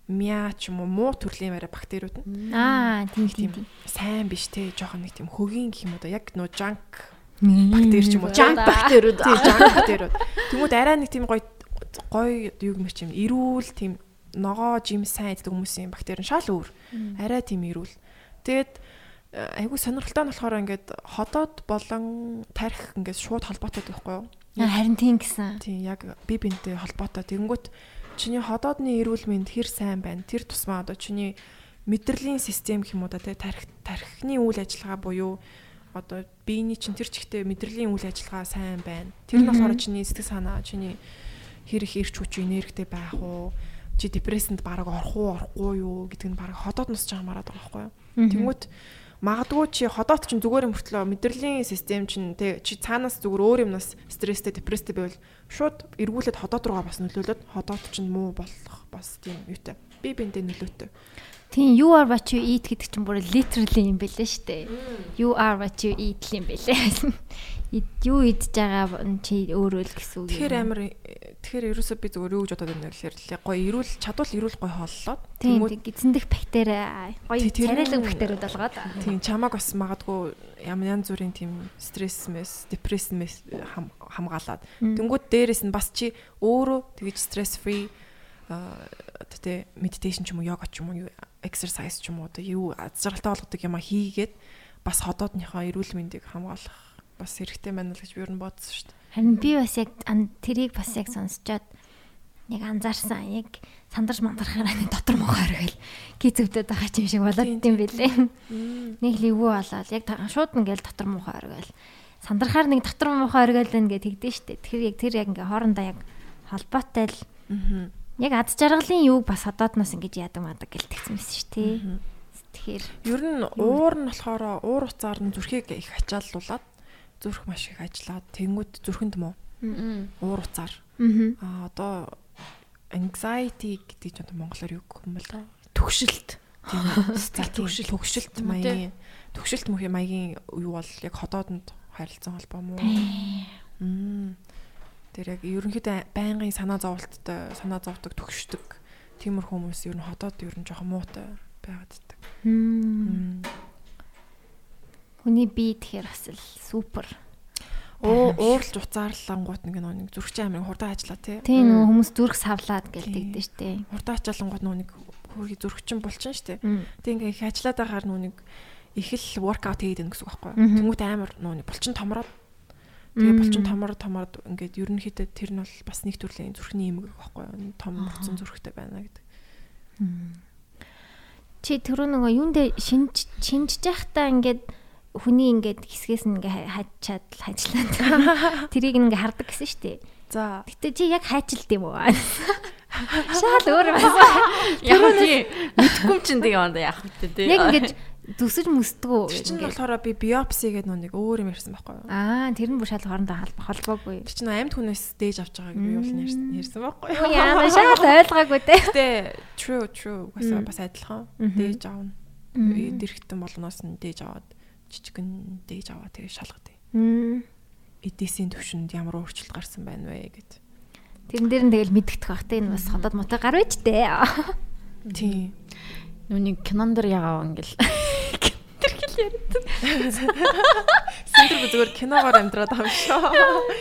Speaker 3: мяа ч юм уу муу төрлийн барай бактериуд
Speaker 1: нь. Аа тийм тийм.
Speaker 3: Сайн биш те. Жоохон нэг тийм хөгийн гэх юм уу да. Яг нөө junk бактери ч юм уу.
Speaker 2: Junk бактериуд.
Speaker 3: Тийм junk бактериуд. Тэмүүд арай нэг тийм гоё гоё юу гэмэр чим эрүүл тийм ногоо жим сайн иддэг хүмүүсийн бактери шал өөр. Арай тийм эрүүл. Тэгээд айгүй сонирхолтой нь болохоор ингээд ходоод болон тарих ингээд шууд холбоотой байхгүй юу?
Speaker 1: Харин тийм гэсэн.
Speaker 3: Тийм яг би бинтэй холбоотой. Тэгэнгүүт чиний ходоодны эрүүл мэнд хэр сайн байна? Тэр тусмаа одоо чиний мэдрэлийн систем гэх юм уу да тий тарих тархины үйл ажиллагаа буюу одоо биений чин тэр чигтээ мэдрэлийн үйл ажиллагаа сайн байна. Тэр нь болохоор чиний сэтгэл санаа, чиний хэр их эрч хүч энергитэй байх уу? чи депрессэнд баг орох уу орохгүй юу гэдэг нь баг ходоод нусч мараад байгаа байхгүй юу. Тэнгүүт магадгүй чи ходоод чинь зүгээр юм хөртлөө мэдрэлийн систем чинь тэ чи цаанаас зүгээр өөр юмнаас стресстэй депресстэй байвал шууд эргүүлээд ходоод руугаа бас нөлөөлөд ходоод чинь муу болох бас тийм юутай. Би бинтээ нөлөөтэй.
Speaker 1: Тийм you are what you eat гэдэг чинь бүр literally юм бэлээ шүү дээ. You are what you eat юм бэлээ. [laughs] юу идж байгаа чи өөрөө л гэсэн үг.
Speaker 3: Тэгэхээр амар тэгэхээр ерөөсөө би зүгээр юу гэж бодоод байна гэхээр гоё эрүүл чадвал эрүүл гоё хооллоод
Speaker 1: тийм гидсэн дэх бактери гоё царайлаг бактериуд болгоод
Speaker 3: тийм чамаг бас магадгүй ямар янз бүрийн тийм стресс мэс депресс мэс хамгаалаад тэнгууд дээрэс нь бас чи өөрөө тэгэж стресс фри тэ медитейшн ч юм уу йога ч юм уу exercise ч юм уу одоо юу аз жаргалтай болгодог юм а хийгээд бас ходоодныхоо эрүүл мэндийг хамгаалах бас хэрэгтэй байна л гэж би ер нь бодсон шүү дээ.
Speaker 1: Харин би бас яг тэрийг бас яг сонсчоод яг анзаарсан. Яг сандарч мандарахаар нэг дотор мохоо оргил гизөвдөд байгаа юм шиг болоод идэм билээ. Нэг л эвгүй болоод яг шууд ингээл дотор мохоо оргил. Сандрахаар нэг дотор мохоо оргил ингээд тэгдэж штэ. Тэгэхээр яг тэр яг ингээ хоорондоо яг холбоотой л. Яг ад жаргалын юуг бас одоодноос ингэж яадаг мадаг гэлтгсэн байсан шүү дээ. Тэгэхээр
Speaker 3: ер нь уур нь болохоор уур уцаар нь зүрхийг их ачааллуулаад зүрх маш их ажиллаад тэнгууд зүрхэнд муу. Уур уцаар. Аа одоо anxiety гэдэг чинь монголоор юу гэх юм бол [laughs]
Speaker 2: төгшөлт.
Speaker 3: Төгшөлт төгшөлт маягийн төгшөлт мөхийн маягийн юу бол яг ходоодонд харилцан холбоо мó. Тэр яг ерөнхийдөө байнгын санаа зовлттой санаа зовдөг төгшдөг тиймэр хүмүүс ер нь ходоод ер нь жоохон муутай байгаад ддаг.
Speaker 1: Хүний бие тэгэхээр бас л супер.
Speaker 3: Оо ууралж уцаарлангууд нэг нэг зүрхчийн амрын хурдан ажиллаа тий.
Speaker 1: Тийм нөгөө хүмүүс зүрх савлаад гэлдэгдэн штэ.
Speaker 3: Хурдан ачаалангууд нөгөө нэг хөргий зүрхчин булчин штэ. Тэг ингээ их ажиллаад байгаар нөгөө нэг их л воркаут хийгээд байна гэсэн үг байхгүй юу. Тэмүүт амар нөгөө булчин томроод тэгээ булчин томор томород ингээд ерөнхийдөө тэр нь бол бас нэг төрлийн зүрхний эмгэг байхгүй юу. Том мөрцөн зүрхтэй байна гэдэг.
Speaker 1: Чи түрүү нөгөө юундэ шинж шинжж байхдаа ингээд хүний ингээд хэсгээс нь ингээ хайчаад хайчлаа. [laughs] Тэрийг ингээ хардаг гэсэн шүү дээ.
Speaker 3: За.
Speaker 1: Гэтэ чи яг хайчилт юм уу? Шал өөр байсан. [laughs]
Speaker 2: Яг тий. Мэдхгүй ч энэ юм да яг хөтэ тий.
Speaker 1: Яг ингээд төсөж мүсдгүү.
Speaker 3: Тэр чинь болохоор би биопси гэдэг нэг өөр юм ярьсан байхгүй юу?
Speaker 1: Аа, тэр нь бүр шал хоорондоо холбоогүй.
Speaker 3: Тэр чинь амьд хүнээс дээж авч байгааг би юу ярьсан ярьсан байхгүй
Speaker 1: юу? Яа, шал ойлгоогүй те.
Speaker 3: Гэтэ true true гэсэн бас адилхан. Дээж аавна. Дэрхтэн болгоноос нь дээж аваад жижигэн дээж аваа тэгээ шалгадээ. Эдээсийн төвшөнд ямар өөрчлөлт гарсан байна вэ гэд.
Speaker 1: Тэрэн дээр нь тэгэл мэддэх бах те энэ бас ходоод мутай гар байж дээ.
Speaker 3: Тийм.
Speaker 2: Нүуний кинон дэр ягаа ингээл [laughs] тэр хэл ярьдаг.
Speaker 3: Сэнтер зүгээр киногоор амьдраад байгаа юм шүү.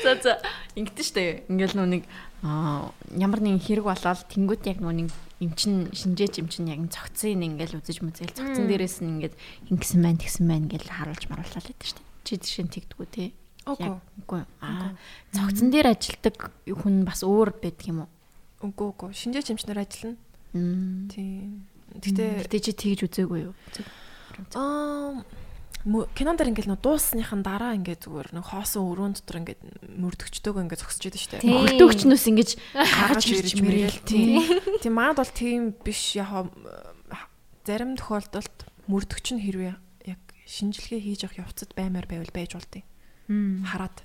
Speaker 2: За за ингэдэж штэ. Ингээл нүуник аа ямар нэгэн хэрэг болоод тэнгуут яг нүг эмчин шинжээч эмчин яг цогцын ингээл үзэж мүзэл цогцон дээрээс нь ингээд ингэсэн байна тэгсэн байна гэж харуулж марууллаа л гэдэг дээ. Чи тийш нь тэгдэггүй те.
Speaker 3: Үгүй.
Speaker 2: Үгүй. Аа цогцон дээр ажилдаг хүн бас өөр байдаг юм уу?
Speaker 3: Үгүй үгүй. Шинжээч эмчнэр ажиллана. Тийм.
Speaker 2: Гэтэ
Speaker 3: Гэтэ
Speaker 2: чи тэгж үзээгүй юу?
Speaker 3: аа кинон дээр ингээл нөө дуусныхан дараа ингээд зүгээр нэг хоосон өрөөнд дотор ингээд мөрдөгчдөөгөө ингээд зогсож идэв штэ.
Speaker 1: Тийм.
Speaker 2: Хөлтөөгчнөөс ингэж
Speaker 3: гаргаж
Speaker 2: гаргаж
Speaker 3: ирж мэрэл тийм. Тийм маад бол тийм биш яг зарим тохиолдолд мөрдөгч нь хэрвээ яг шинжилгээ хийж явах явцад баймаар байвал байж болдیں۔ Хараад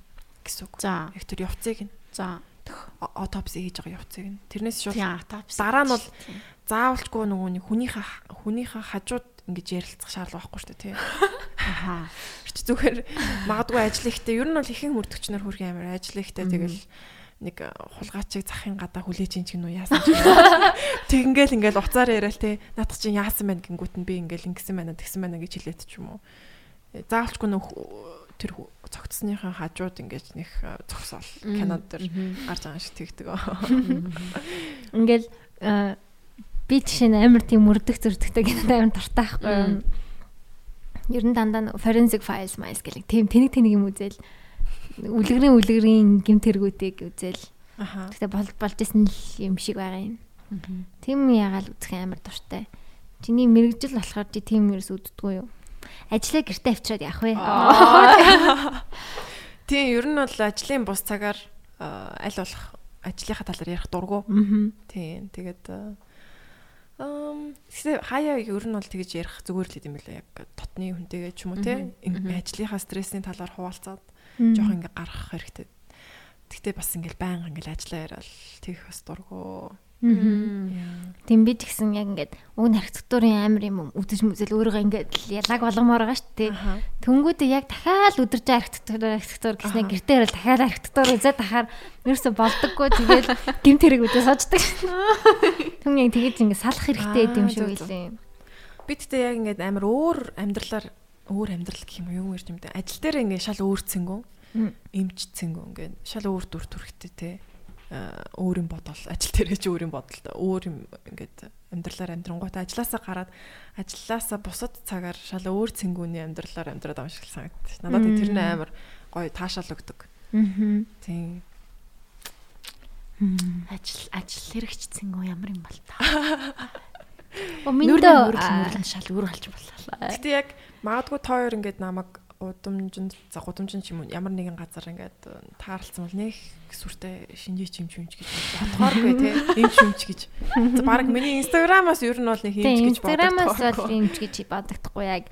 Speaker 3: гэсэн үг.
Speaker 2: За.
Speaker 3: Яг тэр явцыг нь
Speaker 2: За.
Speaker 3: Аутопси хийж байгаа явцыг нь. Тэрнээс шууд дараа нь бол заавалчгүй нөгөө нэг хүнийхээ хүнийхээ хажууд ингэж ярилцах шаардлага байхгүй шүү дээ тий. [laughs] Чи зүгээр магадгүй ажил ихтэй. Ер нь бол ихэнх мөрдөгчнөр хөрх амар ажил ихтэй тэгэл нэг хулгайчиг захын гадаа хүлээж ин ч гинүү яасан ч гинүү. [laughs] Тэг ингээл уцаар яриад те наадах чинь яасан байна гингүүт нь би ингээл ингэсэн байна тэгсэн байна гэж хэлээд ч юм уу. Заавалчгүй нөх тэр цогцсныхаа хажууд ингээд нэг э, зогсоол кинод дэр гарч байгаа шиг тэгдэг. [laughs]
Speaker 1: Ингээл би жишээ нь амар тийм мөрдөх зөрдөгтэй кинод амар дуртай байхгүй юу? Ер нь дандаа forensic files miles гэх тийм тэнэг тэнэг юм үзэл үлгэрийн үлгэрийн гимт хэрэгүүдийг үзэл бол болж исэн юм шиг байгаа юм. Тийм ягаал үзэх амар дуртай. Чиний мэрэгжил болохоор чи тийм ерөөс үддэггүй юу? Ажлаа гэртээ авчираад явах вэ? [laughs]
Speaker 3: Тийм ер нь бол ажлын бус цагаар аль болох ажлынхаа талаар ярих дурггүй. Тийм. Тэгээд гэхдээ хаяа ер нь бол тэгж ярих зүгээр л юм билээ. Яг дотны хүнтэйгээ ч юм уу те ажлынхаа стрессийн талаар хуваалцаад жоох ингээ гаргах хэрэгтэй. Гэхдээ бас ингээл байнга ингээл ажиллаа яриад тэгэх бас дурггүй.
Speaker 1: Тийм би ч гэсэн яг ингээд уг архитектурын амар юм үзэж мүзэл өөрийгөө ингээд ялаг болгомоор байгаа шүү дээ. Тэнгүүдээ яг дахиад өдөрж архитектур архитектур гэснээр гэртээ ирэл дахиад архитектур үзээд тахаар ерөөсө болдоггүй тэгэл гимт хэрэг үдээ сочдаг. Түн яг тэгэж ингээд салах хэрэгтэй
Speaker 3: зөв, зөв.
Speaker 1: байлээ.
Speaker 3: Би тэгтээ яг ингээд амар өөр амьдралаар өөр амьдрал гэх юм уу юу юм бэ? Ажил дээр ингээд шал өөр цэнгүү.
Speaker 1: Мм.
Speaker 3: Эмч цэнгүү ингээд шал өөр дүр төрхтэй те. Аа, өөр юм бодол ажил дээрээ ч өөр юм бодолтой өөр юм ингээд амьдралаар амьдрангуйтай ажилласаа гараад ажилласаа бусад цагаар шал өөр цэнгүүний амьдралаар амьдраад байгаа шиг санагдчих. Надад тэр нь амар гоё таашаал өгдөг.
Speaker 1: Аа.
Speaker 3: Тийм.
Speaker 2: Ажил ажил хэрэгжсэн гоо ямар юм бол та. [laughs] Нүрэл шал өөр болж боллоо.
Speaker 3: Гэтэ яг магадгүй та хоёр ингээд намайг удамжинд за гудамжинд ч юм уу ямар нэгэн газар ингээд э, таарлцсан бол нэг сүртэй шинжээч юм чимч гэж бодохооргүй те юм чимч гэж. За баг миний инстаграмаас ер нь бол нэг юмч гэж
Speaker 1: инстаграмаас бол
Speaker 3: боддог.
Speaker 1: юм ч гэж бодогдохгүй яг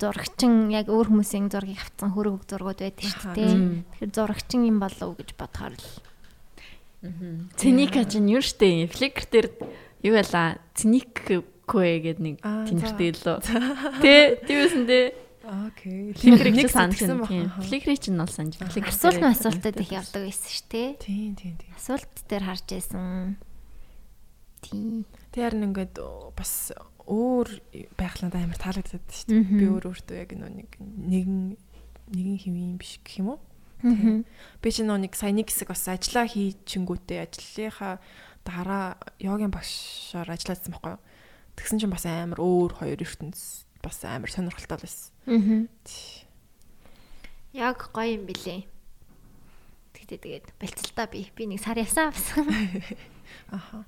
Speaker 1: зурагчин яг өөр хүмүүсийн зургийг авцсан хөрөг зургууд байдаг шүү дээ. Тэгэхээр зурагчин юм болов уу гэж бодохоор л
Speaker 2: Циника чинь юу штэ Flickr дээр юу байла? Циника кое гэдэг нэг тэмдэгтэй лөө. Тэ тиймсэн тэ
Speaker 3: Окей.
Speaker 2: Flickr-ийг
Speaker 3: Нэг
Speaker 2: ч
Speaker 3: сэтгэсэн
Speaker 2: байна. Flickr-ийг ч нь бол санаж байна.
Speaker 1: Асуулт
Speaker 2: дээр-
Speaker 1: асуултад их явдаг байсан шүү дээ.
Speaker 3: Тийм тийм тийм.
Speaker 1: Асуулт дээр харж байсан. Тийм.
Speaker 3: Тэр нь ингээд бас өөр байхлаад амар таалагддаг шүү дээ. Би өөр өөртөө яг нэг нэгэн нэгэн хэвэн биш гэх юм уу? Би нөө нэг сая нэг хэсэг бас ажиллаа хийчихэнгүүтээ ажлынхаа дараа йогийн багшаар ажиллаадсан байхгүй юу? Тэгсэн чинь бас амар өөр хоёр ертөнц бас амар сонирхолтой байсан.
Speaker 1: Мгм. Яг гоё юм билээ. Тэгтээ тэгээд бэлцэлтаа би би нэг сар явсан авсан. [laughs]
Speaker 3: Аха.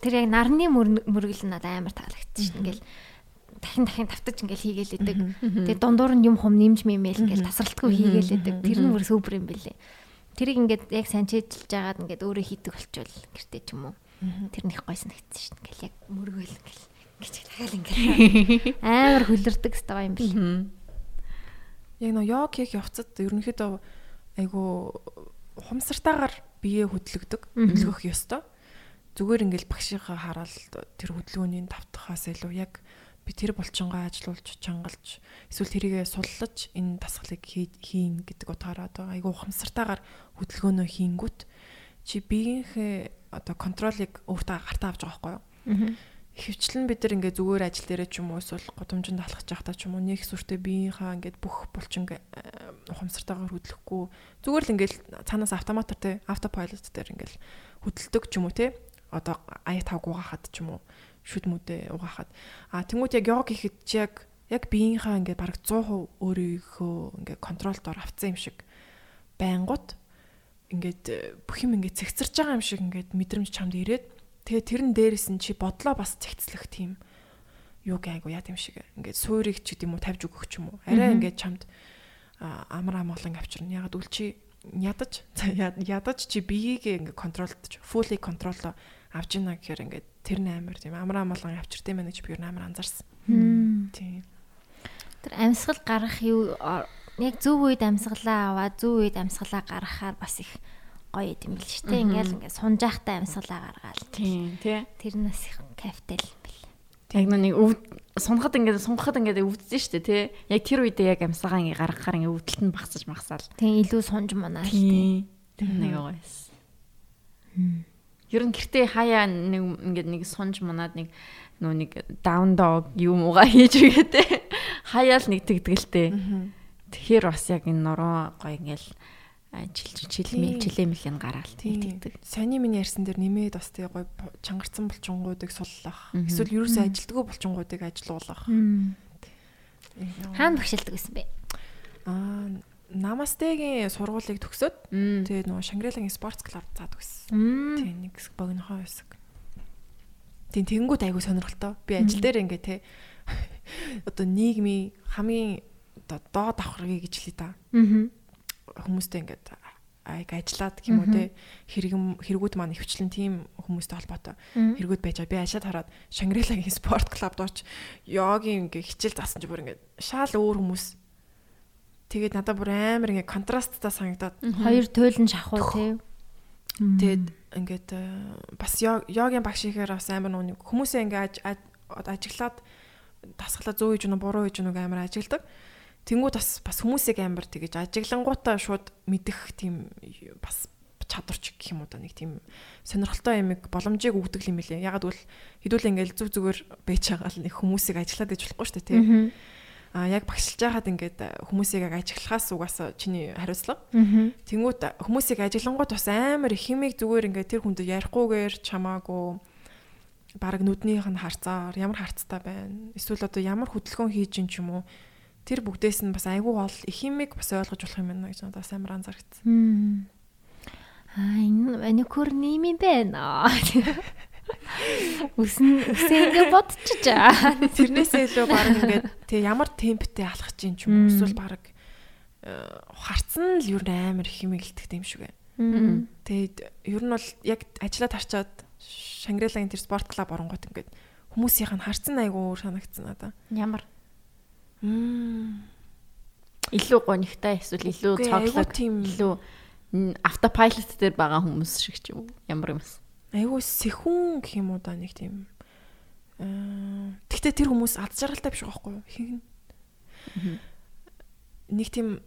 Speaker 1: Тэр яг нарны мөр- мөргөл надад амар дээ. Ингээл дахин дахин тавтаж ингээл хийгээл идэг. Тэгээд дундуур нь юм хум нэмж мэмэл ингээл тасралтгүй хийгээл идэг. Тэр нь бүр супер юм билээ. Тэрийг ингээд яг сайн чийдэлж жагаад ингээд өөрөө хийдэг болчвол гэртээ ч юм уу. Тэр них гой санагдсан шүү дээ. Ингээл яг мөргөл ингээл гэж дахиад ингээл [laughs] амар хөлөрдөг става юм.
Speaker 2: Мгм.
Speaker 3: Яг нөө йог хийх явцад ерөнхийдөө айгу ухамсартайгаар биеэ хөдлөгдөг, хөдөлгөх ёстой. Зүгээр ингээл багшийнхаа хараад тэр хөдөлгөөний давтахаас илүү яг би тэр булчингаа ажилуулж чангалж эсвэл тэрийгэ суллаж энэ дасгалыг хий- хийн гэдэг утгаараа одоо айгу ухамсартайгаар хөдөлгөөнөө хийнгүүт чи биеийнхээ одоо контролыг өөртөө гартаа авч байгаа байхгүй юу? Хөвчлэн бид нар ингээ зүгээр ажил дээрээ ч юм уу эсвэл годомжинд алхаж явахдаа ч юм уу нэг сүртэй биеийнхаа ингээд бүх булчин ухамсартайгаар хөдлөхгүй. Зүгээр л ингээл цаанаас автоматар те автопайлот дээр ингээл хөдөлдөг ч юм уу те. Одоо ая тавг угаахад ч юм уу шүд мүдэ угаахад. А тэнгуут яг йог хийхэд чи яг яг биеийнхаа ингээд бараг 100% өөрийнхөө ингээд контролд ор авцсан юм шиг байнгут. Ингээд э, бүх юм ингээд цэгцэрч байгаа юм шиг ингээд мэдрэмж чамд ирээд тэгээ тэрэн дээрээс нь чи бодлоо бас цэгцлэх тийм юу гайгу яа тийм шиг ингээд суурийг ч гэдэм үү тавьж өгөх ч юм уу арай ингээд чамд амар амгалан авчирна ягаад үл чи ядаж ядаж чи биеийг ингээд контролдож fully контроло авч ийна гэхээр ингээд тэр нээр тийм амар амгалан авчиртай мэн гэж би нь амар анзаарсан. Тийм.
Speaker 1: Тэр амьсгал гарах юу яг зөв үед амьсгалаа аваад зөв үед амьсгалаа гаргахаар бас их гоё юм бил шүү дээ. Ингээл ингээд сунжаахтай амьсгалаа гаргаал.
Speaker 2: Тийм тий.
Speaker 1: Тэрнээс их кайфтай л бил.
Speaker 2: Яг нэг өв сунхад ингээд сунгахад ингээд өвдсөн шүү дээ тий. Яг тэр үедээ яг амьсгаа ингээд гаргахаар ингээд өвдөлт нь багсаж магсаал.
Speaker 1: Тийм илүү сунж манаа шүү дээ.
Speaker 2: Тэр нэг гоёс. Ер нь гэртээ хаяа нэг ингээд нэг сунж манаад нэг нөө нэг даун дог юм уугаа хийж үгээтэй. [laughs] Хаяал нэг тэгдгэлтэй. Тэгэхээр бас яг энэ нуруу гоё ингээл жилж чилмэ чилэмэл ин гараал
Speaker 3: тэгдэг. Саний миний ярьсан дээр нэмээд бас тэгээ гоё чангарсан булчингуудыг суллах. Эсвэл ерөөсөө ажилдгөө булчингуудыг ажилуулах.
Speaker 1: Хаана багшилдаг гэсэн бэ?
Speaker 3: Аа Намастегийн сургуулийг төгсөөд тэгээ нөгөө Шангрилагийн спортс клуб заадаг гэсэн. Тэгээ нэг богинохоо хэсэг. Тийм тэгэнгүүт айгу сонирхолтой. Би ажил дээр ингээ те [laughs] одоо нийгмийн хамгийн одоо доод давхаргыг гэж хэлээ та. Аа хүмүүстэй ингээд аяг ажиллаад гэх юм уу те хэрэгм хэрэгүүд маань ихвчлэн тийм хүмүүстэй холбоотой. Хэрэгүүд байж байгаа. Би ажаад хараад Шангрилагийн [laughs] спорт клубд орч йогийн ингээ хичээл заасан чи бүр ингээд шал өөр хүмүүс. Тэгээд надад бүр амар ингээ контрасттай санагдаад.
Speaker 1: Хоёр туйлын шахуу те?
Speaker 3: Тэгээд ингээд э, бас йогийн багш ихээр бас амар нүг хүмүүсээ ингээ ажиглаад тасглаа зөө хийж нү буруу хийж нүг амар ажигладаг Тэнгүүд бас бас хүмүүсийг амар тэгэж ажиглангуудаа шууд мэдэх тийм бас чадварч гэх юм уу да нэг тийм сонирхолтой юмэг боломжийг өгдөг юм лээ. Ягаад гэвэл хэдүүлээ ингээл зүг зүгээр байж байгаа л нэг хүмүүсийг ажиллаад гэж болохгүй шүү дээ тий. А яг багшилж байхад ингээд хүмүүсийг яг ажиглахаас угаасаа чиний хариуцлага. Тэнгүүд хүмүүсийг ажиглангууд бас амар их химиг зүгээр ингээд тэр хүнд ярихгүйгээр чамаагүй баг нүднийх нь харцаар ямар харцтай байна. Эсвэл одоо ямар хөдөлгөөн хийж ин ч юм уу тэр бүгдээс нь бас айгүй гол их юмэг бас ойлгож болох юм байна гэж надад амар анзаарчихсан.
Speaker 1: Аа энэ маникюр нэм юм байна. Үсэн үсээ ингэ бодчих.
Speaker 3: Тэрнээсээ илүү баг ингээд тэг ямар темптэй алхаж чинь ч юм уу эсвэл баг харцсан л юу амар их юм гэлтэх юм шиг байна. Тэгээд ер нь бол яг ажиллаад харчаад Шангрилагийн тэр спорт клуб оронгот ингээд хүмүүсийнх нь харцсан айгүй санагдсан надаа.
Speaker 2: Ямар Илүү гонигтай эсвэл илүү цоглог илүү автопайлот дээр байгаа хүмүүс шиг ч юм уу ямар юмс.
Speaker 3: Айгуу сэхүүн гэх юм уу да нэг тийм аа тэгтээ тэр хүмүүс ад жаргалтай биш байхгүй юу нь. Нэг тийм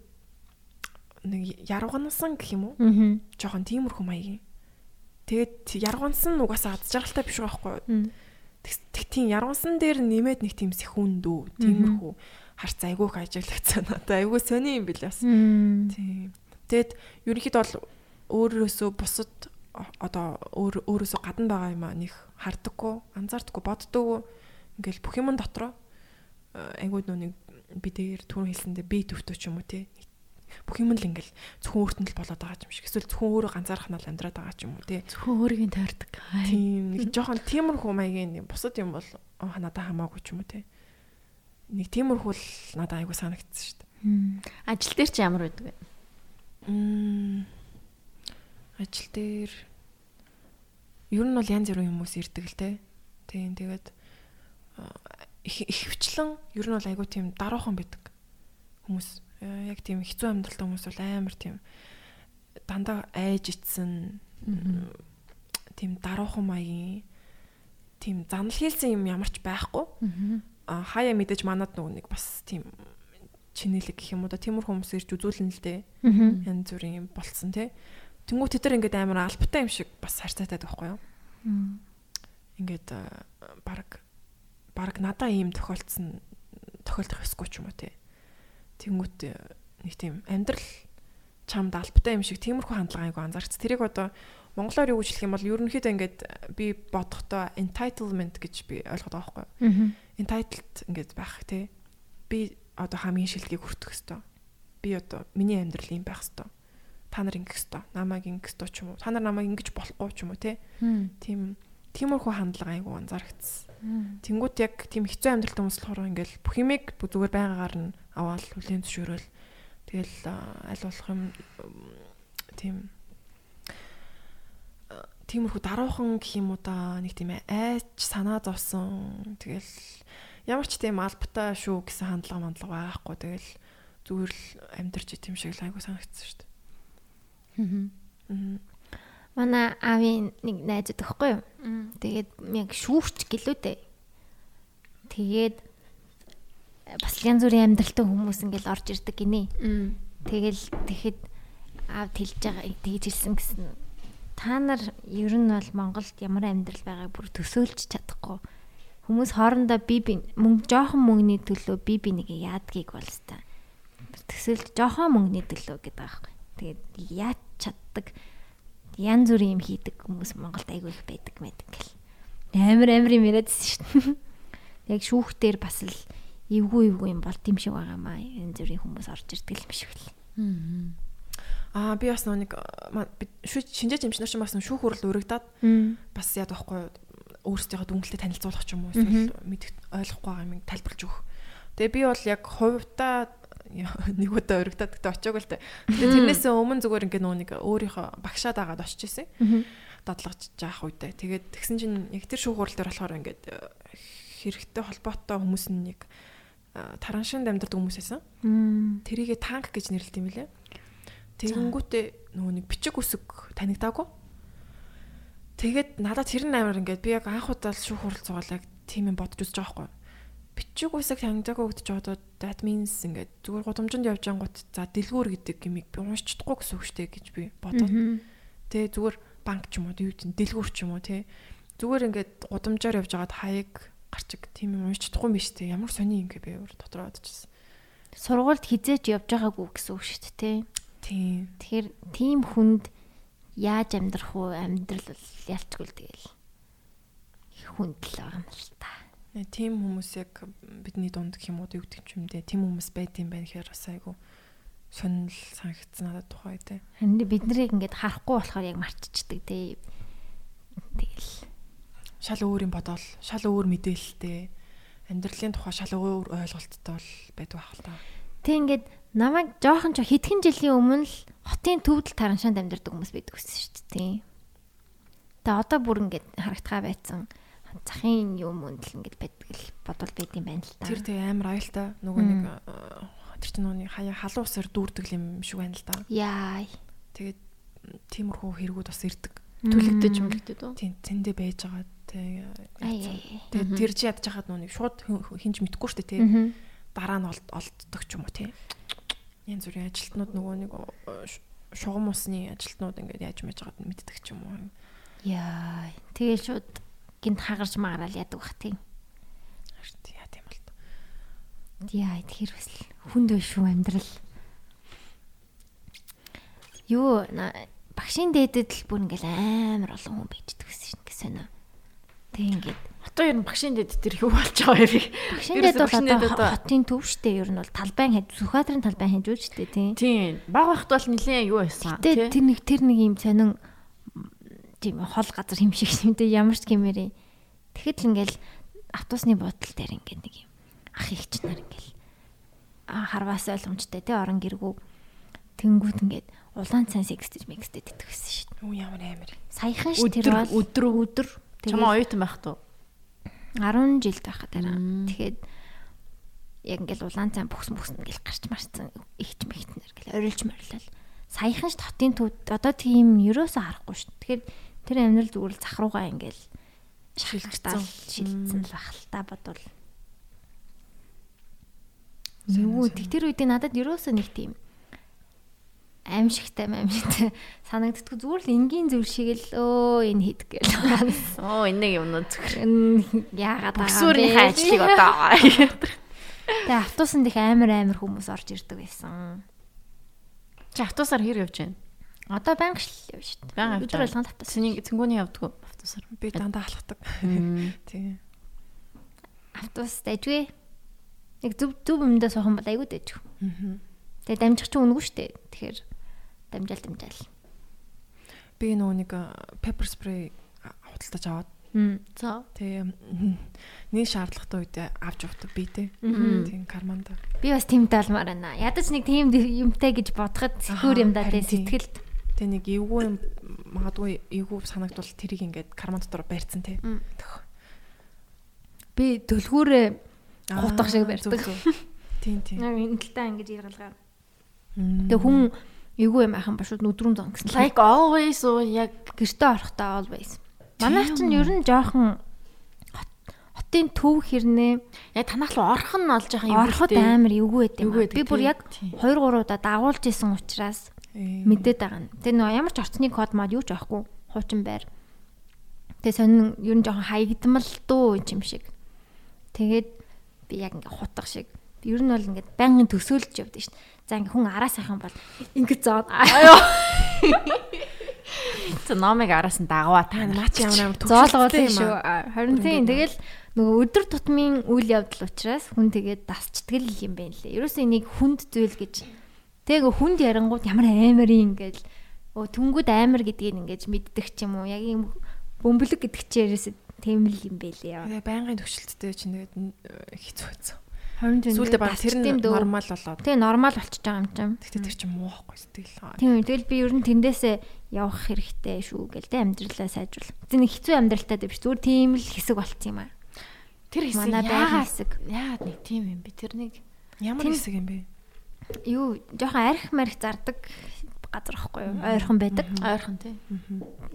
Speaker 3: нэг яргансан гэх юм уу? Жохон тиймэрхүү маягийн. Тэгээд яргансан угаасаа ад жаргалтай биш байхгүй юу? Тэг тийм яргансан дээр нэмээд нэг тийм сэхүүн дүү тиймэрхүү харц айгүйх ажиглагдсан [laughs] надаа айгүй сони юм билээс. Тийм. Тэгэд ерөнхийдөө бол өөрөөсөө бусад одоо өөр өөрөөсөө гадна байгаа юм аа нэг хардаггүй, анзаардаггүй, боддоггүй. Ингээл бүх юм дотроо айгүй нүг би дээр түрүү хэлсэндээ би төвтөө ч юм уу тий. Бүх юм л ингээл зөвхөн өөртөө л болоод байгаа юм шиг. Эсвэл зөвхөн өөрөө ганцаарх нь л амьдраад байгаа юм уу тий.
Speaker 2: Зөвхөн өөрийг тойрдог.
Speaker 3: Тийм нэг жоохон тиймэрхүү маягийн бусад юм бол надад хамаагүй ч юм уу тий нэг тиймэрхүү л надад айгу санагдсан шүү дээ.
Speaker 2: Ажил дээр чи ямар байдаг вэ?
Speaker 3: Ажил дээр ер нь бол янз бүрийн хүмүүс ирдэг л те. Тийм тэгээд ихвчлэн ер нь бол айгу тийм даруухан байдаг хүмүүс яг тийм хэцүү амьдралтай хүмүүс бол амар тийм дандаа айж ицсэн тийм даруухан маягийн тийм занал хийлсэн юм ямарч байхгүй хаяа мэдээж манад нөгөө нэг бас тийм чинэлэг гэх юм уу да тиймэр хүмүүс ирж үзүүлнэ л дээ. Янз бүрийн юм болцсон тий. Тэнгүү тэд нар ингээд амар албатай юм шиг бас харьцаатай байхгүй юу? Ингээд баг баг надаа ийм тохиолдсон тохиолдох ёсгүй ч юм уу тий. Тэнгүүт нэг тийм амьдрал чамд албатай юм шиг тиймэрхүү хандлага айгу анзаарч. Тэрийг одоо монголоор юу гэж хэлэх юм бол ерөнхийдөө ингээд би бодохдоо entitlement гэж би ойлгоод байгаа байхгүй юу? Entitled ингээд байх тий. Би одоо хамгийн шилдгийг хүртэх ёстой. Би одоо миний амьдрал юм байх ёстой. Та нар ингэх ёстой. Намайг ингэх ёстой ч юм уу. Та нар намайг ингэж болохгүй ч юм уу тий. Тийм тиймэрхүү хандлага айгу анзаарчихсан. Тэнгүүт яг тийм хэцүү амьдралтай хүмүүс болохоор ингээл бүх юмыг зүгээр байгаагаар нь аваад хүлээн зөвшөөрөл Тэгэл аль болох юм тийм тиймэрхүү даруухан гэх юм уу да нэг тийм айч санаа зовсон тэгэл ямар ч тийм албатай шүү гэсэн хандлага мандлага байхгүй тэгэл зүгээр л амьдарч идэм шиг л айгу санагдсан шүү дээ.
Speaker 1: Манай аавын нэг найз өгөхгүй юу? Тэгээд яг шүүрч гэлөө дээ. Тэгээд бас янз бүрийн амьдралтай хүмүүс ингээл орж ирдэг гинэ. Тэгэл тэгэхэд аав тэлж байгаа тэгж хэлсэн гэсэн. Та нар ер нь бол Монголд ямар амьдрал байгааг бүр төсөөлж чадахгүй. Хүмүүс хоорондоо би би мөнгө жоохон мөнгөний төлөө би би нэг яадгийг бол та төсөөлж жоохон мөнгөний төлөө гэдэг байхгүй. Тэгээд яаж чаддаг янз бүрийн юм хийдэг хүмүүс Монголд айгүй их байдаг байдаг гэл. Амар амар юм яриадсэн шүү дээ. [laughs] Яг шүүхтэр бас л эвгүй эвгүй юм бол тийм шиг байгаамаа энэ зүрийн хүмүүс орж ирдэг юм шиг л.
Speaker 3: Аа би бас нэг шинжээч эмчнэр чинь бас шүүх хурал өргөдөөд бас яад байхгүй өөрсдийнхөө дүнэлтэд танилцуулах ч юм уу эсвэл мэдэх ойлгохгүй байгаа юм тайлбарлаж өгөх. Тэгээ би бол яг хувьдаа [laughs] нэг удаа өргөдөд гэдэг очиог л дээ. Тэгээ тэрнээсээ өмнө зүгээр ингээ нөө нэг өөрийнхөө багшаад агаад очиж исэн. Дадлагч жаах үедээ. Тэгээд тэгсэн чинь яг тэр шүүх хурал дээр болохоор ингээд хэрэгтэй холбоотой хүмүүс нэг тараншинд амьдардаг хүмүүс байсан. Тэрийгэ танк гэж нэрлэдэг юм лээ. Тэгэнгүүтээ нөгөө нэг бичиг үсэг танигдаагүй. Тэгээд надад тэр амар ингээд би яг анх удаа шүүх хурал цугаал яг тийм юм бодож үзэж байгаа байхгүй. Бичиг үсэг танигдаагүй гэж бодоод that means ингээд зүгээр гудамжинд явж ангууд за дэлгүүр гэдэг гимиг би уншиж чадахгүй гэсэн үг штэ гэж би бодоод. Тэгээ зүгээр банк ч юм уу юу гэдэг дэлгүүр ч юм уу тий. Зүгээр ингээд гудамжаар явж байгаад хаяг гарчиг тийм юм уншиж чадахгүй юм биш үү? Ямар сони юм гээ би өөр дотроо бодчихсон.
Speaker 1: Сургуульд хизээч явж байгаагүй гэсэн үг шүү дээ,
Speaker 3: тийм.
Speaker 1: Тэгэхээр тийм хүнд яаж амьдрах уу? Амьдрал ялчгүй тэгэл хүнд л байгаа юм л та.
Speaker 3: Тийм хүмүүс яг бидний дунд гэх юм уу юу гэдэг юм дэ тийм хүмүүс байд юм байна гэхээр бас айгу сонирхол санагдсан надад тухай те.
Speaker 1: Харин бид нарыг ингээд харахгүй болохоор яг марччихдаг те. Тэгэл
Speaker 3: шал өөр юм бодоол шал өөр мэдээлэлтэй амьдралын тухай шал өөр ойлголттой бол байдаг байх л та.
Speaker 1: Тэг ингээд намайг жоохон ч хэдхэн жилийн өмнө л хотын төвдөл тараншаанд амьдардаг хүмүүс байдаг гэсэн шүү дээ. Тэгээ одоо бүр ингээд харагдгаа байцсан захын юм үндэл ингээд байдаг л бодвол байд юм байна л та.
Speaker 3: Тэр тэг амар аюултай нөгөө нэг тэр чинь нөгөө хаяа халуун усаар дүүрдэг юм шиг байна л да.
Speaker 1: Яа.
Speaker 3: Тэгээд тиймэрхүү хэрэгүүд бас ирдэг.
Speaker 2: Түлэгдэж мүлэгдээд үү?
Speaker 3: Тийм, тэндээ байж байгаа Тэгээд тэр чи ядж хахад нүг шууд хинж мэдгүй штэ тий. Дараа нь олддог ч юм уу тий. Янз бүрийн ажилтнууд нөгөө нэг шугам усны ажилтнууд ингээд яаж мэж байгааг мэддэг ч юм уу.
Speaker 1: Яа. Тэгээ шууд гинт хагарч магараал яадаг бах тий.
Speaker 3: Харин яа тийм бол.
Speaker 1: Яа тэгэхээр бас хүнд биш шүү амьдрал. Юу багшийн дээдэд л бүр ингээл амар олон хүн байждаг гэсэн юм гэсэн нь Тэг ингээд
Speaker 2: одоо ер нь багшийн дэд тэр юу болж байгаа юм бэ?
Speaker 1: Багшийн дэд бол одоо хотын төв штэ ер нь бол талбайн хэж Сүхбаатарын талбайн хэж штэ тий.
Speaker 2: Тийм. Баг багт бол нилээн юу байсан
Speaker 1: тий. Тэр нэг тэр нэг юм сонин тийм хол газар юм шиг юм тий ямар ч гэмээрээ. Тэгэхэд л ингээл автобусны буудлын дээр ингээд нэг юм ах ихч нар ингээл харваас ойлгомжтой тий орон гэргүү тэнгүүд ингээд улаан цан секстэж мекстэд итгэвсэн шүү дээ.
Speaker 3: Юу ямар амар.
Speaker 1: Саяхан ш тэр бол
Speaker 2: өдөр өдөр Чамаа оюутан байх туу.
Speaker 1: 10 жил байхад дараа. Тэгэхэд яг ингээл улаан цай бүхс бүхс ингээл гарч марцсан ихч мэгтнэр ингээл орилж морилол. Саяхан ш хотын төв одоо тийм ерөөсөө харахгүй ш. Тэгэхээр тэр амьдрал зүгээр л зах руугаа ингээл шилжсэн шилжсэн л бах л та бодвол. Юу тэр үед надад ерөөсөө нэг тийм аимшигтай аимшигтай санагддаг зүгээр л энгийн зүйл шиг л өө энэ хийдэг гэл.
Speaker 2: Оо энэ юмнууд зөвхөр.
Speaker 1: Яагаад байгаа
Speaker 2: юм бэ? Сүрийн ажлыг одоо.
Speaker 1: Тэгээ автобусанд их амар амар хүмүүс орж ирдэг байсан.
Speaker 2: Чи автобусаар хэр явж байна?
Speaker 1: Одоо банк шил явж шүү дээ.
Speaker 2: Авч
Speaker 1: Өдөр болгонд автобус.
Speaker 2: Цэнийг цэнгүүний явдггүй автобусаар.
Speaker 3: Би дандаа алхдаг. [laughs] Тийм.
Speaker 1: Автобус дайжгүй. Яг зүв зүв юмдаа суухан бол айгүй дайжгүй.
Speaker 3: Аа.
Speaker 1: Тэгээ дамжих чинь үнэгүй шүү дээ. Тэгэхээр дамжаал дамжаал.
Speaker 3: Би нөгөө нэг пеппер спрей худалдаж аваад
Speaker 1: Мм.
Speaker 2: За.
Speaker 3: тэгээ нэг шаардлагатай үед авч явдаг би тэ.
Speaker 1: Мгм.
Speaker 3: Тийм карманда.
Speaker 1: Би бас тимтэй болмоор байна. Ядаж нэг тийм юмтай гэж бодоход сэтгүүр юм да
Speaker 3: тийм.
Speaker 1: сэтгэлд.
Speaker 3: Тэгээ нэг эвгүй юм магадгүй эвгүй санагдвал тэрийг ингээд карман дотор барьцсан тэ.
Speaker 1: Мм. Би төлгүүрээ Гутах шиг барьдаг.
Speaker 3: Тийм тийм.
Speaker 1: яг энэ талаа ингэж иргалгаа.
Speaker 3: Мм.
Speaker 1: Тэгээ хүн эйгүй юм ахын ба шууд нүдрүүн зон гэсэн.
Speaker 2: Like always уу яг
Speaker 1: гэртээ орохдоо always. Манайх чинь ер нь жоохон хот- хотын төв хэрнээ
Speaker 2: яг танах руу орох нь болж байгаа юм
Speaker 1: ороход амар эвгүй байт юм. Би бүр яг 2 3 удаа дагуулж исэн учраас
Speaker 3: Ээ.
Speaker 1: мэдээд байгаа нь. Тэгээ нөө ямар ч орцны код мод юу ч авахгүй хуучин байр. Тэгээ сонин ер нь жоохон хаягдмал дуу юм шиг. Тэгээд би яг ингээ хутга шиг. Ер нь бол ингээд байнгын төсөөлж явдсан дээ. За ингээ хүн араа сайхан бол ингээ зоод
Speaker 2: Тэ [laughs] номыг араас нь дагаваа
Speaker 3: Та наа чи ямар амар
Speaker 1: зоолгоо
Speaker 3: төвшөлттэй
Speaker 1: шүү. Харин тийм
Speaker 3: ингээд
Speaker 1: тэгэл нөгөө өдөр тутмын үйл явдал учраас хүн тэгээд дасчдаг л юм байна лээ. Ерөөсөө энийг хүнд зүйл гэж тэгээ хүнд ярангууд ямар амар юм ингээл өө түнгүүд амар гэдгийг ингэж мэддэг ч юм уу. Яг юм бөмбөлөг гэдэг чи ерөөсөө тийм л юм байлээ
Speaker 3: байнгын төвшөлттэй чинь тэгээд хэцүү хэцүү. Сүүлдээ баг тэр нь нормал болоод.
Speaker 1: Тэгээ нормал болчихж байгаа юм чинь.
Speaker 3: Гэхдээ тэр чинь муу байхгүй сэтгэл.
Speaker 1: Тийм тэгэл би ер нь тэндээсээ явах хэрэгтэй шүү гэл тэ амьдралаа сайжруул. Нэг хэцүү амьдралтай биш зүгээр тийм л хэсэг болцсон юм аа.
Speaker 2: Тэр хэсэг яагаад
Speaker 1: хэсэг.
Speaker 2: яагаад нэг тийм юм бэ? Тэр нэг
Speaker 3: Ямар хэсэг юм бэ?
Speaker 1: юу жоохон арх марх зардаг газар ихгүй юу ойрхон байдаг
Speaker 2: ойрхон тий.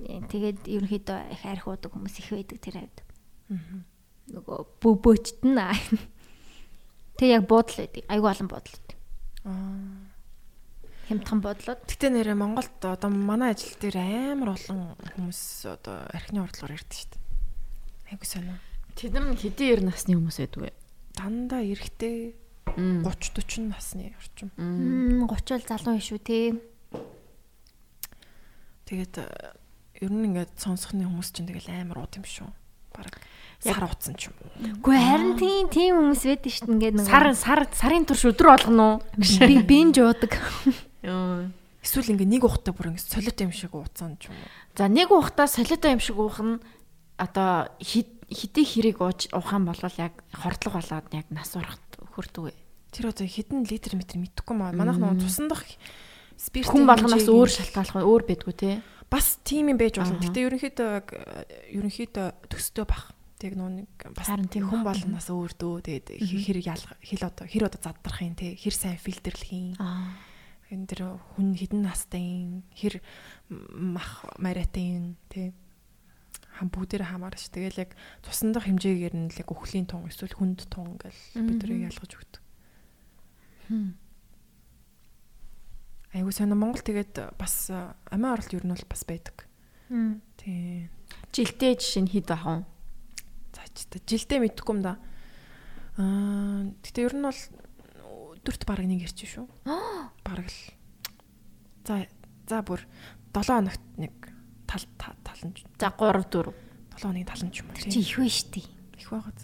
Speaker 1: Э, тэгээд ерөнхийдөө их арх уудаг хүмүүс их байдаг тэр хавьд
Speaker 3: Аа.
Speaker 1: нөгөө бөбөөчт нь аа. Тэг яг буудал байдаг айгүй олон буудал байдаг
Speaker 3: Аа.
Speaker 1: хямдхан буудлууд
Speaker 3: Гэтэ нэрэ Монголд одоо манай ажил дээр амар олон хүмүүс одоо архины ордлогоор ирдэг шүү дээ. Айгу сонио.
Speaker 2: Тэд нар хэдийн ер насны хүмүүс байдаг вэ?
Speaker 3: Дандаа эрэхтэй 30 40 насны орчим.
Speaker 1: Мм, 30 л залуу биш үү те
Speaker 3: Тэгээд э, ер нь ингээд сонсохны хүмүүс чинь тэгэл амар ууд юм шүү. Бараг сар утсан ч юм
Speaker 1: үгүй харин тийм тийм хүмүүс байдаг шүү дээ ингээд
Speaker 2: Сар сар сарын турш өдөр болгоно уу?
Speaker 1: би бинж уудаг. [laughs]
Speaker 3: Эсвэл ингээд нэг ухтаа бүр ингээд солиот юм шиг ууцсан ч юм уу.
Speaker 2: За нэг ухтаа солиотой юм шиг уух нь одоо хэдий хэрэг ууж ухаан болвол яг хордлого болоод яг нас урахт хүрдэг вэ?
Speaker 3: Тэр одоо хэдэн литр метр мэдэхгүй маа. Манайх нөгөө цусан дах спирт
Speaker 2: Хүн болгоноос өөр шалтгаалх өөр байдгүй те.
Speaker 3: бас тийм юм байж болно. Гэтэ ерөнхийдөө ерөнхийдөө төстэй бах. Тэг нөө нэг бас хүн
Speaker 2: баг.
Speaker 3: болгоноос өөр дөө. Тэгээд хэр хэл одоо хэр одоо задрах юм те. Хэр сайн фильтрлэх юм.
Speaker 2: Аа.
Speaker 3: энэ дэр хүн хідэн настай юм хэр мах юм тий хам бүгдээр хамаарна ш. Тэгэл яг цусан дах хэмжээгээр нь л яг өхлийн тун эсвэл хүнд тун гэл бидэрийг ялгаж өгдөг. Айгуу сайн Монгол тэгээд бас э, амиа оролт ер нь бол бас байдаг. Тий.
Speaker 2: Жилдээ жишээ нь хэд бах вэ?
Speaker 3: За ч та жилдээ мэдхгүй юм да. Аа гэтээ ер нь бол өдөрт бараг нэг ирчих шүү. Бараг л. За за бүр 7 хоногт нэг тал та- таланч
Speaker 2: За 3 4.
Speaker 3: 7 хоногийн таланч юм уу
Speaker 1: чи их вэ штий
Speaker 3: Их байгаад.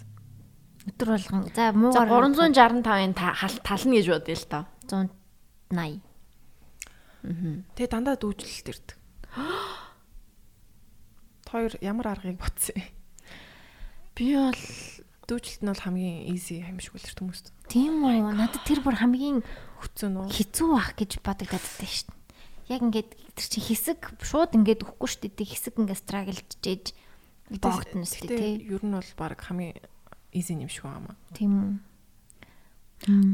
Speaker 1: өдөр болгон за муугаар
Speaker 2: 365-ын хал тална гэж бодъё л доо.
Speaker 1: 180
Speaker 3: Тэгээ дандаа дүүжлэлт ирдэг. [gasps] Хоёр ямар аргыг ботсон юм.
Speaker 2: Би бол
Speaker 3: Дүүжлэлт нь бол хамгийн easy юм шиг үлэрт хүмүүст.
Speaker 1: тийм үү надад тэр бүр хамгийн
Speaker 3: Хүцэн үү?
Speaker 1: хэцүү байх гэж бодогдоод байдаг шүү дээ. Яг ингээд тэр чинь хэсэг шууд ингээд өгөхгүй шүү дээ. Хэсэг ингээд страглж жээж богдно шүү дээ тий.
Speaker 3: Ер нь бол баг хамгийн easy юм шиг байна.
Speaker 1: Тийм үү.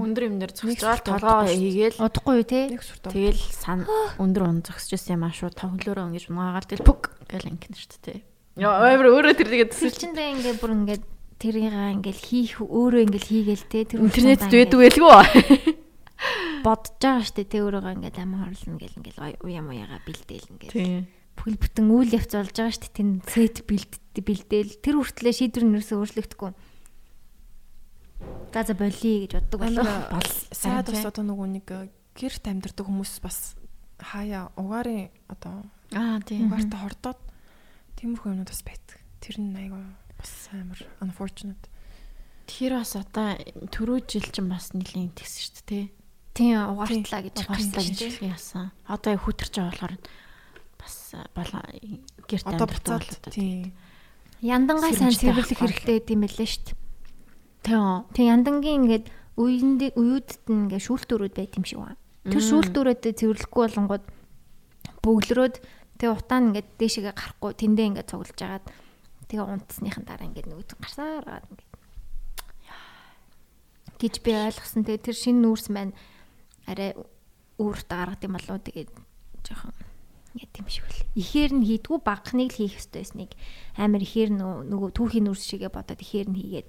Speaker 2: өндөр юм дээр
Speaker 3: сурт
Speaker 2: толгоо хийгээл
Speaker 1: Удахгүй юу
Speaker 3: сүрт.
Speaker 2: тэгэл сан өндөр он зогсож юм аа шууд тоглоороо ингэж унаагаал тэгэл пүк гэл ингэнэ шүү дээ. Яа амар өөрөө тэр тэгээд
Speaker 1: Тэр чинь дэ ингээд бүр ингээд тэрийг ингээд хийх өөрөө ингээд хийгээл тий. Тэр
Speaker 2: интернет
Speaker 1: уушаандаа
Speaker 2: дээд
Speaker 1: ингээд
Speaker 2: байлгүй.
Speaker 1: бодож байгаа шүү дээ. Тэ өөрөөгөө ингээд амин хорлно гэл ингээд уяа маяга бэлдээл ингээд. Бүхэл бүтэн үйл явц болж байгаа дээ. Тэн сет бэлд бэлдээл тэр хүртлээр шийдвэр ерөөсөө өөрчлөгдөхгүй. За за болиё гэж боддог болов.
Speaker 3: Амар бол сайд бас одоо нөгөө нэг э, гэрт амьдардаг хүмүүс бас хаяа угаарын одоо
Speaker 2: Аа тийм.
Speaker 3: угаартай хордоод тиймэрхүү юмнууд бас байдаг. Тэр нь айгаа бас амар unfortunate.
Speaker 2: Тэр бас одоо түрүү жил чинь бас нэлийн тэгсэн шүү дээ тий.
Speaker 1: Тийм угаартлаа гэж
Speaker 2: Угаартлаа гэж
Speaker 1: шүү дээ.
Speaker 2: яасан. Одоо яг хүтэрч байгаа болохоор бас болоо гэрт
Speaker 3: Одоо
Speaker 2: амьдрах
Speaker 3: буцаад
Speaker 2: болоод
Speaker 3: тийм.
Speaker 1: Яндангаа сайн
Speaker 2: авахгүй.
Speaker 1: хэрэгтэй гэдэм байлээ шүү дээ.
Speaker 2: Тийм.
Speaker 1: Тэг яндангийн ингээд үеинд уюудд нь ингээд шүүлтүүрүүд байт юм шиг байна. Тэр шүүлтүүрүүдэд цэвэрлэхгүй болонгууд бөглөрөөд тэг утаа нь ингээд дээшээгээ гарахгүй тэндээ ингээд цуглаж агаад тэгээ унтсныхан дараа ингээд нөгөөд гарсаар агаад ингээд гэж би ойлгосон. Тэгээ тэр шинэ нүүрс маань арай өөртөө гаргад юм болоо тэгээд жоохон ингээд юм шиг үл. Ихээр нь хийдгүү багхныг л хийх ёстой байсныг амар ихээр нөгөө түүхийн нүүрс шигээ бодоод ихээр нь хийгээд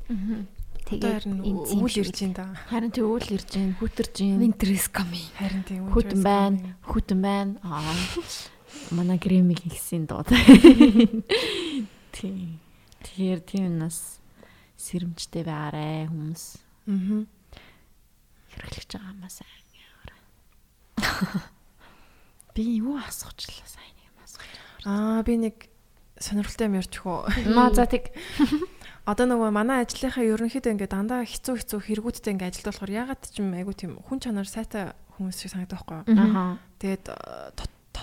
Speaker 1: тэгээд шиг
Speaker 3: ирж ин да.
Speaker 2: Харин тэг үйл ирж гин хүтэрж гин.
Speaker 1: Winter is coming.
Speaker 3: Харин тийм
Speaker 2: Хүтэн байна. Хүтэн байна. Аа. Манай гремиг хэлсэн дууд. Тийм. Тэгэхээр тийм нас сэрэмжтэй байгаарэ хүмүүс
Speaker 3: Аа.
Speaker 2: хэрэглэж байгаа юм аа сайн. [laughs] Би юу асуучлаа сайн юм асууж.
Speaker 3: Аа би нэг сонирхолтой юм ярьчих уу.
Speaker 2: Наа за тэг. [laughs]
Speaker 3: Одоо нөгөө манай ажлынхаа ерөнхийдөө ингээд дандаа хэцүү хэцүү хэрэгүүдтэй ингээд ажилд болохоор ягаад ч юм айгу тийм хүн чанар сайтай хүмүүс шиг санагдах байхгүй юу.
Speaker 2: Аха.
Speaker 3: Тэгээд э,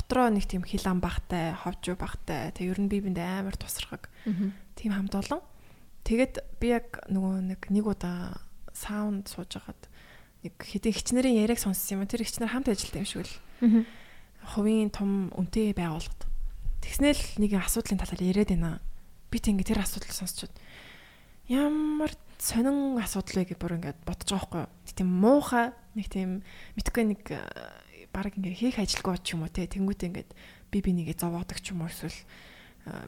Speaker 3: дотроо нэг тийм хилан багтай, ховж багтай. Тэг ер нь би бинд амар тусрахаг. Тийм хамт олон. Тэгээд би яг нөгөө нэг нэг удаа саунд сууж хагаад нэг хэдийн хичнэрийн яриаг сонссон юм. Тэр хичнэр хамт ажилтсан юм шиг л. Хувийн том үнэтэй байгууллагад. Тэгснээл нэг асуудлын талаар яриад байна. Би тэг ингээ тэр асуудлыг сонсчод ямар сонин асуудал вэ гэж бүр ингээд бодож байгаа байхгүй юу. Тийм муухай, нэг тийм мэдхгүй нэг баг ингээ хийх ажилгүй ч юм уу те. Тэнгүүтээ ингээд би бинийгээ зовоодаг ч юм уу эсвэл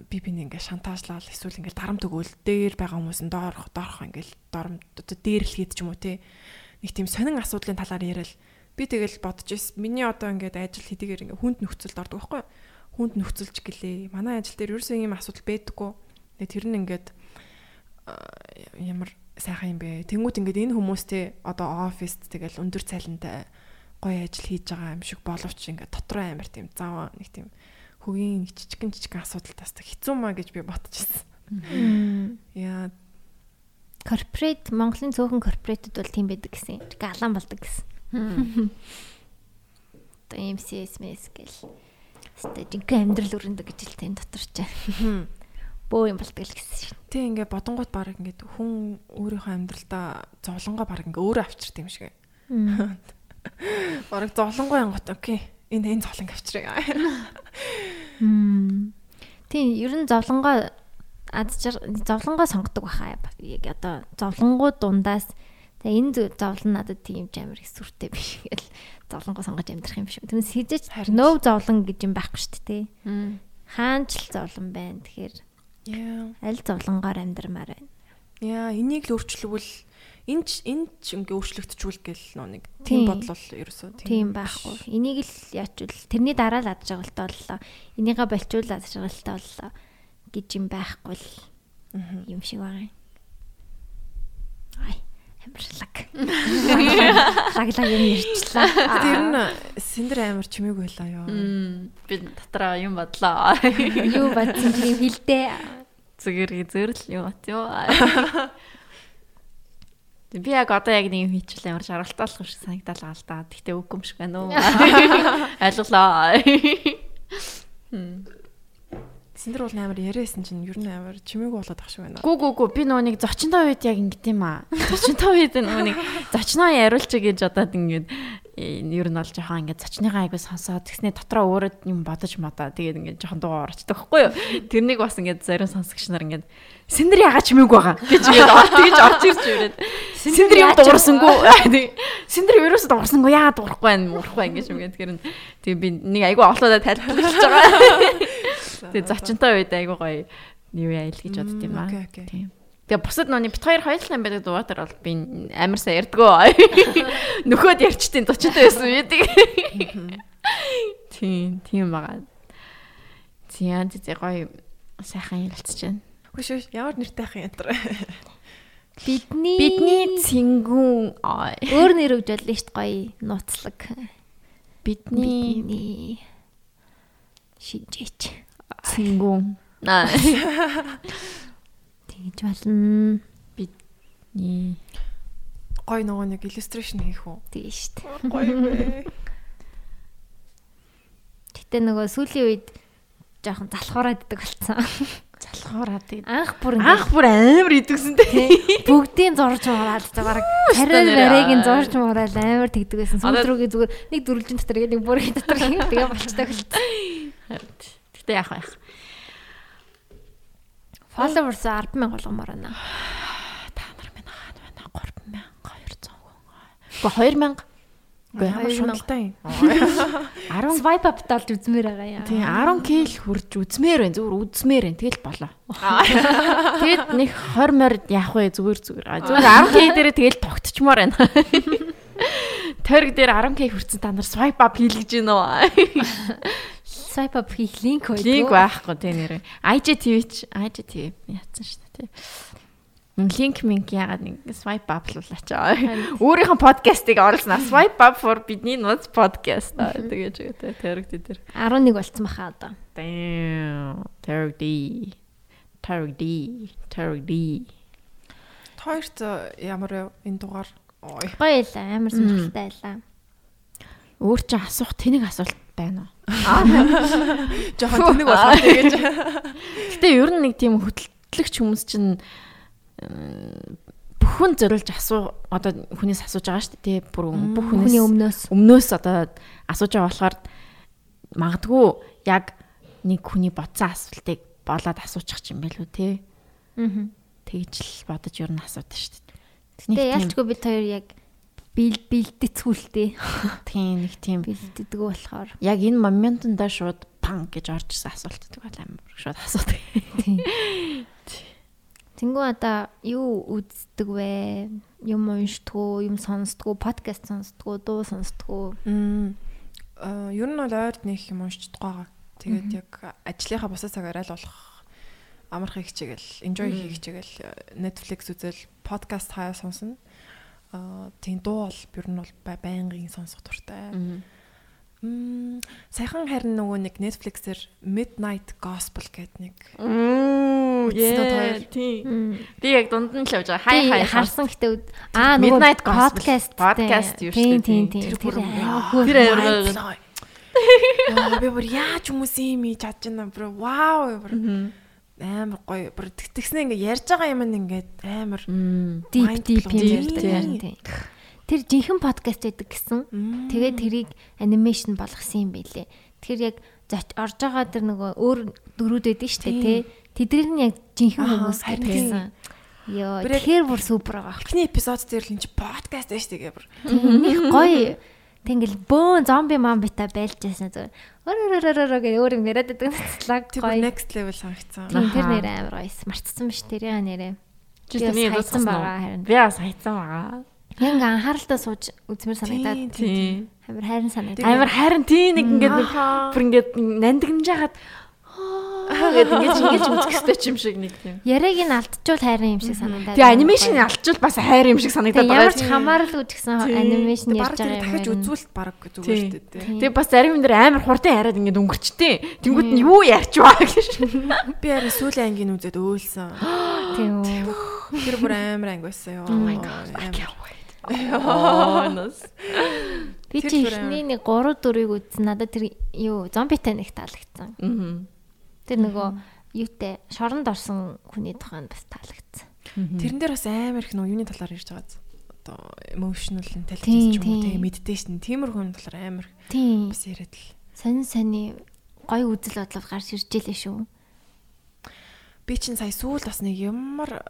Speaker 3: би биний ингээ шантаажлал эсвэл ингээ дарамт өгөөл дээр байгаа хүмүүс нь доорох доорох ингээл доромт дээрлэхэд ч юм уу те. Нэг тийм сонин асуудлын талаар яриад би тэгэл бодож ирсэн. Миний одоо ингээд ажил хэдийгээр ингээ хүнд нөхцөлд ордог байхгүй. Хүнд нөхцөлж гэлээ. Манай ажил дээр ерөөсөө ийм асуудал байдаггүй. Тэгээ тэр нь ингээд ямар сайхан юм бэ. Тэнгүүт ингээд энэ хүмүүстэй одоо оффист тэгэл өндөр цалинтай гоё ажил хийж байгаа юм шиг боловч ингээд дотроо амар тийм зав нэг тийм хөгийн жижигэн жижигэн асуудалтаас та хэцүү маа гэж би бодчихсон. Яа
Speaker 1: Корпорат Монголын цөөхөн корпоратууд бол тийм байдаг гэсэн. Галан болдог гэсэн. Одоо MCS мэс гэл. Хэвээ жинхэнэ амьдрал өрнөдөг гэж л тэн дотор ч. Бөө юм болдог л гэсэн шин.
Speaker 3: Тэ ингээд бодонгууд баг ингээд хүн өөрийнхөө амьдралдаа зовлонгоо баг ингээд өөрөө авчирт юм шиг. [laughs] Бараг зовлонгоо янгот окей. Энэ энэ зовлонг авчиръя.
Speaker 1: Тийм, ер нь зовлонгоо адчир зовлонгоо сонгодог баха. Яг одоо зовлонгоо дундаас тэгээ энэ зовлон надад тийм ч амар их сүртэй биш гэл зовлонгоо сонгож амьдрах юм шиг. Тэрнээс хизэж нөөв зовлон гэж юм байхгүй шүү дээ. Хаанч л зовлон байна. Тэгэхээр аль зовлонгоор амьдрмаар байна.
Speaker 3: Яа, энийг л өөрчлөвөл энэ ч энэ ч ингээ өөрчлөгдчихвэл гэл нөө нэг
Speaker 1: Тийм.
Speaker 3: бодол бол ерөөсөө
Speaker 1: Тийм байхгүй. Энийг л яачвал тэрний дараа л ад жаргалтай боллоо. Энийгээ болчвол ад жаргалтай боллоо гэж юм байхгүй л юм шиг байгаа юм. Ай, амарлаг. [laughs] Лаглаг юм ярьчлаа.
Speaker 3: Тэр нь сэндэр амар чимээг байлаа ёо.
Speaker 2: Би дотроо юм бодлоо.
Speaker 1: юу батсан юм хилдэ.
Speaker 2: Зүгээр зөрл юм бат юу. [laughs] Би яг одоо яг нэг юм хийчихлээ ямар жаргалтай болох шиг санагдал байгаа л да. Гэхдээ үгүй юм шиг байна уу. [laughs] Ойлголоо.
Speaker 3: Сэндэр бол амар яриасан чинь ер нь амар чимээг болоод ах шиг байна.
Speaker 2: Гү гү гү би нөгөө нэг зочинтой үед яг ингэт юм аа. Зочинтой үед нөгөө нэг зочноо яриулчих гэж бодоод ингээд ер нь бол жоохон ингээд зочныхаа айгу сонсоод тэгснэ дотроо өөрөө юм бодож модоо тэгээд ингээд жоохон дуугаар орчдөг байхгүй юу. Тэрнийг бас ингээд зарим сонсогч нар ингээд сэндэр ягаа чимээг байгаа гэж ингээд гэж орж ирж ирээд сэндэр юм дуурсангүй. [laughs] Сэндэр ерөөсөө дуурсангүй яагаад дуурахгүй байна муурахгүй ингэж юм гээд тэгэхээр тэг би нэг айгу оолоодаа тайлбарлаж байгаа. [laughs] Тэгээ зочинтой үед айгу гоё юу яа ил гэж бодд юм аа. Тийм. Тэгээ бусад нууны бит хоёр хоёулаа байдаг дуугатар бол би амар сайн ярьдгөө. [laughs] Нөхөд ярьчтیں۔ зочинтой байсан үедэг. Тийм, тийм байгаа. Тийм, тийм гоё сайхан ярилцж байна.
Speaker 3: Хөөш хөөш ямар нэртэй ах юм ятар.
Speaker 1: Бидний
Speaker 2: Бидний цингүүн
Speaker 1: өөр нэр өгж болно шүү дээ гоё нууцлаг.
Speaker 2: Бидний
Speaker 1: Бидний шинжээч.
Speaker 2: цингүүн. Аа. [laughs] [laughs]
Speaker 1: Тэгж болно.
Speaker 2: Ни
Speaker 3: Гой нөгөө нэг illustration хийх үү?
Speaker 1: Тэгээ штт.
Speaker 3: Гой [laughs] бэ.
Speaker 1: Гэтэ нөгөө сүүлийн үед жоохон залхуураад идэг болсон.
Speaker 2: залхуураад тэгээд
Speaker 1: Анх бүр
Speaker 2: анх бүр амар идэвсэн тий.
Speaker 1: бүгдийн зурж муураад за хараа
Speaker 2: нэрээ.
Speaker 1: барайгийн зурж муураад амар тэгдэг байсан. Сүүл рүүгээ зүгээр нэг дөрвөлжин дотор нэг бүрийн дотор тэгээ болчтой болсон.
Speaker 2: Гэтэ яах вэ?
Speaker 1: Followers 100000 болгомоор байна.
Speaker 2: Та нар минь хаана байна? 3200 хүн. Гэхдээ 2000 Үгүй
Speaker 3: Ямар шуналтай юм.
Speaker 2: 10
Speaker 1: Swipe up талж үзмээр байгаа яа.
Speaker 2: тий 10k л хурж үзмээр байна. Зүгээр үзмээр байна. Тэгэл болоо. Тэгэд нэг 20 морь яах вэ? Зүгээр зүгээр. Зүгээр 10k дээрээ тэгэл тогтчмоор байна. [laughs] Торг дээр 10k хүрсэн та нар swipe up хийлгэж гин үү?
Speaker 1: Swipe up хийх линк байдаг.
Speaker 2: Линк байхгүй тий нэрээ. IGTV ч IGTV яатсан шүү дээ. Линк минк яагаад нэг swipe up луулаач. [laughs] Өөрийнхөө подкастыг оруулснаа swipe up for бидний нууц подкаст тэгэж байгаа тэрэг дээр.
Speaker 1: 11 болцсон баха одоо.
Speaker 2: Damn. Terg D. Terg D. Terg D.
Speaker 3: Хоёрт ямар вэ энэ дугаар? Ой.
Speaker 1: Гоё л амар сонирхолтой байлаа.
Speaker 2: Өөр чи асуух тэнэг асуулт байна уу? [laughs]
Speaker 3: Жохон тэнэг болгоо тэгэж. [laughs]
Speaker 2: Гэтэ ер нь нэг тийм хөтлөгч хүмүүс чинь бүхэн зориулж асуу одоо хүнээс асууж байгаа шүү дээ бүр бүх хүнээс
Speaker 1: өмнөөс
Speaker 2: өмнөөс одоо асууж байгаа болохоор магадгүй яг нэг хүний бодсон асуултыг болоод асуучих юм байл үү тий
Speaker 1: Аа.
Speaker 2: тэгж л бодож ер нь асуудаг шүү дээ.
Speaker 1: Тэгээ ялчгүй бид хоёр яг бэлдэцгүүлтэй [laughs]
Speaker 2: тийм нэг тийм
Speaker 1: бэлддэг болохоор
Speaker 2: яг энэ моментондоо шууд пан гэж орж ирсэн асуулт гэдэг бол амар шууд асуудаг. [laughs]
Speaker 1: Тэнгүү одоо юу үздэг вэ? Юм уншдаг уу, юм сонсдог уу, подкаст сонсдог уу, дуу сонсдог уу?
Speaker 3: Аа, ер нь бол ойрд нэг юм уншчихдаг байгаа. Тэгээд яг ажлынхаа бусад цагаар аль болох амарх хийх чигээл, enjoy хийх чигээл Netflix үзэл, подкаст хаяа сонсно. Аа, тийм дуу бол ер нь бол бай- байнгын сонсох дуртай. Мм. Саяхан харин нөгөө нэг Netflix-ээр Midnight Gospel гэдэг нэг Үзсэн
Speaker 2: тийм. Би яг дунд нь л явж байгаа. Хай
Speaker 1: Хай харсан үд- аа нөгөө
Speaker 2: Midnight
Speaker 1: подкаст
Speaker 2: Podcast юу шүү дээ.
Speaker 3: Тэр бүр
Speaker 1: Тэр.
Speaker 3: Яа, би бүр яаж хүмүүс юм хийж чадж байна бро. Вау. бүр Амар гоё. Бүр тэгтгснээ ингээ ярьж байгаа юм ингээд амар
Speaker 1: deep deep юм ярьдаг. Тэр жинхэнэ подкаст байдаг гэсэн.
Speaker 3: Мм.
Speaker 1: Тэгээд тэрийг анимашн болгосон юм байлээ. Тэгэхээр яг зоч орж байгаа тэр нөгөө өөр дөрүүд байдаг шүү дээ тий. Тэднийг нь яг жинхэнэ хүмүүс гэсэн. Йоо, тэгэхээр бүр супер байгаа.
Speaker 3: Эхний эпизод дээр л энэ подкаст байж тэгээ бүр.
Speaker 1: Их гоё. Тэнгэл бөөн зомби мамбита байлж байсан зүгээр. Өрөрөрөрөө гэж өөр юм яриад байдаг
Speaker 3: бүр
Speaker 1: гоё.
Speaker 3: next level санагцсан.
Speaker 1: Тийм тэр нэр амар гоё. Марцсан биш тэрийн нэрээ. Бас
Speaker 2: тэний
Speaker 1: хайцсан байгаа харин.
Speaker 2: Би бас хайцсан байгаа.
Speaker 1: Яг анхааралтай сууж үзмэр санагдаад
Speaker 2: Тийм.
Speaker 1: амар хайрын санагдаад.
Speaker 2: Амар харин тийм нэг ингээд нэг бүр ингээд нандинж жагаад аа гэдэг ингэж ингэж үзэх хэрэгтэй юм шиг нэг тийм.
Speaker 1: Яриг нь алдчихвал хайрын юм шиг санагдаад.
Speaker 2: Тэгээ анимашн алдчихвал бас хайр юм шиг санагдаад
Speaker 1: Тэгээ ямар ч
Speaker 2: байгаа.
Speaker 1: хамааралгүй ч гэсэн анимашн ярьж байгаа юм.
Speaker 3: дахиж үзүүлэлт бараг зүгээр шүү дээ. тий.
Speaker 2: Тэгээ бас зарим юм дээр амар хурдан хараад ингээд өнгөрчтэй. Тэнгүүд нь юу ярьчваа гэж.
Speaker 3: Би харин сүүлийн ангийн үзээд өөлсөн.
Speaker 1: Тийм үү.
Speaker 3: Тэр бүр амар анги байсан ёо.
Speaker 2: Oh my god. [laughs] Нас.
Speaker 1: Би чи
Speaker 3: бүр
Speaker 1: ихний нэг 3 4-ийг үзсэн. Надад тэр юу зомбитай нэг таалагдсан.
Speaker 2: Мгм.
Speaker 1: Тэр нөгөө юутэй шоронд орсон хүний тухайд бас таалагдсан.
Speaker 3: Тэрэн дээр бас амар их нөө юуны талаар ярьж байгаа. Одоо emotional intelligence ч юм уу
Speaker 1: тийм.
Speaker 3: те meditation тиймэрхүү талаар амар бас яриад л.
Speaker 1: Сонин сони гоё үзэл бодлол гарч ирж илээ шүү.
Speaker 3: Би чинь сая сүүлд бас нэг ямар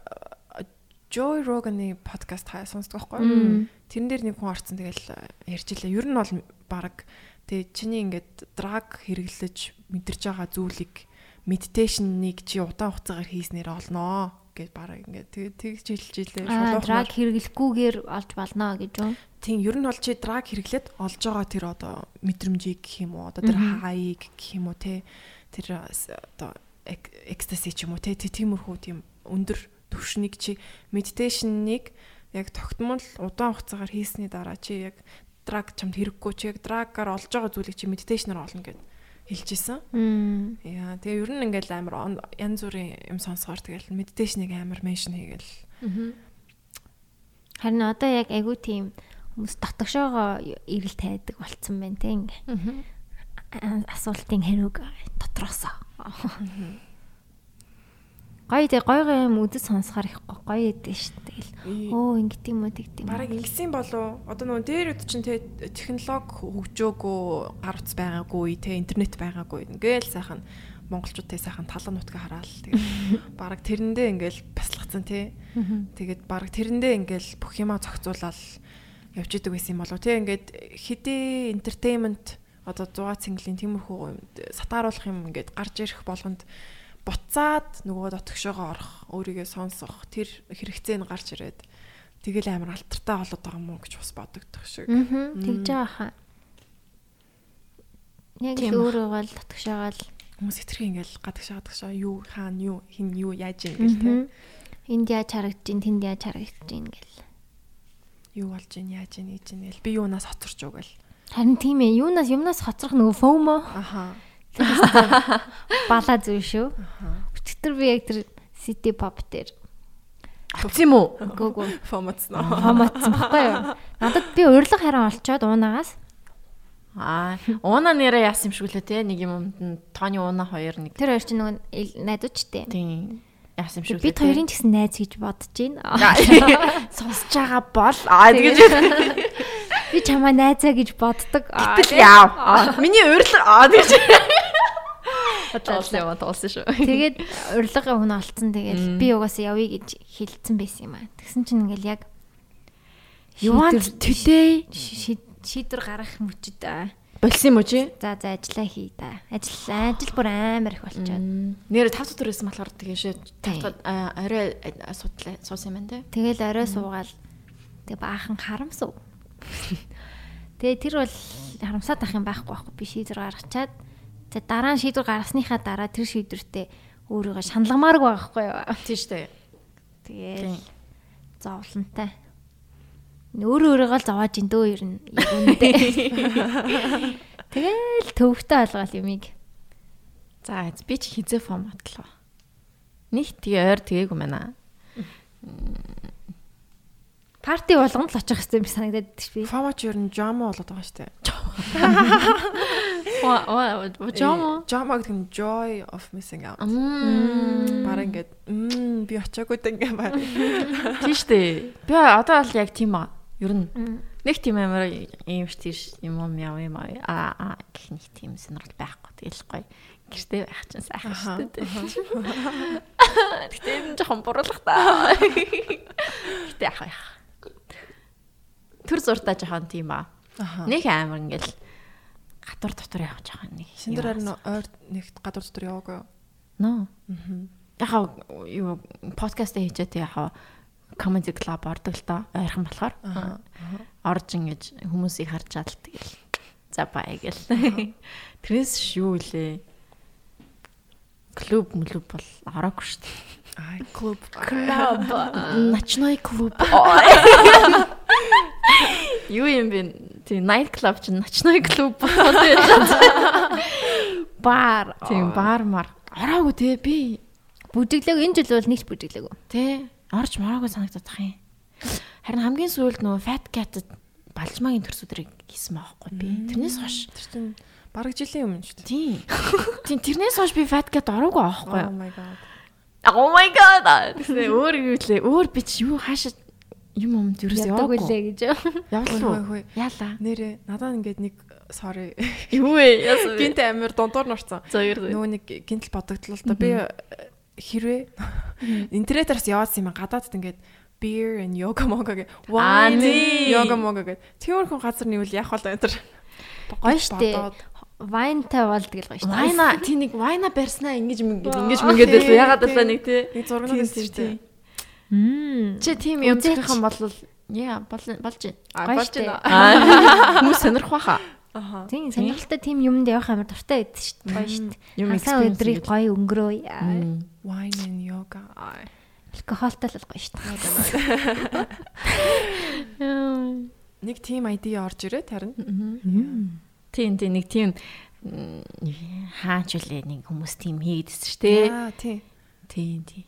Speaker 3: Joy Rogan-ы подкаст хаа сонсдог байхгүй? Тэрэн дээр нэг хүн орцсон тэгэл э, ярьж илаа. Ер нь бол баг тэгээ чиний ингээд драг хэрэглэж мэдэрч байгаа зүйлийг медитейшнийг чи удаан хугацаагаар хийснээр олноо гэж бараг ингээд тэгж хэлж илээ.
Speaker 1: Аа
Speaker 3: Шулуухнаар.
Speaker 1: драг хэрэглэхгүйгээр олж болно гэж үү?
Speaker 3: Тийм ер нь бол чи драг хэрэглээд олж байгаа тэр одоо мэдрэмжийг гэх юм уу одоо тэр хайг гэх юм уу те тэр одоо эк- экстаси ч юм уу те тиймэрхүү тийм өндөр түвшнийг чи медитейшнийг яг тогтмол удаан хугацаагаар хийсний дараа чи яг драг чамд хэрэггүй чи яг драгаар олж байгаа зүйлийг чи медитейшнаар олно гэд хэлжсэн.
Speaker 1: Мм.
Speaker 3: Яа тэгээ ер нь ингээл амар янз бүрийн юм сонсохоор тэгэл медитейшнийг амар меншн хийгээл
Speaker 1: Харин одоо яг айгүй тийм хүмүүс дотгошоогоо ирэл тайдаг болцсон байна те ингээ. Асуултын хариуг дотроосоо. Гоё тэг гоё гоё юм үдэс сонсохоор их го- гоё идэв шүү дээ. Тэгэл өө ингэт юм уу тэгт юм.
Speaker 3: Бараг ингэсэн болов. Одоо нөгөө дээр үд чинь те технологи хөгжөөгөө гар утас байгаагүй те интернет байгаагүй. Ингээл сайхан монголчуудтай сайхан талан нутгаа хараал. Тэгээд [laughs] бараг тэрэндээ ингээл баслагцсан те тэгээд бараг тэрэндээ ингээл бүх юмаа зохицуулаад явж идэг байсан юм болов. Те ингээд хэдий entertainment одоо 100 цэнгэлийн тиймэрхүү сатааруулах юм ингээд гарч ирэх болгонд буцаад нөгөө дотгошоогоо орох өөрийгөө сонсох тэр хэрэгцээ нь гарч ирээд тэгэл амар алтартай болоод байгаа юм уу гэж бас бодогдох шиг.
Speaker 1: Тэгж байгаа хаа. Яг л өөрөө бол татгшаагаал
Speaker 3: Хүмүүс хэтэрхий ингээл гадагшаа гадагшаа юу хаана юу хин юу яаж ийн гэл те.
Speaker 1: энд яаж харагдаж ин тэнд яаж харагдаж ин гэл.
Speaker 3: Юу болж ийн яаж ийн ийж ийн гэл би юунаас хоцорч уу гэл.
Speaker 1: Харин тийм ээ юунаас юмнаас хоцрох нөгөө фомо
Speaker 3: Аха.
Speaker 1: Бала зүйл шүү. Өчтөр би яг тэр City Pop дээр
Speaker 2: Авц юм уу?
Speaker 1: гүүгүү
Speaker 3: Фомоцно.
Speaker 1: фоматсан баггүй юу. Надад би урилга хараа олцоод уунаагаас
Speaker 2: Аа, ууна нэрээ яасан юм шиг лээ те. Нэг юмд нь тооны ууна хоёр нэг
Speaker 1: тэр хоёр чинь нөгөө ил- найдуучтэй.
Speaker 2: тийм яасан юм шиг
Speaker 1: Бид хоёрын ч гэсэн найз гэж бодож байна. [laughs]
Speaker 2: сонсож байгаа бол аа тэгэж
Speaker 1: Би чамаа найзаа гэж боддог.
Speaker 2: Гэтэл яав. Миний урилга аа тэгэж. Тоолсон юм тоолсон шүү.
Speaker 1: Тэгээд урилга хүн олцсон. Тэгээд би угаасаа явъя гэж хэлсэн байсан юм аа. Тэгсэн чинь ингээл яг
Speaker 2: You want
Speaker 1: шийдвэр- гаргах мөчөд аа.
Speaker 2: Болсон юм уу чи?
Speaker 1: За за ажиллаа хий та. Ажил ажил бүр амар их болчиход.
Speaker 2: Нэр тав дотор байсан болохоор тэгээ шээ
Speaker 1: Тийм.
Speaker 2: тав арай судлаа суусан юм байна те.
Speaker 1: Тэгэл орой суугаал тэг баахан харамсав. [laughs] Тэгээ тэр бол харамсаад ах юм байхгүй байхгүй би шийдвэр гаргачаад тэг дараа нь шийдвэр гаргасныхаа дараа тэр шийдвэртээ өөрийгөө шаналгамаарг байхгүй юу.
Speaker 2: Тийм штэ.
Speaker 1: Тэгээл зовлонтой. Өөрөө өөрийгөө л зовоож ин дөө ер нь яг үндэ. [laughs] Тэгэл төвхтэй болгоол юмыг.
Speaker 2: За би ч хизээ формат л ба. Нэг тэгээ ойр тэгээгүй мэнэ.
Speaker 1: Парти болгонд л очих юм шиг санагдаад байдаг би.
Speaker 3: Фомоч ер нь жомо болоод байгаа штэ.
Speaker 2: Ва ва жоо.
Speaker 3: Жомо гэдэг нь joy of missing out.
Speaker 2: Мм.
Speaker 3: Бараг ингээд мм би очиаггүй даа ингээ баг. [laughs]
Speaker 2: Тийм штэ. Би одоо л яг тийм аа. Ер нь нэг тийм амар юм ш тийш юм юм яв юм аа аа гэх нэг тийм сонирхол байхгүй тэгэл гоё. Гэртээ байх чинь сайхан штэ. Гэтэ энэ жоохон буруулах та. Гэтэ яах вэ? Төр зуртаа жоохон тийм аа. Нэг амар ингээл гадар дотор явж байгаа нэг.
Speaker 3: Синдэр харин ойр нэг гадуур дотор яваагүй юу?
Speaker 2: Ноо.
Speaker 3: Аа.
Speaker 2: Яхаа юу подкаст хийчээ тэг яхаа comedy club ордог л та ойрхон болохоор. Орж ингэж хүмүүсийг харж чад л тэгэл. За бай гэл. [laughs] Тэрээс шүү лээ. Клуб мөлөв бол ороогүй шүү дээ.
Speaker 3: Ай клуб.
Speaker 1: Клуб. [laughs]
Speaker 2: Ночной клуб. [laughs] Юу юм бэ? Тийм night club чинь ночной клуб [laughs] болоод байлаа.
Speaker 1: Бар.
Speaker 2: Тийм бар мар. Ороогүй те би
Speaker 1: Бүжиглээг энэ жил бол нэгч бүжиглээг.
Speaker 2: Тэ орж мараагүй санагдаад ах юм. Харин хамгийн сүүлд нөгөө Fat Cat балжмаагийн төрсөдрийг хийсэн байхгүй би. Тэрнээс хойш
Speaker 3: Тэр чинь бараг жилийн өмнө шүү дээ.
Speaker 2: тийм. Тийм тэрнээс хойш би Fat Cat ороогүй аахгүй
Speaker 3: Oh my god.
Speaker 2: Oh my god. Өөр юу лээ? Өөр би чи юу хаашаа юм юмд юу
Speaker 1: Ядаг
Speaker 2: яваагүй.
Speaker 1: үлээ гэж.
Speaker 2: Явлаа. Яалаа.
Speaker 3: Нэрээ надад ингээд нэг sorry.
Speaker 2: Юу вэ? Яасан
Speaker 3: Гинт амир дундуур нурцсан. Нөгөө нэг гинтл бодогдлоо л да. Би э, хэрвээ интернетээс яваадсан юм гадаадд ингээд beer and yoga moga гэ wine yoga moga гэ тиймэрхүү газар нэвэл яах вэ энэ төр
Speaker 1: Гоё штэ. Вайнтай бол тэгэл гоё штэ.
Speaker 2: Вайна тий нэг вайна барьснаа ингэж мингээд ингэж мингээд байлаа. Ягаад байлаа нэг тий.
Speaker 3: нэг зургнууд
Speaker 2: Тийм, Чи тийм юм зөөхөн бол яа болж болж байна.
Speaker 3: болж байна
Speaker 2: Аа [laughs] хүмүүс сонирх баха.
Speaker 3: аха
Speaker 1: Тийм сонирхолтой тийм юмд явах амар дуртай байдаг шүү дээ. Гоё шүү дээ.
Speaker 2: Юм
Speaker 1: Хасаа өдрийг гоё өнгөрөөе.
Speaker 3: wine and yoga
Speaker 1: Алкохолтой л гоё шүү дээ. [laughs]
Speaker 3: Нэг team ID орж ирээд харин.
Speaker 2: Тийм тийм нэг тийм м, хаач үлээ нэг хүмүүс тийм хийгээдсэн шүү дээ.
Speaker 3: Аа тий.
Speaker 2: Тийм тийм.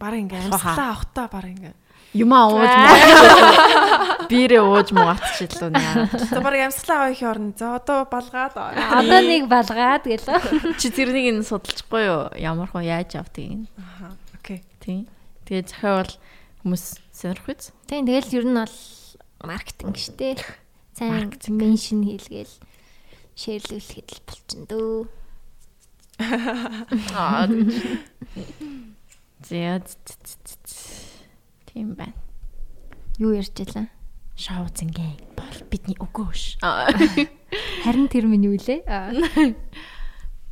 Speaker 3: Бараг ингээ амьсгалаа авахтаа бараг ингээ.
Speaker 2: Юмаа ууж [laughs] муу. Бирээ ууж муутчихлаа наа.
Speaker 3: За бараг амьсгалаа авах орно. За одоо балгаад.
Speaker 1: Одоо нэг балгаад гэлөө.
Speaker 2: Чи тэрнийг нь судалчихгүй юу? Ямар хөө яаж авдгийг нь.
Speaker 3: Аха. Окей.
Speaker 2: Тийм. Тэгээ захиавал хүмүүс сонирх үз.
Speaker 1: Тийм тэгэл ер нь бол маркетинг штэ. Сайн меншн хийлгээл шеэрлүүлэхэд л болчин дөө.
Speaker 2: Аа. Зяа. Тийм байна.
Speaker 1: Юу ярьж байлаа?
Speaker 2: Шоу зингээ бол бидний өгөөш. [laughs]
Speaker 1: Харин тэр минь юу лээ? Аа.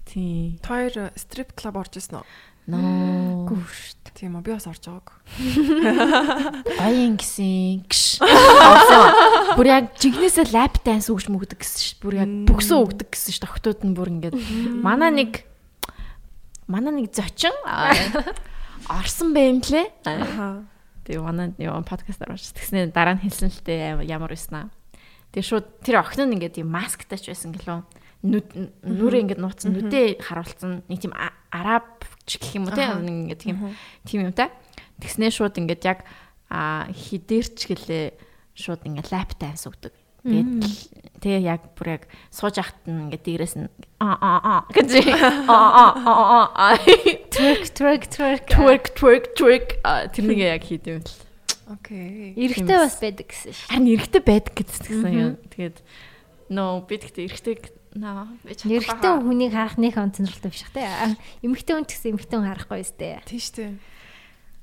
Speaker 2: Тийм.
Speaker 3: Тэр стрип клуб орж ирсэн үү?
Speaker 2: Ноо.
Speaker 1: Гүү штт.
Speaker 3: Тийм үү би бас орж байгааг. [laughs]
Speaker 2: Аян гисэн. Бүр яг жигнэсээ лап данс өгч мөгдөг гэсэн ш. Бүр яг бөксөө өгдөг гэсэн ш. Тогтууд нь бүр ингээд манай нэг манай нэг зочин [laughs] орсон байм лээ.
Speaker 3: Аха.
Speaker 2: Тэгээ манай юу подкаст орж тэгснэ дараа нь хэлсэн л дээ ямар байснаа. Тэгээ шууд тэр охин нь ингээд юм масктай ч байсан гэлөө. Нүд нүрээ ингээд нууцсан нүдээ харуулсан нэг тийм а- арабч гэх юм уу те ингээд тийм тийм юм та. Тэгснээ шууд ингээд яг а хідэрч гэлээ шууд ингээд лап данс өгдөг. Тэгээд тэгээ яг бүр яг сууж ахт нь ингээд дээрээс нь а а а гэж [laughs] а а а а
Speaker 1: Twerk twerk twerk.
Speaker 2: twerk twerk twerk А, тэрнийг яг хийдэв л.
Speaker 3: Окей.
Speaker 1: Эрэгтэй бас байдаг гэсэн ш.
Speaker 2: Харин эрэгтэй байдаг гэсэн юм. Тэгээд нөө би тэгтээ эрэгтэй наа би
Speaker 1: Эрэгтэй хүнийг харах нэг он сонирхолтой биш хэ. Эмэгтэй хүн ч гэсэн эмэгтэй хүн харахгүй өстэй.
Speaker 3: Тийм шүү дээ.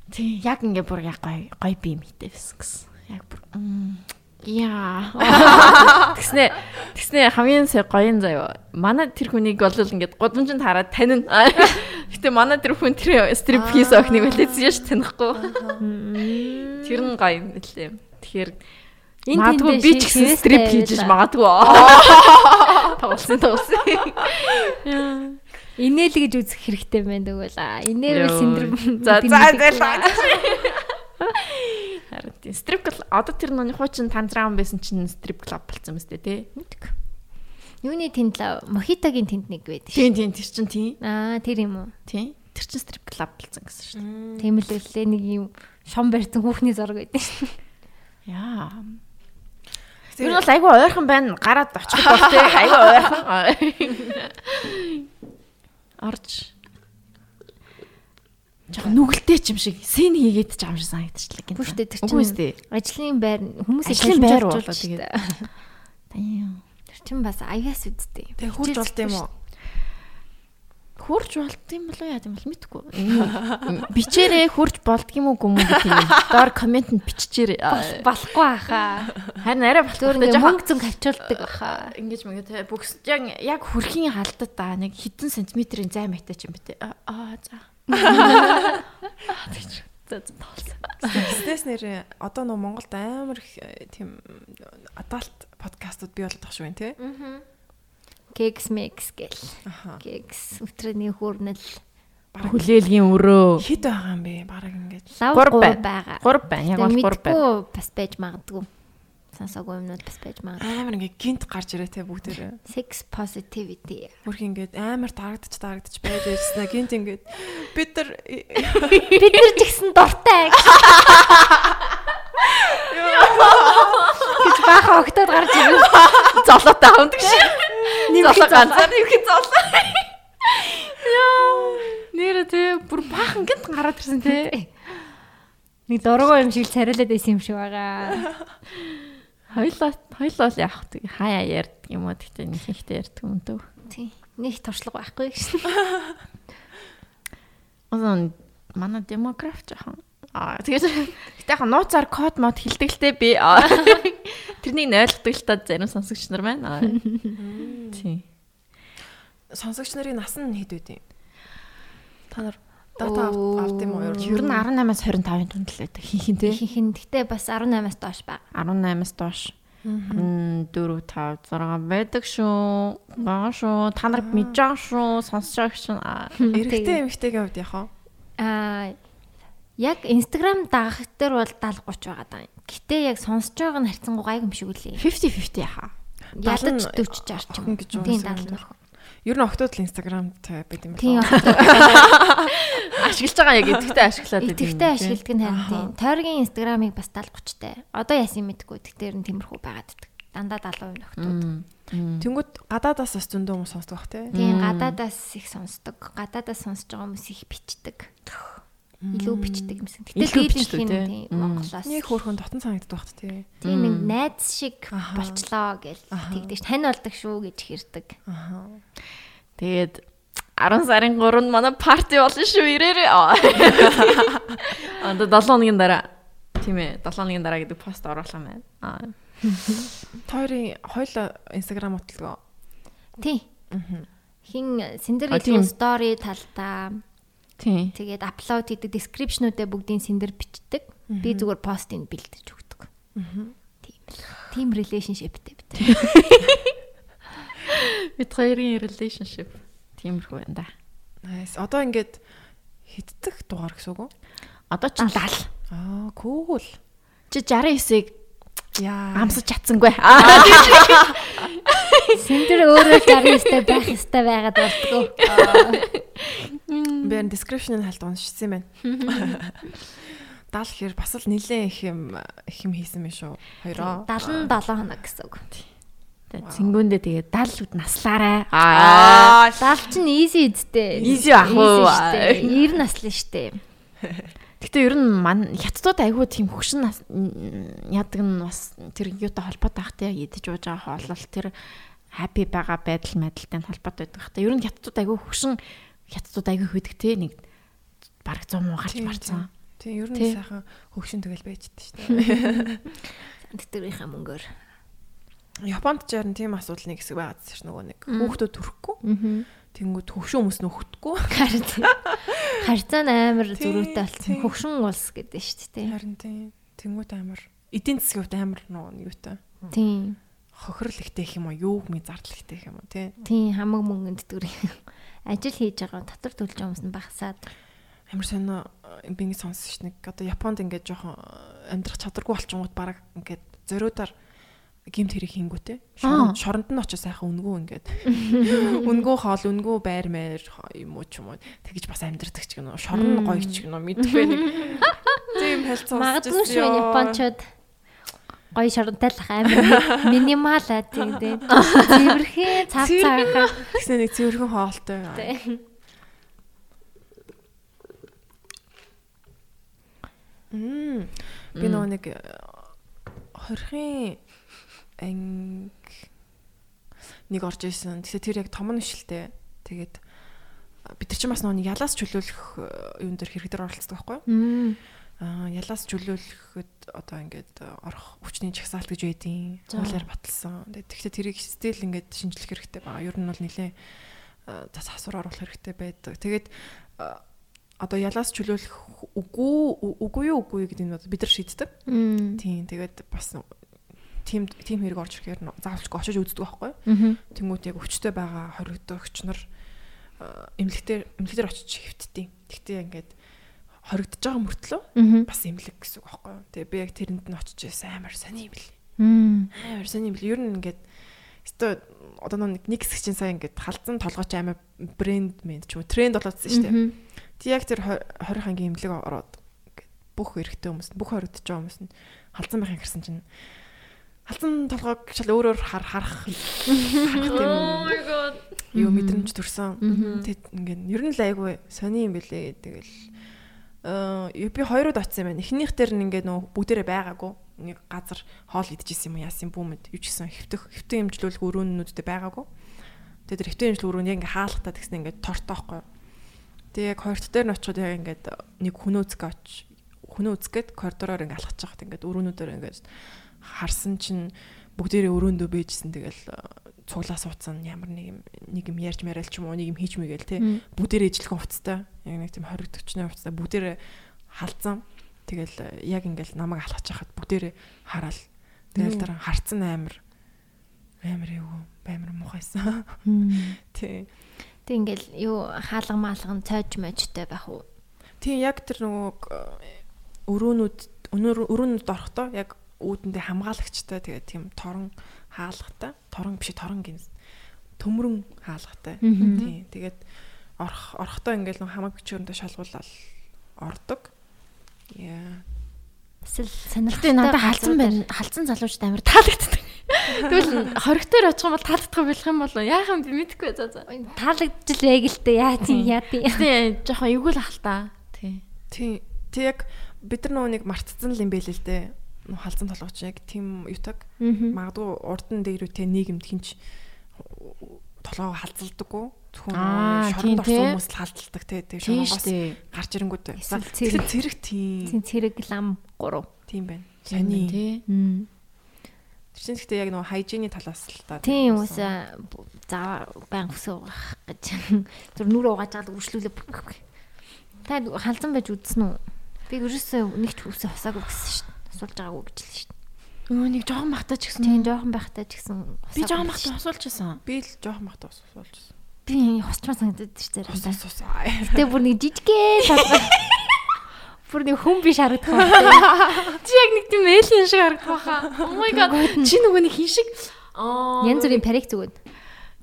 Speaker 2: тий яг ингээ бүр яг гой гой би мэтэй байсан гэсэн. Яг бүр яа. [laughs] Тэгснэ тэгснэ хамгийн сая гоён заяа. Манай тэр хүнийг бол ингээд гудамжинд хараад танина. [laughs] Гэтэ манай тэр хүн тэр стрип хийс охиныг үлээсэн яш танихгүй. [laughs] Тэр нь гоё юм лээ. Тэгэхээр
Speaker 1: Энэ
Speaker 2: Магадгүй би ч гэсэн стрип хийж
Speaker 1: байлаа.
Speaker 2: магадгүй. Тоглосон тоглосон.
Speaker 1: Инээл гэж үзэх хэрэгтэй байна тэгвэл
Speaker 2: Йоо.
Speaker 1: синдром
Speaker 2: За за за. Харин тийм стрип клуб одоо тэр нүний хуучин танзраан байсан чинь стрип клуб болсон юм сте тий.
Speaker 1: мэдгүй. Юуны тэнд л мохитогийн тэнд нэг байдаг ш.
Speaker 2: Тийм тийм тэр чинь тийм.
Speaker 1: Аа тэр юм уу?
Speaker 2: Тийм. Тэр чинь стрип клуб болсон гэсэн шүү.
Speaker 1: Тийм л үлээ нэг юм шом барьсан хүүхний зураг байдаг ш.
Speaker 2: Яа. Тэр бол айгүй ойрхон байна. Гараад очих бол тий. Айгүй ойрхон. [laughs] Орж. Жог нүгэлтэй ч юм шиг сэн хийгээд ч юм шиг санагдчихлаа гэнэ.
Speaker 1: Үгүй шүү дээ,
Speaker 2: Үгүй
Speaker 1: чинь-
Speaker 2: шүү дээ.
Speaker 1: Ажлын байр хүмүүс
Speaker 2: Ажлын байр болоо тэгээд.
Speaker 1: Тэр чин бас аяас үсттэй.
Speaker 3: Тэг хурж болд юм уу?
Speaker 2: хурж болд юм болоо яа гэм бол мэдгүй. Бичээрээ хурж болдгийм үү гүм үү юм. Доор комент нь биччихээрэй.
Speaker 1: Болохгүй хаа.
Speaker 2: Харин арай
Speaker 1: ингээ
Speaker 2: жоохон
Speaker 1: мөнгө зүг авчулдаг баха.
Speaker 2: ингэж мэгэ тэ бүкс яг яг хүрхийн халдад та нэг хэдэн сантиметрийн зай мэтэй ч юм бэ. Аа за. Тэгж. Тоолсон.
Speaker 3: Бизнес нэр одоо нөө Монголд амар их э, тийм адалт подкастууд бий болоод шүү юм тий.
Speaker 1: Кекс мекс гэл. Кекс өтрөний хүрнэл
Speaker 2: Хүлээлгийн өрөө.
Speaker 3: Хэд байгаа юм бэ? Бараг ингэж.
Speaker 1: лав
Speaker 2: Гурав
Speaker 1: гур
Speaker 2: байна.
Speaker 1: байгаа.
Speaker 2: 3 байна. Яг бол 3 байна.
Speaker 1: Бас байж магадгүй. Сонсоогүй юмнууд бас байж магадгүй.
Speaker 3: Амар ингээ гинт гарч ирээ те бүгдээрээ.
Speaker 1: Sex positivity.
Speaker 3: Хөрх ингээд амар тарагдаж тарагдаж байж ирсэн. Гинт ингээд бид нар
Speaker 1: Бид нар ч гэсэн дуртай. гэж баахан огтод гарч ирв.
Speaker 2: Золоотой хамдаг шиг. Золоо ганцаар нэмэх золоо. Яа. Нэр тэ бүр баахан гинт гараад ирсэн те.
Speaker 1: Нэг дургуй юм шиг царилаад байсан юм шиг байгаа.
Speaker 2: Хоёлоо хоёлоо л яах вэ? Хаяа ярьдаг юм уу гэхдээ нэг ихтэй ярьдаг юм дөө.
Speaker 1: Тий. Нэг туршлага байхгүй гэсэн. [laughs]
Speaker 2: Озон манай демограф жоохон Аа тэгээс гэтээ яг нууцаар код мод хилдэг л те би. [laughs] Тэрнийг ойлгодог л та зарим сонсогч нар байна. Аа. Тий.
Speaker 3: сонсогч нарын нас нь хэд юм? Та нар дата авт юм уу?
Speaker 2: Ер нь 18-аас 25-ын тунд л байдаг. Хинхин те.
Speaker 1: Ихэнх нь гэтээ бас 18-аас доош баг.
Speaker 2: 18-аас доош. 4 5 6 байдаг шүү. Бага шүү. Та нар мэдж байгаа шүү. Сонсож байгаа шүү.
Speaker 3: Эрэгтэй эмэгтэйгийн хувьд яах вэ?
Speaker 1: Аа Яг Instagram дагах дээр бол 70 30 байгаа даа. Гэтэ яг сонсож байгаа нь харьцангуй гайг юм шиг үлээ.
Speaker 2: 50 50 яхаа.
Speaker 1: Ядаж 40 60 ч
Speaker 3: охин гэж юу
Speaker 1: Тийм
Speaker 3: юм
Speaker 1: 70
Speaker 3: бэ? Ер нь октод л инстаграмтай байд юм
Speaker 1: Тийм [laughs]
Speaker 3: байна. [laughs]
Speaker 2: Ашиглаж байгаа яг идэвхтэй ашиглаад байдаг.
Speaker 1: Итгэвтэй ашигладаг нь харин тийм. Тойргийн Instagram-ыг бас 70 30 тай. Одоо яасан мэдгүй. Тэгтэр нь тиймэрхүү байгаад байдаг. Дандаа 70% нөхдүүд.
Speaker 3: Тэнгүүд гадаадаас бас зөндөө хүмүүс сонсдог бах те.
Speaker 1: Тийм гадаадаас их сонсдог. Гадаадаас сонсож байгаа хүмүүс их бичдэг. Илүү бичдэг юмсан. Гэтэ
Speaker 2: Илүү
Speaker 1: дийлэнх
Speaker 2: бичдэг,
Speaker 1: нь
Speaker 2: тий.
Speaker 1: тийм. Монголоос.
Speaker 3: Нэг хөөрхөн дотн санагддаг бах те.
Speaker 1: Тийм нэг найз шиг болчлоо гэж тэгдэг. ш. Тань болдог шүү гэж хэрдэг.
Speaker 3: Аа.
Speaker 2: Тэгээд 10 сарын 3-нд манай парти болно шүү ирээрээ. Аа 7 хоногийн дараа. Тийм ээ 7 хоногийн дараа гэдэг пост оруулах юм байна. Аа. [laughs]
Speaker 3: Тойрын хоёул инстаграм уталгаа.
Speaker 1: Тий. Хин
Speaker 2: тийм.
Speaker 1: хийх стори талдаа. Тэгээд апплод хийдэг description-уудаа бүгдийн сэндэр бичдэг. Би зүгээр постыг бэлдэж өгдөг. Тийм л. Team relationship-тэй бид. [laughs]
Speaker 2: Бид хоёрын relationship тиймэрхүү байна да.
Speaker 3: Nice. Одоо ингээд хиддэг дугаар гэсэн үг үү?
Speaker 2: Одоо ч 70.
Speaker 3: Аа, cool.
Speaker 2: Чи 69-ийг
Speaker 3: Яа.
Speaker 2: амсаж чадсангүй. [laughs] Аа.
Speaker 1: Сэндэр өөрөө 69-тэй байх ёстой байгаад болдгоо.
Speaker 3: Би энэ description-ыг хальт уншсан юм байна. [laughs] Дал хэр бас л нилээн их юм их юм хийсэн юм шүү. Хоёроо.
Speaker 1: 77 хоног гэсэн үг.
Speaker 2: Цэнгүүндээ тэгээд 70-ууд наслаарай. Аа.
Speaker 1: Дал чинь easy үсттэй.
Speaker 2: Easy ах уу?
Speaker 1: 90 наслан штэ.
Speaker 2: Гэтэ ер нь ман хятадууд айгүй тийм м, яадаг нь бас тэр юутай холбоотой байх те идэж ууж байгаа хоолол тэр happy байгаа байдал мэдэлтэй холбоотой байдаг. Тэ ер нь хятадууд айгүй хөгшин хятадууд айгүй хөдөг те нэг бараг 100 муу
Speaker 3: Тийм,
Speaker 2: марцсан.
Speaker 3: Тийм, ер нь сайхан хөгшин тэгэл байждаг шүү дээ. [laughs]
Speaker 1: Тэтгэрийнхаа мөнгөөр.
Speaker 3: Японд ч ярин тийм асуудал нэг хэсэг байгаад шүү нөгөө нэг хүүхдүүд төрөхгүй.
Speaker 1: Аа.
Speaker 3: Тэнгүүд хөгшин хүмүүс нөхөхгүй.
Speaker 1: Харьцаа нь [laughs] амар зөрүүтэй болсон.
Speaker 3: тий.
Speaker 1: Хөгшин улс гэдэг шүү дээ.
Speaker 3: Харин тийм. Тэнгүүд амар эдийн засгийн хувьд амар нөгөө юутай.
Speaker 1: Тийм.
Speaker 3: Хохирол ихтэй их юм уу? Юу гмий зардал ихтэй их юм уу? Тий.
Speaker 1: Тийм хамаг мөнгөнд төгрөг. Ажил хийж байгаа татвар төлж байгаа хүмүүс нь багасаад.
Speaker 3: Амар сонио би ингэ сонссон ш нэг одоо Японд ингээд жоохон амьдрах чадваргүй болчингууд баг ингээд зориудаар гимт хэрэг хийнгүүтэй. Шоронд нь очиж сайхан үнгүү ингээд. [laughs] Үнгүү хоол, үнгүү байр маяр юм уу ч юм уу. Тэгэж бас амьдрдаг ч гэнэ. Шорон гоё ч гэнэ. Мэдгүй нэг. Тийм хэлцэн
Speaker 1: Магадгүй шүү Япончууд гоё шоронтой л амар [laughs] минимал аа тийм тийм. Цэвэрхэн цав цагаахаа.
Speaker 3: Тэгснэ нэг цэвэрхэн хоолтой. Мм. Би нөгөө нэг э, хорхийн анги нэг орж исэн. Тэгсээ тэр яг том нь шилтэй. Тэгээд бид нар ч бас нөгөө ялаас чөлөөлөх э, юун дээр хэрэг дээр оролцдог байхгүй юу? Аа ялаас чөлөөлөхөд одоо ингээд э, орох хүчний чагсаалт гэж байдیں۔ Баталсан. Тэгээд тэгвэл тэрийг стил ингээд шинжлэх хэрэгтэй байгаа. Ер нь бол нэлээ тас асуур оруулах хэрэгтэй байдаг. Тэгээд э, одоо ялаас чөлөөлөх үгүй үгүй юу үгүй гэдэг нь бид нар шийддэг. Тийм тэгээд бас тим тим хэрэг орж ирэхээр заавалчгүй очиж үздэг байхгүй. Тэнгүүд яг өвчтөй байгаа хоригдогч нар э, эмнэлэгтэр эмнэлэгтэр очиж хэвтдیں۔ Тэгтээ ингээд хоригдож байгаа мөртлөө бас эмнэлэг гэсэн үг байхгүй? Тэгээ би яг тэрэнд нь очиж байсан амар сони.
Speaker 1: Мм.
Speaker 3: Амар сони юм бэл. Ер нь ингээд өстой одоо нэг нэг хэсэг чинь сая ингээд халдсан толгойч амар брэнд мэд ч юм уу тренд болоодсэн шүү дээ. Тэг яг тэр 20 хангийн эмнэлэг ороод ингээд бүх эрэгтэй хүмүүс бүх хоригдож байгаа хүмүүс нь халдсан байхын гэрсэн чинь халдсан толгойг шал өөрөөр хар харах харах тийм
Speaker 2: god.
Speaker 3: юу мэдрэмж төрсөн.
Speaker 1: Мгм.
Speaker 3: Тэг ингээд ер нь л айгүй сони юм бэлээ. Тэгэл аа би хоёрууд очсон байна. Эхнийх дээр нь ингээд нөө бүгдээрээ байгаагүй. Нэг газар хоол идчихсэн юм яасан бүүмэд юу ч гэсэн хэвтэх хэвтэн имжлүүлэх өрөөнүүдтэй байгаагүй. Тэгээд тэр хэвтэн имжлэл өрөөнд яг ингээд хаалгатаа тэгснэ ингээд тортоохгүй. Тэг яг хоёрт дээр нь очиход яг ингээд нэг хүн үзэг оч хүн үзгээд коридороор ингээд алхаж байхад ингээд өрөөнүүдээр ингээд харсан чинь бүгдээрээ өрөөндөө бэжсэн тэгэл э, цуглаа суудсан ямар нэг юм нэг юм ярьж марайл ч юм уу нэг юм хийж мэгээл те бүгдээрээ ижлэхэн хувцастай яг нэг тийм хоригдөгчны хувцастай бүгдээрээ халдсан. Тэгэл э, яг ингээл намайг алхаж хахад бүгдээрээ хараал тэгэл дараа харцсан амир амир юу амир муухайсан
Speaker 1: Мм. [laughs]
Speaker 3: тий.
Speaker 1: Тэг ингээл юу хаалга маалга нь цойж мojтой байх уу?
Speaker 3: Тийм яг тэр нөгөө э, өрөөнүүд өнөр өрөөнүүд орохдоо яг үүдэндээ хамгаалагчтай тэгээ тийм торон хаалгатай торон биш торон гин төмрөн хаалгатай. Тийм тэгээд орох орохдоо ингээл нөгөө хамаг бичгөөндөө шалгуулаад ордог. Яа.
Speaker 1: Эсвэл сонирхолтой
Speaker 2: надад халдсан байна. Халдсан залуучд амар таалагддаг. [laughs] Тэгвэл хоригтойр очих юм бол таалагдах болох юм болоо. Яахан би мэдэхгүй за за.
Speaker 1: таалагдж л байг л дээ. Яа тийм яа тийм.
Speaker 2: Тэгтээ жоохон эвгүй л ахалтаа. Тий.
Speaker 3: Тийм. Тэг яг бид нар нөгөө нэг мартцсан л юм байл л дээ. Халзан толгоч яг тийм ютаг. Магадгүй урд нь дээр үтэй нийгэмд хинч толгоо халзалдаггүй. Зөвхөн шоронд орсон хүмүүс л халдалдаг те.
Speaker 2: Тийм
Speaker 3: шоронгоос гарч ирэнгүүт.
Speaker 1: Эсвэл
Speaker 3: Тэр
Speaker 1: цэрэг
Speaker 3: тийм.
Speaker 1: Цэрэг лам 3.
Speaker 3: Тийм байна.
Speaker 2: Сони тий.
Speaker 3: Тэр чинь гэхдээ яг нөгөө хайжины талаас л та.
Speaker 1: Тийм ус за баян өсөө угаах гэж. [laughs] Зүр нүрээ угааж байгаа үргэлжлүүлээ. Та халзан байж үзсэн үү? Би ерөөсөө нэг ч үсээ хосаагүй гэсэн шүү. Асуулж байгаагүй гэж л шүү дээ.
Speaker 2: Өө нэг жоохон махтаж гисэн.
Speaker 1: Тийм жоохон байхтай ч гэсэн
Speaker 2: Би жоохон махтаж асуулж байсан.
Speaker 3: Би л жоохон махтаа суулжсэн.
Speaker 1: би хосчмаа санагдаад тэр зэрэг
Speaker 3: Ус
Speaker 1: та.
Speaker 3: ус ус.
Speaker 1: Гэтэ бүр нэг жижигхэн талбай. Бүр нэг хүн биш харагдах байна.
Speaker 2: Чи яг нэг тийм эйлин шиг харагдах баха. Oh my god. Чи нөгөө нэг хин шиг аа
Speaker 1: Янз бүрийн парик зүгэн.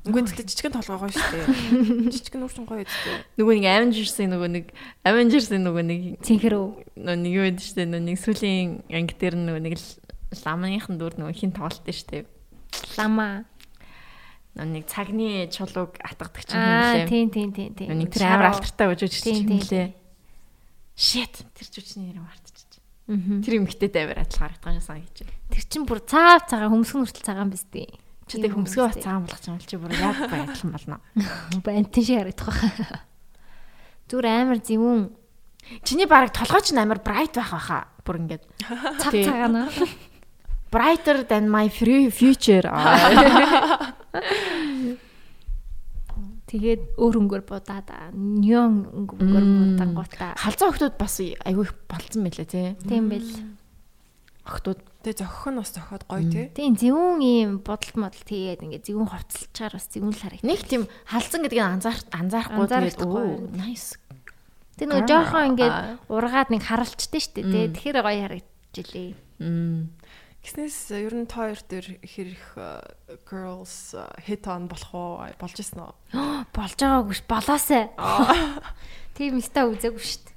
Speaker 3: Үгүй гэхдээ жижигэн толгой гоё шүү дээ. [laughs] Жижигэн үрсэн гоё үстэй.
Speaker 2: нөгөө нэг Avengers-ийн нөгөө нэг Avengers-ийн нөгөө нэг
Speaker 1: Цэнхэрөө.
Speaker 2: нөгөө нэг юу гэдэг штэ нөгөө нэг сүлийн анги дээр нөгөө нэг л ламныхан дүр нөгөө хин тоглолт штэ.
Speaker 1: Лама.
Speaker 2: Нөгөө нэг цагны чулууг атгадаг чинь
Speaker 1: Аа
Speaker 2: хин лээ.
Speaker 1: тийм тийм тийм тийм.
Speaker 2: Нөгөө тэр амар алтартай өжөөж
Speaker 1: Тийм,
Speaker 2: чинь
Speaker 1: тийм,
Speaker 2: лээ. Shit тэр жүжигчний нэр мартчих. Тэр эмгтэй амар адилхан харагдах юм сан гэж.
Speaker 1: Тэр чин бүр цаав цагаан хөмсгөн хүртэл цагаан биз дээ.
Speaker 2: Чи тэг хөмсгөө бат цаан болгох юм бол чи бүр яг байдалхан болно. [laughs]
Speaker 1: Бантин шиг харагдах байх. [laughs] Зүр амар зэвүүн
Speaker 2: Чиний бараг толгой ч амар bright байх байхаа. Бүр ингээд [laughs]
Speaker 1: цав
Speaker 2: Тий.
Speaker 1: цагаан.
Speaker 2: brighter than my free future.
Speaker 1: Тэгээд өөр өнгөөр будаад нён өнгөөр будангуудаа.
Speaker 2: Халзан охтууд бас айгүй их болцсон мэлээ тий.
Speaker 1: Тийм бэл.
Speaker 2: Охтууд
Speaker 3: Тэгээ зохих нь бас зохиод гоё тий.
Speaker 1: Тийм зэвүүн ийм бодолт модал тэгээд ингээд зэвүүн хувцалчаар бас зэвүүн л харагдав.
Speaker 2: нэг тийм халзан гэдгийг анзаар анзаарахгүй тэгээд оо nice.
Speaker 1: Тэр нөгөө жоохон ингээд
Speaker 2: Аа.
Speaker 1: ургаад нэг харалчтай шүү дээ. тий. Тэгэхээр гоё харагдаж илээ.
Speaker 2: Мм.
Speaker 3: Гиснээс ер нь та хоёр дээр э, girls э, hit on болох уу болж исэн үү? [gasps] [gasps]
Speaker 1: Болж байгаагүй ш болоосай. Тийм өстой үзээгүй дээ.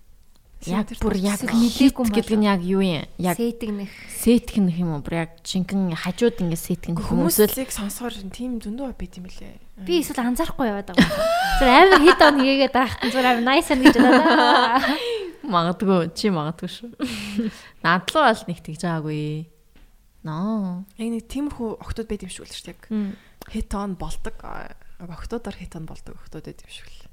Speaker 2: Яг бүр яг
Speaker 1: мэдээгүй
Speaker 2: гэдэг нь яг юу юм? Яг
Speaker 1: Сэтгнэх.
Speaker 2: сетгэн юм уу? Бүр яг жинхэнэ хажууд ингэ сетгэн хүмүүс л
Speaker 3: Хүмүүсийг сонсохоор тийм зөндөө байт юм лээ.
Speaker 1: Би эсвэл анзаарахгүй яваад байгаа. Зүр амар хит он хийгээд байхад зүр амар nice ан гэж бодоо. [laughs]
Speaker 2: магадгүй чи магадгүй шүү. [laughs] Надлуу бол нэг тэгж байгаагүй. Ноо.
Speaker 3: Яг нэг тиймэрхүү охтууд байт юм шиг л шүү дээ. Яг hit on болдог. а, Охтуудаар hit on болдог охтууд байт юм шиг л.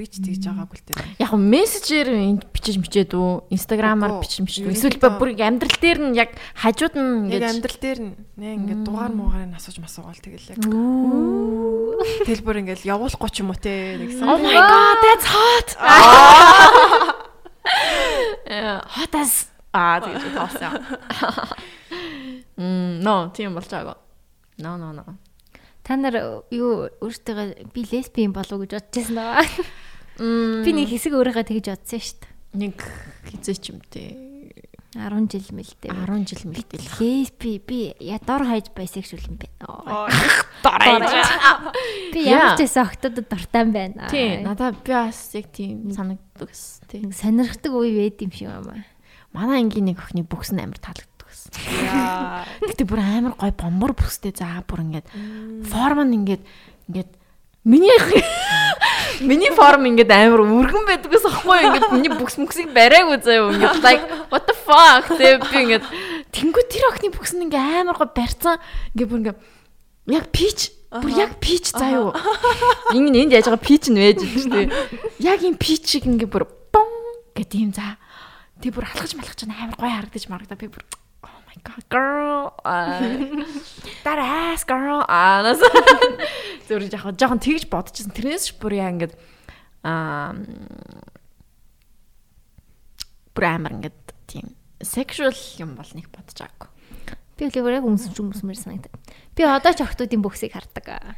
Speaker 3: Би ч тэгж байгаагүй л дээ.
Speaker 2: Яг мессежээр энд бичиж мичээд үү? Инстаграмаар бичиж?
Speaker 3: Ерөнхийдөө-
Speaker 2: Эсвэл бүр амьдрал дээр нь яг хажууд нь
Speaker 3: Яг
Speaker 2: ингэж
Speaker 3: амьдрал дээр нь нэ ингээд дугаар муугаарыг асууж масуугаал тэгэл яг
Speaker 1: Үу.
Speaker 3: хэлбэр ингээд явуулахгүй ч юм уу те нэгсэн.
Speaker 2: Oh my god, that's hot. Э, Hot as аа тэгж тоосон. Мм, но тийм болж байгаа. No, no, no.
Speaker 1: Та нар юу өөртөө би лесбиан болов гэж бодож байсан даа.
Speaker 2: Мм.
Speaker 1: Би нэг хэсэг өөрийгөө тэгж бодсон шүү дээ.
Speaker 2: нэг хизээ ч юм те
Speaker 1: 10 жил мэлтэй.
Speaker 2: 10 жил мэлтэл
Speaker 1: Лесби би я дор хайж байсексуал юм байна.
Speaker 2: дорой.
Speaker 1: Би
Speaker 2: Яа.
Speaker 1: ямар ч байсан октодод дуртай юм байна.
Speaker 2: Тий, надад би бас яг тийм санагддаг ус. Тий.
Speaker 1: Сонирхдаг үе байд юм шиг юм аа.
Speaker 2: Манай ангийн нэг охины бүкс нь амар таалагддаг ус.
Speaker 3: Яа.
Speaker 2: Гэтэ бүр амар гой бомбор бүкстэй заа бүр ингээд форм нь ингээд ингээд миний [laughs] миний форм ингээд амар өргөн байдаг ахгүй юу? ингээд миний бүкс мөксийг бариаг үзээ юу ингээд like what the fuck? Тэг би ингээд тэнгуү тэр охины бүкс нь ингээд амар гой барьцсан. Ингээд бүр ингээд яг пич бүр яг пич заа юу ингэ энд яаж байгаа пич нь вэж шүү дээ яг юм пич шиг ингээд бүр бом гэдэг юм заа тэг бүр алхаж малхаж амар гой харагдаж марагдаа би бүр my god girl Аа. [laughs] that ass girl аа нас зөв жоохон жоохон тэгж бодчихсон тэрнээс ч бүр яа ингээд аа бүр амар ингээд тийм sexual юм бол нэг бодож байгаагүй
Speaker 1: Би яг үнсэн ч хүмүүсмэр санагдав. Би одоо ч охтуудын бүксийг хардаг.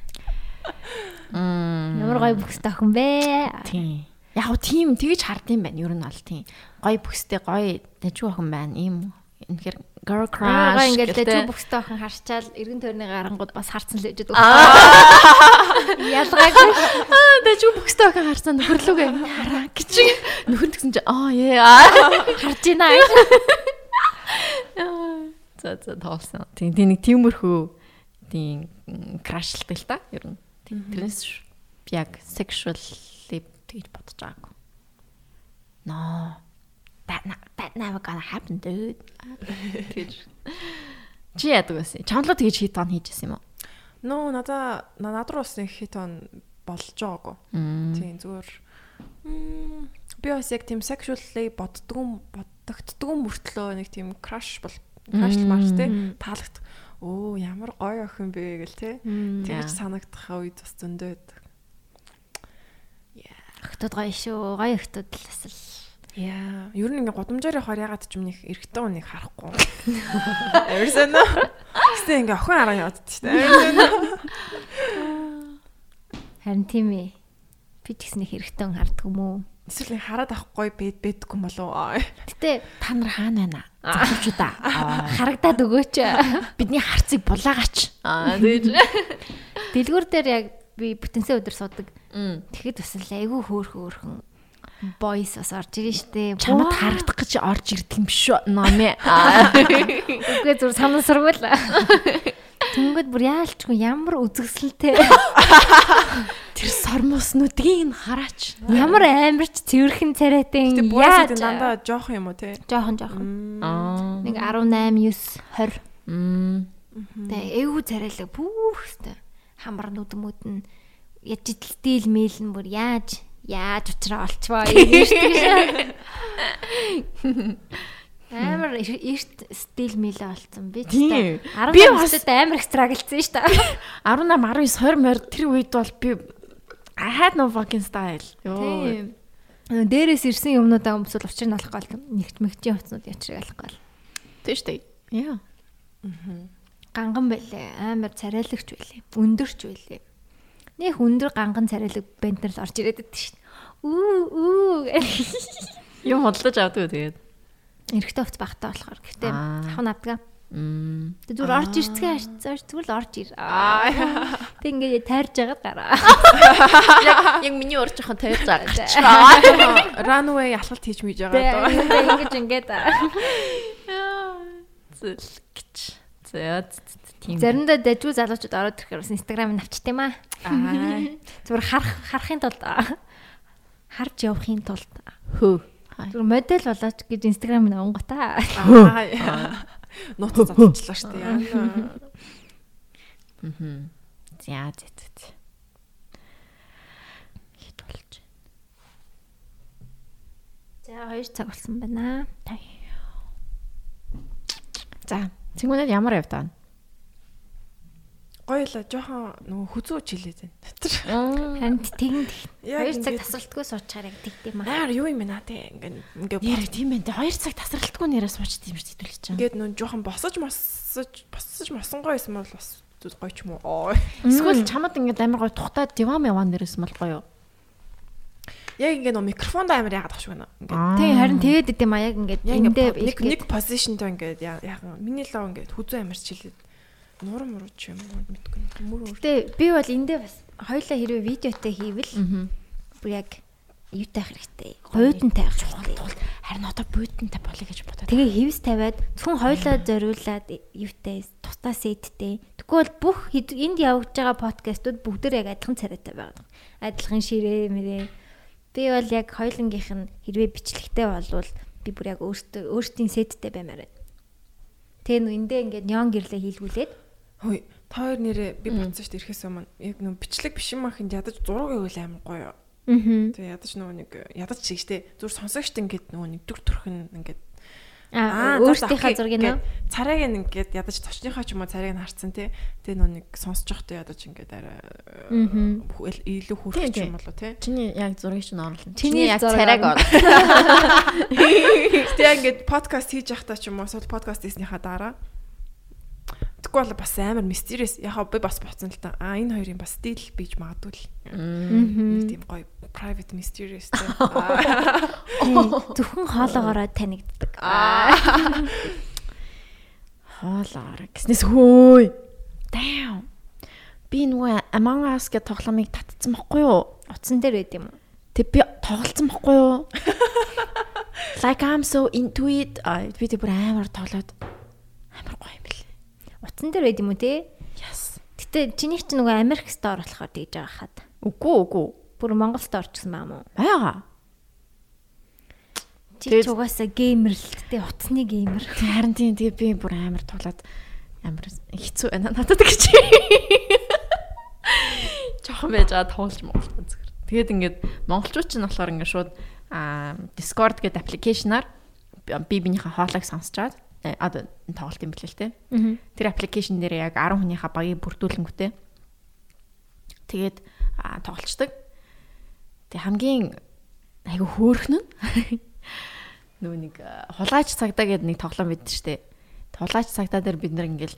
Speaker 2: Мм.
Speaker 1: Ямар гоё бүкстэй охин бэ?
Speaker 2: Тийм. Яг гоо тийм тэгэж хардсан байна. Ер нь бол тийм. Гой бүстэй гой дажгүй охин байна. Ийм үнэхээр girl
Speaker 1: Аа
Speaker 2: crush
Speaker 1: ингээд
Speaker 2: гэдэг.
Speaker 1: дэж бүхтэй охин харчаал эргэн тойрны гарангууд бас харцсан л ээжэд. [laughs] Ялгаагүй.
Speaker 2: Аа дажгүй бүстэй охин харсан нөхөрлөг юм хараа гэж. Нөхөр тэгсэн чи аа яа.
Speaker 1: Харж байна.
Speaker 2: За за тоолсон. Тийм тийм нэг тиймэрхүү тийм крашлдаг л та ер нь. Тэрнээс яг sexually тэгж бодож байгаагүй. No. That not, that never gonna happen dude. [laughs] Тэгж. Чи яадаг байсан? Чамлаа тэгж хит он хийжсэн юм уу?
Speaker 3: Нөө надаа над руу бас хит он болж байгаагүй. Тийм зүгээр би бас яг тийм sexually боддгоо боддогддгоо мөртлөө нэг тийм crush бол crush маш тий таалагдах. Оо ямар гоё охин бэ гэл тий. Тэгж санагдах үед бас зөндөө байдаг.
Speaker 1: Охтод гоё шүү. Гоё охтод л бас л
Speaker 3: Яа, ер нь ингээ годамжаар явахаар ягаад ч юм нэг эрэгтэй хүнийг харахгүй. Эрсэн үү? Гэтэ ингээ охин хараа яваад үү?
Speaker 1: харин тийм ээ. Би ч гэсэн их хэрэгтэй харддаг юм уу?
Speaker 3: Эсвэл хараад авахгүй бэд бэдгүй юм болов уу?
Speaker 1: Гэтэ
Speaker 2: Та нар хаана байна? Залуучуудаа.
Speaker 1: харагдаад өгөөч.
Speaker 2: Бидний харцыг булаагаач. Аа тэгж.
Speaker 1: Дэлгүүр дээр яг би бүтэнсээ өдөр суудаг.
Speaker 2: Мм.
Speaker 1: Тэгэхэд бас айгүй хөөх хөөхөн бойс бас орж ирэн штэ.
Speaker 2: Чамд харагдах гэж орж ирдэг юм шүү. Номэ. [laughs] Аа.
Speaker 1: Үгүй зүр санаа сургуул. Тэнгүүд бүр яалчгүй ямар үзэгсэлтэй. [laughs]
Speaker 2: Тэр сормос нүдгийг нь хараач.
Speaker 1: Ямар амарч цэвэрхэн царайтай
Speaker 3: Гэтэ
Speaker 1: яаж
Speaker 3: дандаа жоох юм уу те?
Speaker 1: жоохон жоохон.
Speaker 2: Аа.
Speaker 1: Нэг 18 9 20
Speaker 2: Мм.
Speaker 1: Тэг эвгүй царайлаг бүх өстэй. Хамар нүдмүүд нь яж стил мэйл нь бүр яаж яаж уучраа олчваа юм [laughs] шүү. [laughs] Амар эрт стил мэйл олцсон би ч
Speaker 2: Тийм.
Speaker 1: гэсэн
Speaker 2: Би
Speaker 1: 18
Speaker 2: бас-
Speaker 1: настай амар их страглцсан шүү дээ.
Speaker 2: 18 19 20 морь тэр үед бол би I had no fucking style. Йоо.
Speaker 1: Тийм. Дээрээс ирсэн юмнуудаа өмсөл учир нь алахгүй л нэгт мэгчийн хувцнууд ячрыг алахгүй л.
Speaker 2: Тийм шүү дээ. Яа.
Speaker 1: Ганган байлээ. Амар царайлагч байлээ. Өндөрч байлээ. Нөх өндөр ганган царайлаг бентер л орж ирээд шүү дээ. Үү үү
Speaker 2: Юм бодлож авдаг тэгээд.
Speaker 1: Эрэхтэй хувц багтаа болохоор. Гэхдээ ахын авдгаа.
Speaker 2: Мм.
Speaker 1: Тэг зүгээр орж ирцгээ харцаар зүгээр л орж ир. Аа. Тэг ингээд тайрж агаад гараа.
Speaker 2: Яг миний урж жоохон тавьж байгаа. [laughs]
Speaker 3: Runway алхалт хийж мэж байгаа даа.
Speaker 1: Ингэж ингээд
Speaker 2: Зэлгч. За тийм.
Speaker 1: Заримдаа дажгүй залуучууд ороод ирэхээр бас инстаграмыг навчт юм аа.
Speaker 2: Аа. [laughs]
Speaker 1: Зүгээр харах харахын тулд харж явахын тулд
Speaker 2: Хөө.
Speaker 1: зүгээр модель болооч гэж инстаграмыг онгота.
Speaker 3: Аа. Нууц задчихлаа шүү дээ.
Speaker 2: Мм. За зэ зэ. Хит болж.
Speaker 1: За 2 цаг болсон байна.
Speaker 2: За, цэнгүүнэд ямар явдаа?
Speaker 3: Гоё л жоохон нөгөө хүзүүч хэлээд байна.
Speaker 1: Харин тэгэн
Speaker 3: Яг
Speaker 1: 2 цаг
Speaker 3: ингээд-
Speaker 1: тасралтгүй суучаар яг тэгдэм аа.
Speaker 3: Наар юу юм бэ наа те ингээ ингээ
Speaker 2: Нэр тийм байна. 2 цаг тасралтгүй нэрээ суучт юм шиг хэдүүлж чам.
Speaker 3: ингээд нөө жоохон босож мосож босож мосонгой байсан бол бас гоё ч юм уу.
Speaker 2: Эсвэл чамд ингээд амар гой тухтаад диван яваа нэрээс мал гоё.
Speaker 3: Яг ингээ нөө микрофонд амар яагаад шиг байна. Ингээ
Speaker 1: Тийм харин тэгээд идэм аа яг ингээд
Speaker 3: яг
Speaker 1: эндээ
Speaker 3: ингээ нэг
Speaker 1: нэг
Speaker 3: позишнтой ингээ яг миний лав ингээ хүзүү амарч хэлээд нуурам муруу ч юм уу мэдгүй. Мөр өөр.
Speaker 1: Гэтэ би бол эндээ бас хоёлаа хэрвээ видеотэй хийвэл бүр яг юутай хэрэгтэй. Гойдонтай байх хэрэгтэй.
Speaker 2: Харин одоо буйтантай болъё гэж бодоод.
Speaker 1: Тэгээ хевс тавиад зөвхөн хоёлаа зориулаад юутай тусдаа сеттэй. Тэгвэл бүх энд явж байгаа подкастууд бүгдээр яг адилхан царайтай байгаа. Адилхан ширээ мэрээ. Би бол яг хоёлынгийнх нь хэрвээ бичлэгтэй болвол би бүр яг өөртөө өөртөө сеттэй баймаар байна. Тэгээ нөө эндээ ингээд нён гэрлээ хийлгүүлээд
Speaker 3: Хөөе. Та хоёр нэрээ би бодсон шүү дээ ирэхээс өмнө яг нөө бичлэг биш юм ахынд ядаж зураг байвал амар гоё.
Speaker 1: Аа.
Speaker 3: Тэгээ ядаж нөгөө нэг ядаж чигтэй зүр сонсогчт ингээд нөгөө нэг дүр төрхөн ингээд
Speaker 1: Аа өөртөөхөө зургийг нөө.
Speaker 3: Царайг ингээд ядаж товчныхаа ч юм уу царайг нь харцсан тий. Тэгээ нөгөө нэг сонсож явахдаа ядаж ингээд арай хүү- илүү
Speaker 2: Тийм,
Speaker 3: юм болоо тий.
Speaker 2: Чиний яг зургийг чинь оруулна.
Speaker 1: Чиний
Speaker 2: яг царайг
Speaker 1: оруулна.
Speaker 3: Тэгээ ингээд подкаст хийж явахдаа ч юм уу сул подкаст хийснийхаа дараа Тэгэхгүй бол бас амар mysterious. Яг би бас боцсон л та. А энэ хоёрын бас стил бийж магадгүй л. Нэг тийм гоё private mysterious. [laughs]
Speaker 1: Зөвхөн хоолоогоороо танигддаг. [laughs]
Speaker 2: Хоолоор гэснээс хөөй. Damn. Би нөгөө Among Us гэх тоглоомыг татцсан байхгүй юу?
Speaker 1: Утсан дээр байд юм уу?
Speaker 2: Тэг би тоглолцсон байхгүй юу? [laughs] Like I'm so into it. Би тэг бүр амар тоглоод амар гоё юм бэл.
Speaker 1: Утсан дээр байд юм уу те?
Speaker 2: Yes.
Speaker 1: Гэтэ чиний ч нөгөө Америк стор болохоор тэгж байгаа хаад.
Speaker 2: Үгүй үгүй.
Speaker 1: Бүр Монгол стор ч гэсэн баа мó.
Speaker 2: Бага.
Speaker 1: Чи
Speaker 2: Тэгээд-
Speaker 1: ч угаасаа геймер л те утасны геймер.
Speaker 2: Харин тийм тэгээ би бүр амар тоглоод амар хэцүү байна надад гэж. Жохон байж байгаа тоглож моголч зүгээр. Тэгээд ингээд монголчууд ч нь болохоор ингээд шууд аа Discord гэдэг аппликейшнаар би биенийхээ хоолойг сонсч чаад э, одоо энэ тоглолт юм билээ л те. Тэр аппликейшн дээр яг 10 хүнийхээ багийг бүрдүүлэнгүүтээ тэгээд тоглолцдог. Тэг хамгийн айгу хөөрхөн нь [laughs] нөө нэг хулгайч цагдаа гэдэг нэг тоглоом байдаг штэ. Хулгайч цагдаа дээр бид нар ингээл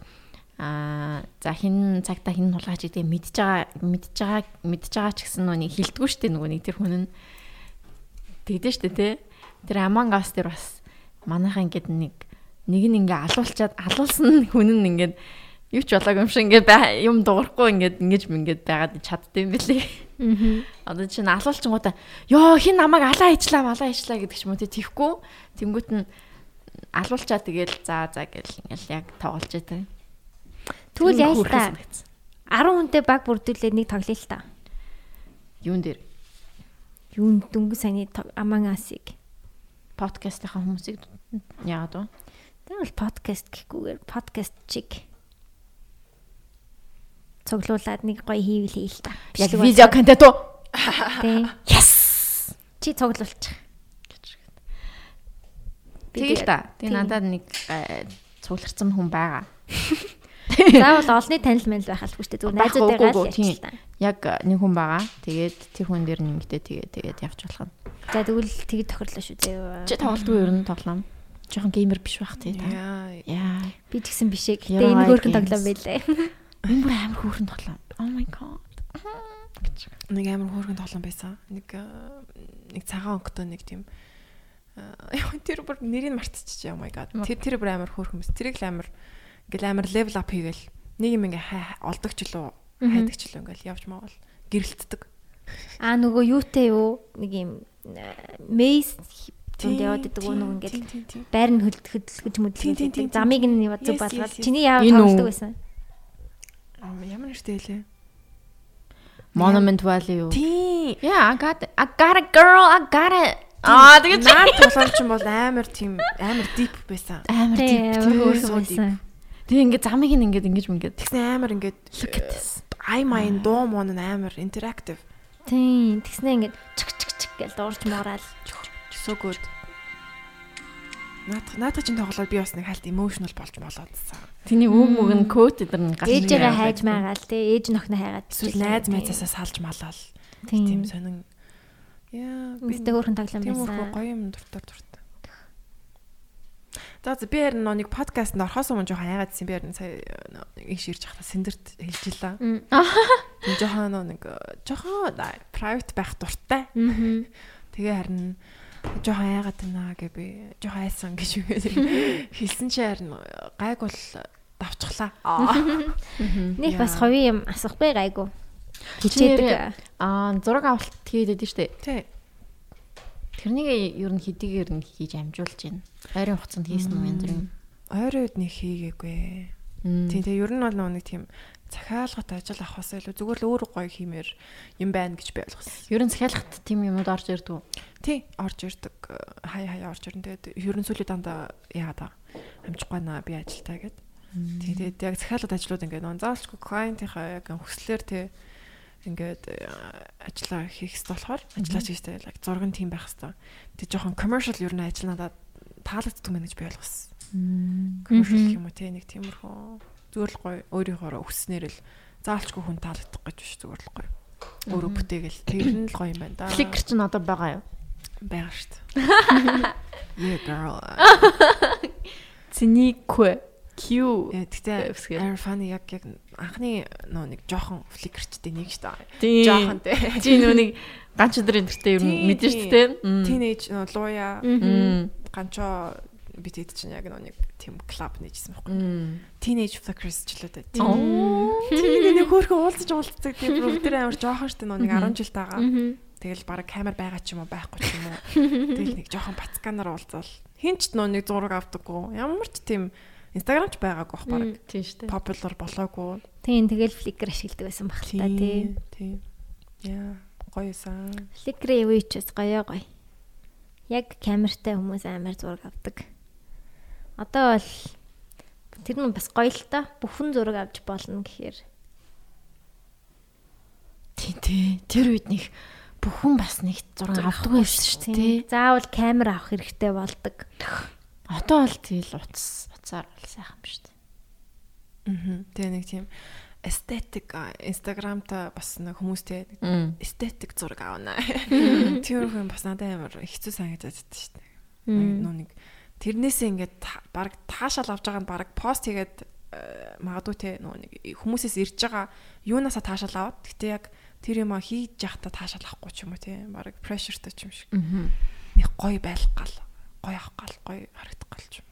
Speaker 2: аа за хин цагтаа хин хулгайч гэдэг мэдж байгаа мэдж байгаа мэдж байгаа ч гэсэн нэг хилдэггүй штэ нөгөө нэг тэр хүн нь тэгдэж штэ те. Тэр Among Us дээр бас манайхаа ингээд нэг нэг нь ингээ алуулчаад алуулсан [laughs] хүн нь ингээд юу ч болоог юм шиг ингээд бай- юм дуурахгүй ингээд ингэж мингээд байгаад чаддсан юм билий.
Speaker 1: Аа. [laughs]
Speaker 2: Одоо чинь алуулчингуудаа ёо хин намайг алаа ичлаа малаа ичлаа гэдэг ч юм уу тий тэхгүй. Тэнгүүт нь алуулчаа тэгэл за за гэл ингээл яг тоглож байдаг.
Speaker 1: Тэгвэл яа л та.
Speaker 2: санагдсан.
Speaker 1: 10 хүнтэй баг бүрдүүлээд нэг тоглоё л та.
Speaker 2: Юун дээр
Speaker 1: Юун дөнгө саяны Among Us-ыг.
Speaker 2: подкастынхаа хүмүүсийг яагаад вэ?
Speaker 1: Тэгвэл подкаст гэхгүйгээр подкаст чиг. Цуглуулад нэг гоё хийвэл хийл та.
Speaker 2: Яг видео контент уу? [laughs]
Speaker 1: Тий.
Speaker 2: Yes.
Speaker 1: Чи цуглуулчих.
Speaker 2: Тэгэл та. Тэгээ надад нэг э, цугларсан хүн байгаа. [laughs]
Speaker 1: Заавал олны танил манил байх албагүй шүү дээ. Зүгээр найзуудтайгаа л ярьчих та.
Speaker 2: Яг э, нэг хүн байгаа. Тэгээд тэр хүн дээр нэмэгдээ тэгээд тэгээд явж болох нь.
Speaker 1: За тэгвэл тэгэд тохирлоо шүү дээ.
Speaker 2: Чи тоглолтгүй ер нь тоглоом. Жохон геймер биш бах тий.
Speaker 3: Яа.
Speaker 1: Би тэгсэн биш ээ. Гэтэ энэ хөөрхөн тоглоом байлээ.
Speaker 2: Энэ бүр амар хөөрхөн тоглоом. Oh my god.
Speaker 3: Нэг амар хөөргөн тоглоом байсан. Нэг э, нэг цагаан өнгөтэй нэг тийм э, яа тэр бүр нэрийг мартчихжээ. Oh my god. Тэр тэр бүр амар хөөрхөн мэс. Тэрийг л амар ингээл амар level up хийгээл нэг юм ингээ хай- олдог ч лөө хайдаг ч лөө ингээл явж маавал гэрэлтдэг.
Speaker 1: Аа нөгөө юутэй юу? Нэг юм мейс түнд яваад идэг уу нөгөө ингээд байр нь хөдөлгөж
Speaker 3: тийм.
Speaker 1: замыг нь зүг болгоод чиний яав тоглодог байсан.
Speaker 3: Ямар нэртэй хэлээ?
Speaker 2: Monument Valley юу?
Speaker 3: Тийм.
Speaker 2: Yeah, I got. I got it girl. I got it. Аа тэгээд
Speaker 3: наад тоглоомч юм бол амар тийм амар deep байсан.
Speaker 2: амар
Speaker 1: Тий, амар
Speaker 3: хөөрхөн
Speaker 1: хөөрхөн байсан.
Speaker 2: Тэгээ ингээд замыг нь ингээд ингэж мингээд
Speaker 3: Тэгсэн амар ингээд
Speaker 2: Look at this.
Speaker 3: ай майн дуу мон нь амар interactive.
Speaker 1: Тийм, тэгснэ ингээд чик чик чик гэж дуурж муураал.
Speaker 3: So good. Наадах наадах чинь тоглоод би бас нэг хальт emotional болж болоодсан.
Speaker 2: Тэний үг мүг нь код эдэр нь гарч
Speaker 1: Ээжээгээ хайж маагаал те, ээж нөхнө хайгаад.
Speaker 3: Эсвэл найз майзаасаа салж малаал.
Speaker 1: Тийм.
Speaker 3: Тийм сонин. Яа би
Speaker 1: Үстэй хөөрхөн тоглоом
Speaker 3: тийм
Speaker 1: байсан.
Speaker 3: гоё юм дуртай дуртай. За би харин нэг подкастт орохоос өмнө жоохон яагаадсэн би харин сая нэг ширж явахдаа сэндэрт хэлж илаа.
Speaker 1: Мм.
Speaker 3: Тийм жоохон нэг жоохон private байх дуртай. Тэгээ харин жоохон яагаад байна гэ би жоохон айсан гэж үгээд [laughs] хэлсэн чи харин гайг бол давчглаа.
Speaker 1: Нэг бас ховын юм асахгүй гайгүй.
Speaker 2: Хичээдэг.
Speaker 1: Хичээдэг.
Speaker 2: Аа зураг авалт хийгээд байдаг штэ.
Speaker 3: Тий.
Speaker 2: Тэрнийг ер нь хэдийгээр нь хийж амжуулж байна. Ойрын хугацаанд хийсэн юм янз бүрийн.
Speaker 3: Ойрын үед нэг хийгээгүй. Тий, тэгээ ер нь бол нэг тийм захиалгат ажил авахаас илүү зүгээр л өөр гоё хиймээр юм байна гэж би ойлгосон.
Speaker 2: Ер нь захиалгат тийм юмуд орж ирдэг.
Speaker 3: Тий, орж ирдэг. Хай хай орж ирэн. Тэгээд ер нь сүүлийн дандаа яагаад аа амжихгүй наа би ажилтаа гэд. Тий, тэгээд яг захиалгат ажлууд ингээд нөө заалчгүй клиентийнхаа яг хүслээр тий ингээд э, ажиллаа хийх хэрэгтэй болохоор ажиллаач хийхтэй яг зураг нь тийм байх хэрэгтэй. Тэг жоохон commercial ер нь ажил надад таалагддаг мэн гэж би ойлгосон. Commercial юм уу те нэг тиймэрхүү зүгээр л гоё өөрийнхөө өсснээр л заалчгүй хүн таалагдах гэж биш зүгээр л гоё. Өөрөө бүтээгээл тэр нь л гоё юм байна да.
Speaker 2: Flickr ч н одоо байгаа юу?
Speaker 3: байгаа шүү дээ. [laughs] Yeah girl.
Speaker 2: Цэниквэ. Q
Speaker 3: Тэгтээ
Speaker 2: Үсгээр.
Speaker 3: Air funny яг яг анхны нөө нэг жоохон фликерчтэй нэг шүү дээ. Жоохон тий.
Speaker 2: Чи нүг ганч өдрийн төртөө ер нь мэдэн шүү дээ.
Speaker 3: Teenage нөө ганчоо бид хэд чинь яг нөө нэг тийм клуб нээжсэн байхгүй. Teenage flickers ч л үү. Тийм нэг хөөрхөн уулзаж уулздаг тийм бүгдээ амар жоохон штэ нэг
Speaker 2: Мгм.
Speaker 3: 10 жил тагаа. Тэгэл баг камер байгаа ч юм уу байхгүй ч юм уу. [laughs] Тэгэл нэг жоохон бацканаар уулзвал хинч нөө нэг зураг авдаггүй. Ямар ч тийм Instagram ч байгаагүй бах баг.
Speaker 2: Тийм дээ.
Speaker 3: Popular болоогүй.
Speaker 1: Тийм тэгэл фликер ашигладаг байсан баг та тий.
Speaker 3: Тийм. Яа, гоёсан.
Speaker 1: Фликерийн үе ч бас гоё гоё. Яг камертай хүмүүс амар зураг авдаг. Одоо бол тэр нь бас гоё л та. Бүхэн зураг авч болно гэхээр.
Speaker 2: Тий, тий. Тэр үед нэг бүхэн бас нэг зураг авдаг байсан шүү дээ.
Speaker 1: Заавал камер авах хэрэгтэй болдог.
Speaker 2: Одоо бол тэгэл утас утсаар бол сайхан шүү дээ.
Speaker 3: Аа. Тэгээ нэг тийм эстетик инстаграмта бас нэг хүмүүстэй эстетик зураг авна. [laughs] Тэр хүн бас надад амар хэцүү санагдаад байдаг шүү дээ. Нэг тэрнээсээ ингээд баг таашаал авч байгаа нь баг пост хийгээд э, магадгүй те нөө нэг хүмүүсээс ирж байгаа юунаасаа таашаал аваад гэтээ яг тэр юм а хийж явахдаа таашаал авахгүй ч юм уу те баг прешертэй ч юм шиг нэг гоё байх гал гоё авах гал гоё харагдах гал ч юм.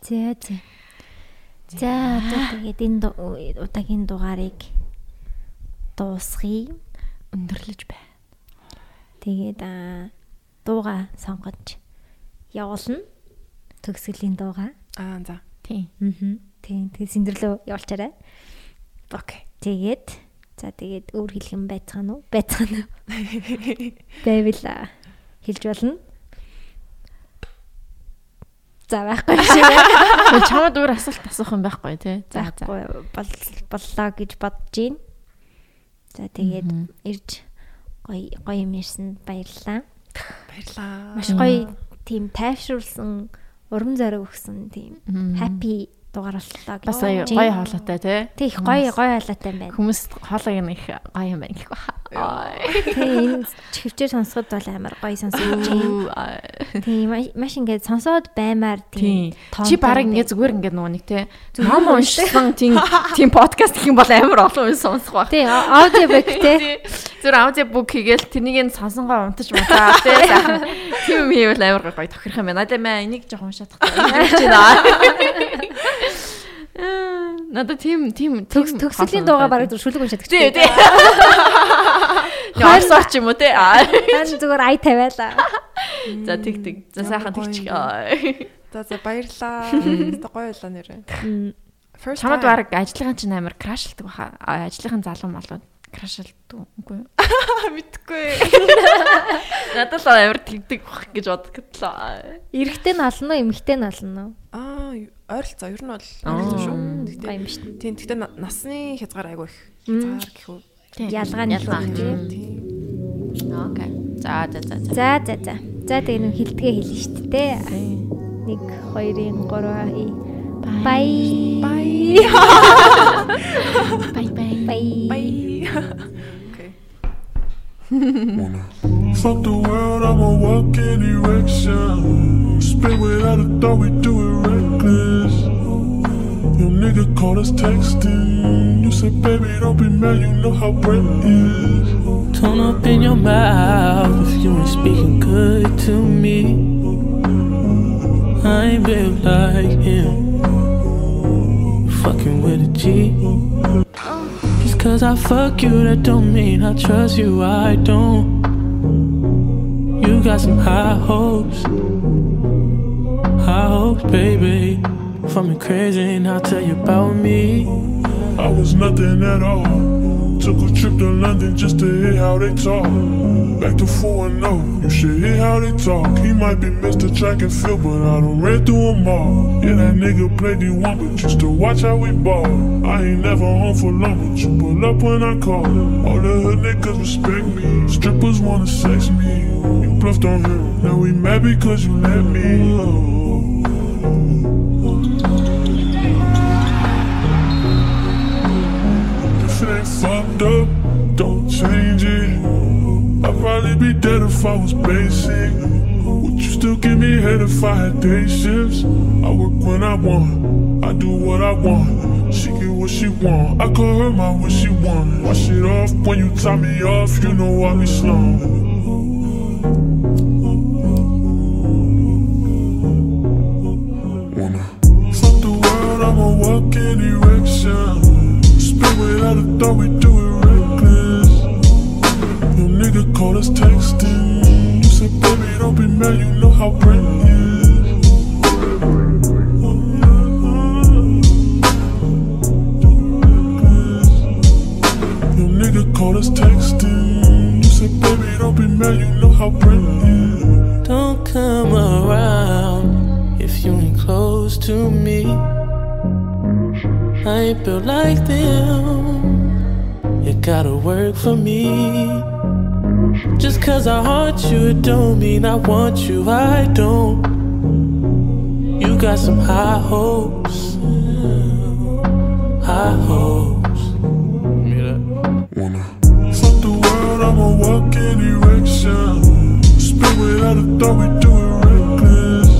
Speaker 1: За за. За тэгээд энэ удаагийн дугаарыг дуусгая.
Speaker 2: өндөрлөж байна.
Speaker 1: Тэгээд аа дууга сонгож явуулна. Төгсгөлийн дууга.
Speaker 3: Аа за.
Speaker 2: Тийм.
Speaker 1: Аа. Тийм. Тэгээд синдэрлөө явуулчаарай.
Speaker 3: Окей.
Speaker 1: Тэгээд за тэгээд өөр хэлэх юм байцгаана уу? Байцгаана аа, [laughs] хэлж болно. За байхгүй шиг.
Speaker 2: Чамд өөр асуулт асуух юм байхгүй тий. За за.
Speaker 1: Боллоо гэж бодож байна. За тэгээд ирж гоё гоё юм ирсэн баярлалаа.
Speaker 3: Баярлаа.
Speaker 1: Маш гоё тийм тайвшруулсан урам зориг өгсөн тийм happy дугаар боллоо
Speaker 2: Бас гоё хоолойтой тий.
Speaker 1: Тий их гоё гоё халаатай юм байна.
Speaker 2: Хүмүүс хоолойг нэг гоё юм байна гэх ба.
Speaker 1: Тий энэ хөвчээр сонсоход бол амар гоё сонсож байна. Тий маш- ингээд сонсоод баймаар
Speaker 2: тийм Чи баг ингээ зүгээр ингээ нөгөө нэг те ном уншсан тийм тийм подкаст гэх юм бол амар олон хүн сонсох баг.
Speaker 1: Тий аудио бэк те.
Speaker 2: Зүр аудио бук хийгээл тэрнийг нь сонсонгоо унтаж мутаа сайхан. Тийм юм хийвэл амар гоё тохирох юм байна. Надад маа энийг жоох уншаад тахтай. Надад тийм тийм
Speaker 1: Төгс төгсөлийн дуугаа бараг зүршүүлэг уншаад
Speaker 2: Тий,
Speaker 1: гэж.
Speaker 2: тий. [laughs] Яарсаа ч юм уу те. Аа.
Speaker 1: Хан зүгээр ай тавиалаа. [laughs]
Speaker 2: За тэг тэг. За сайхан тэгчих. [laughs]
Speaker 3: За за баярлаа. Тэ гоё байлаа нэрээ. First
Speaker 2: Чамд
Speaker 3: time.
Speaker 2: баг ажлынхан чинь амар крашилдаг баха. А, Ажлынхан залуу малууд крашилдаг үгүй юу?
Speaker 3: мэдгүй.
Speaker 2: Надад л амар тэгдэг бах гэж бодгодлоо.
Speaker 1: Эрэгтэй нь олно уу, эмэгтэй нь олно уу?
Speaker 3: Аа ойролцоо ер нь бол ойролцоо шүү.
Speaker 1: Гоё юм шүү дээ.
Speaker 3: Тийм гэхдээ на- насны хязгаар айгүй их. Хязгаар гэхүү.
Speaker 1: Ялгаа нь
Speaker 2: ялгаа.
Speaker 1: л үү?
Speaker 3: Тийм.
Speaker 2: Окей. За за за за.
Speaker 1: За за за. Тэгээ нэг хилдгээ хэлнэ шүү дээ. 1 2 3 Бай.
Speaker 3: Bye.
Speaker 2: Бай бай.
Speaker 1: Бай.
Speaker 3: Bye. Okay.
Speaker 4: Fuck the world, I'ma walk in erection. Spit without a thought, we do it reckless. Nigga called us texting. You said, baby, don't be mad, you know how Brett is.
Speaker 5: Tone up in your mouth if you ain't speaking good to me. I ain't built like him. Fucking with a G. Just cause I fuck you, that don't mean I trust you. I don't. You got some high hopes. High hopes, baby. For me crazy, and I'll tell you about me.
Speaker 4: I was nothing at all. Took a trip to London just to hear how they talk. Back to 4 and 0, you should hear how they talk. He might be Mr. Track and Field, but I done ran through them all. Yeah, that nigga played D1, but used to watch how we ball. I ain't never home for long, but you pull up when I call. All the hood niggas respect me. Strippers wanna sex me. You bluffed on him, now we mad because you let me. If up, don't change it. I'd probably be dead if I was basic. Would you still give me head if I had day shifts. I work when I want, I do what I want. She get what she want, I call her my what she want. Wash it off when you tie me off, you know I be slow. Wanna fuck the world, I'ma walk in erection. Spin without a thought, we do it. Call us texting. You said, baby, don't be mad, you know how Brent is. Your nigga us texting. You said, baby, don't be mad, you know how Brent is.
Speaker 5: Don't come around if you ain't close to me. I ain't built like them. You gotta work for me. Just cause I haunt you, it don't mean I want you. I don't. You got some high hopes. High hopes.
Speaker 4: Wanna fuck the world, I'ma walk in erection. Spin without a thought, we do it reckless.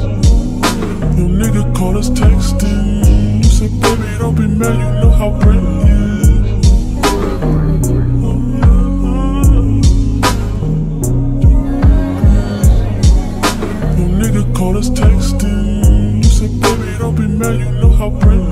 Speaker 4: Your nigga call us texting. You said, baby, don't be mad, you know how Brent us texting. You said, baby, don't be mad, you know how Brent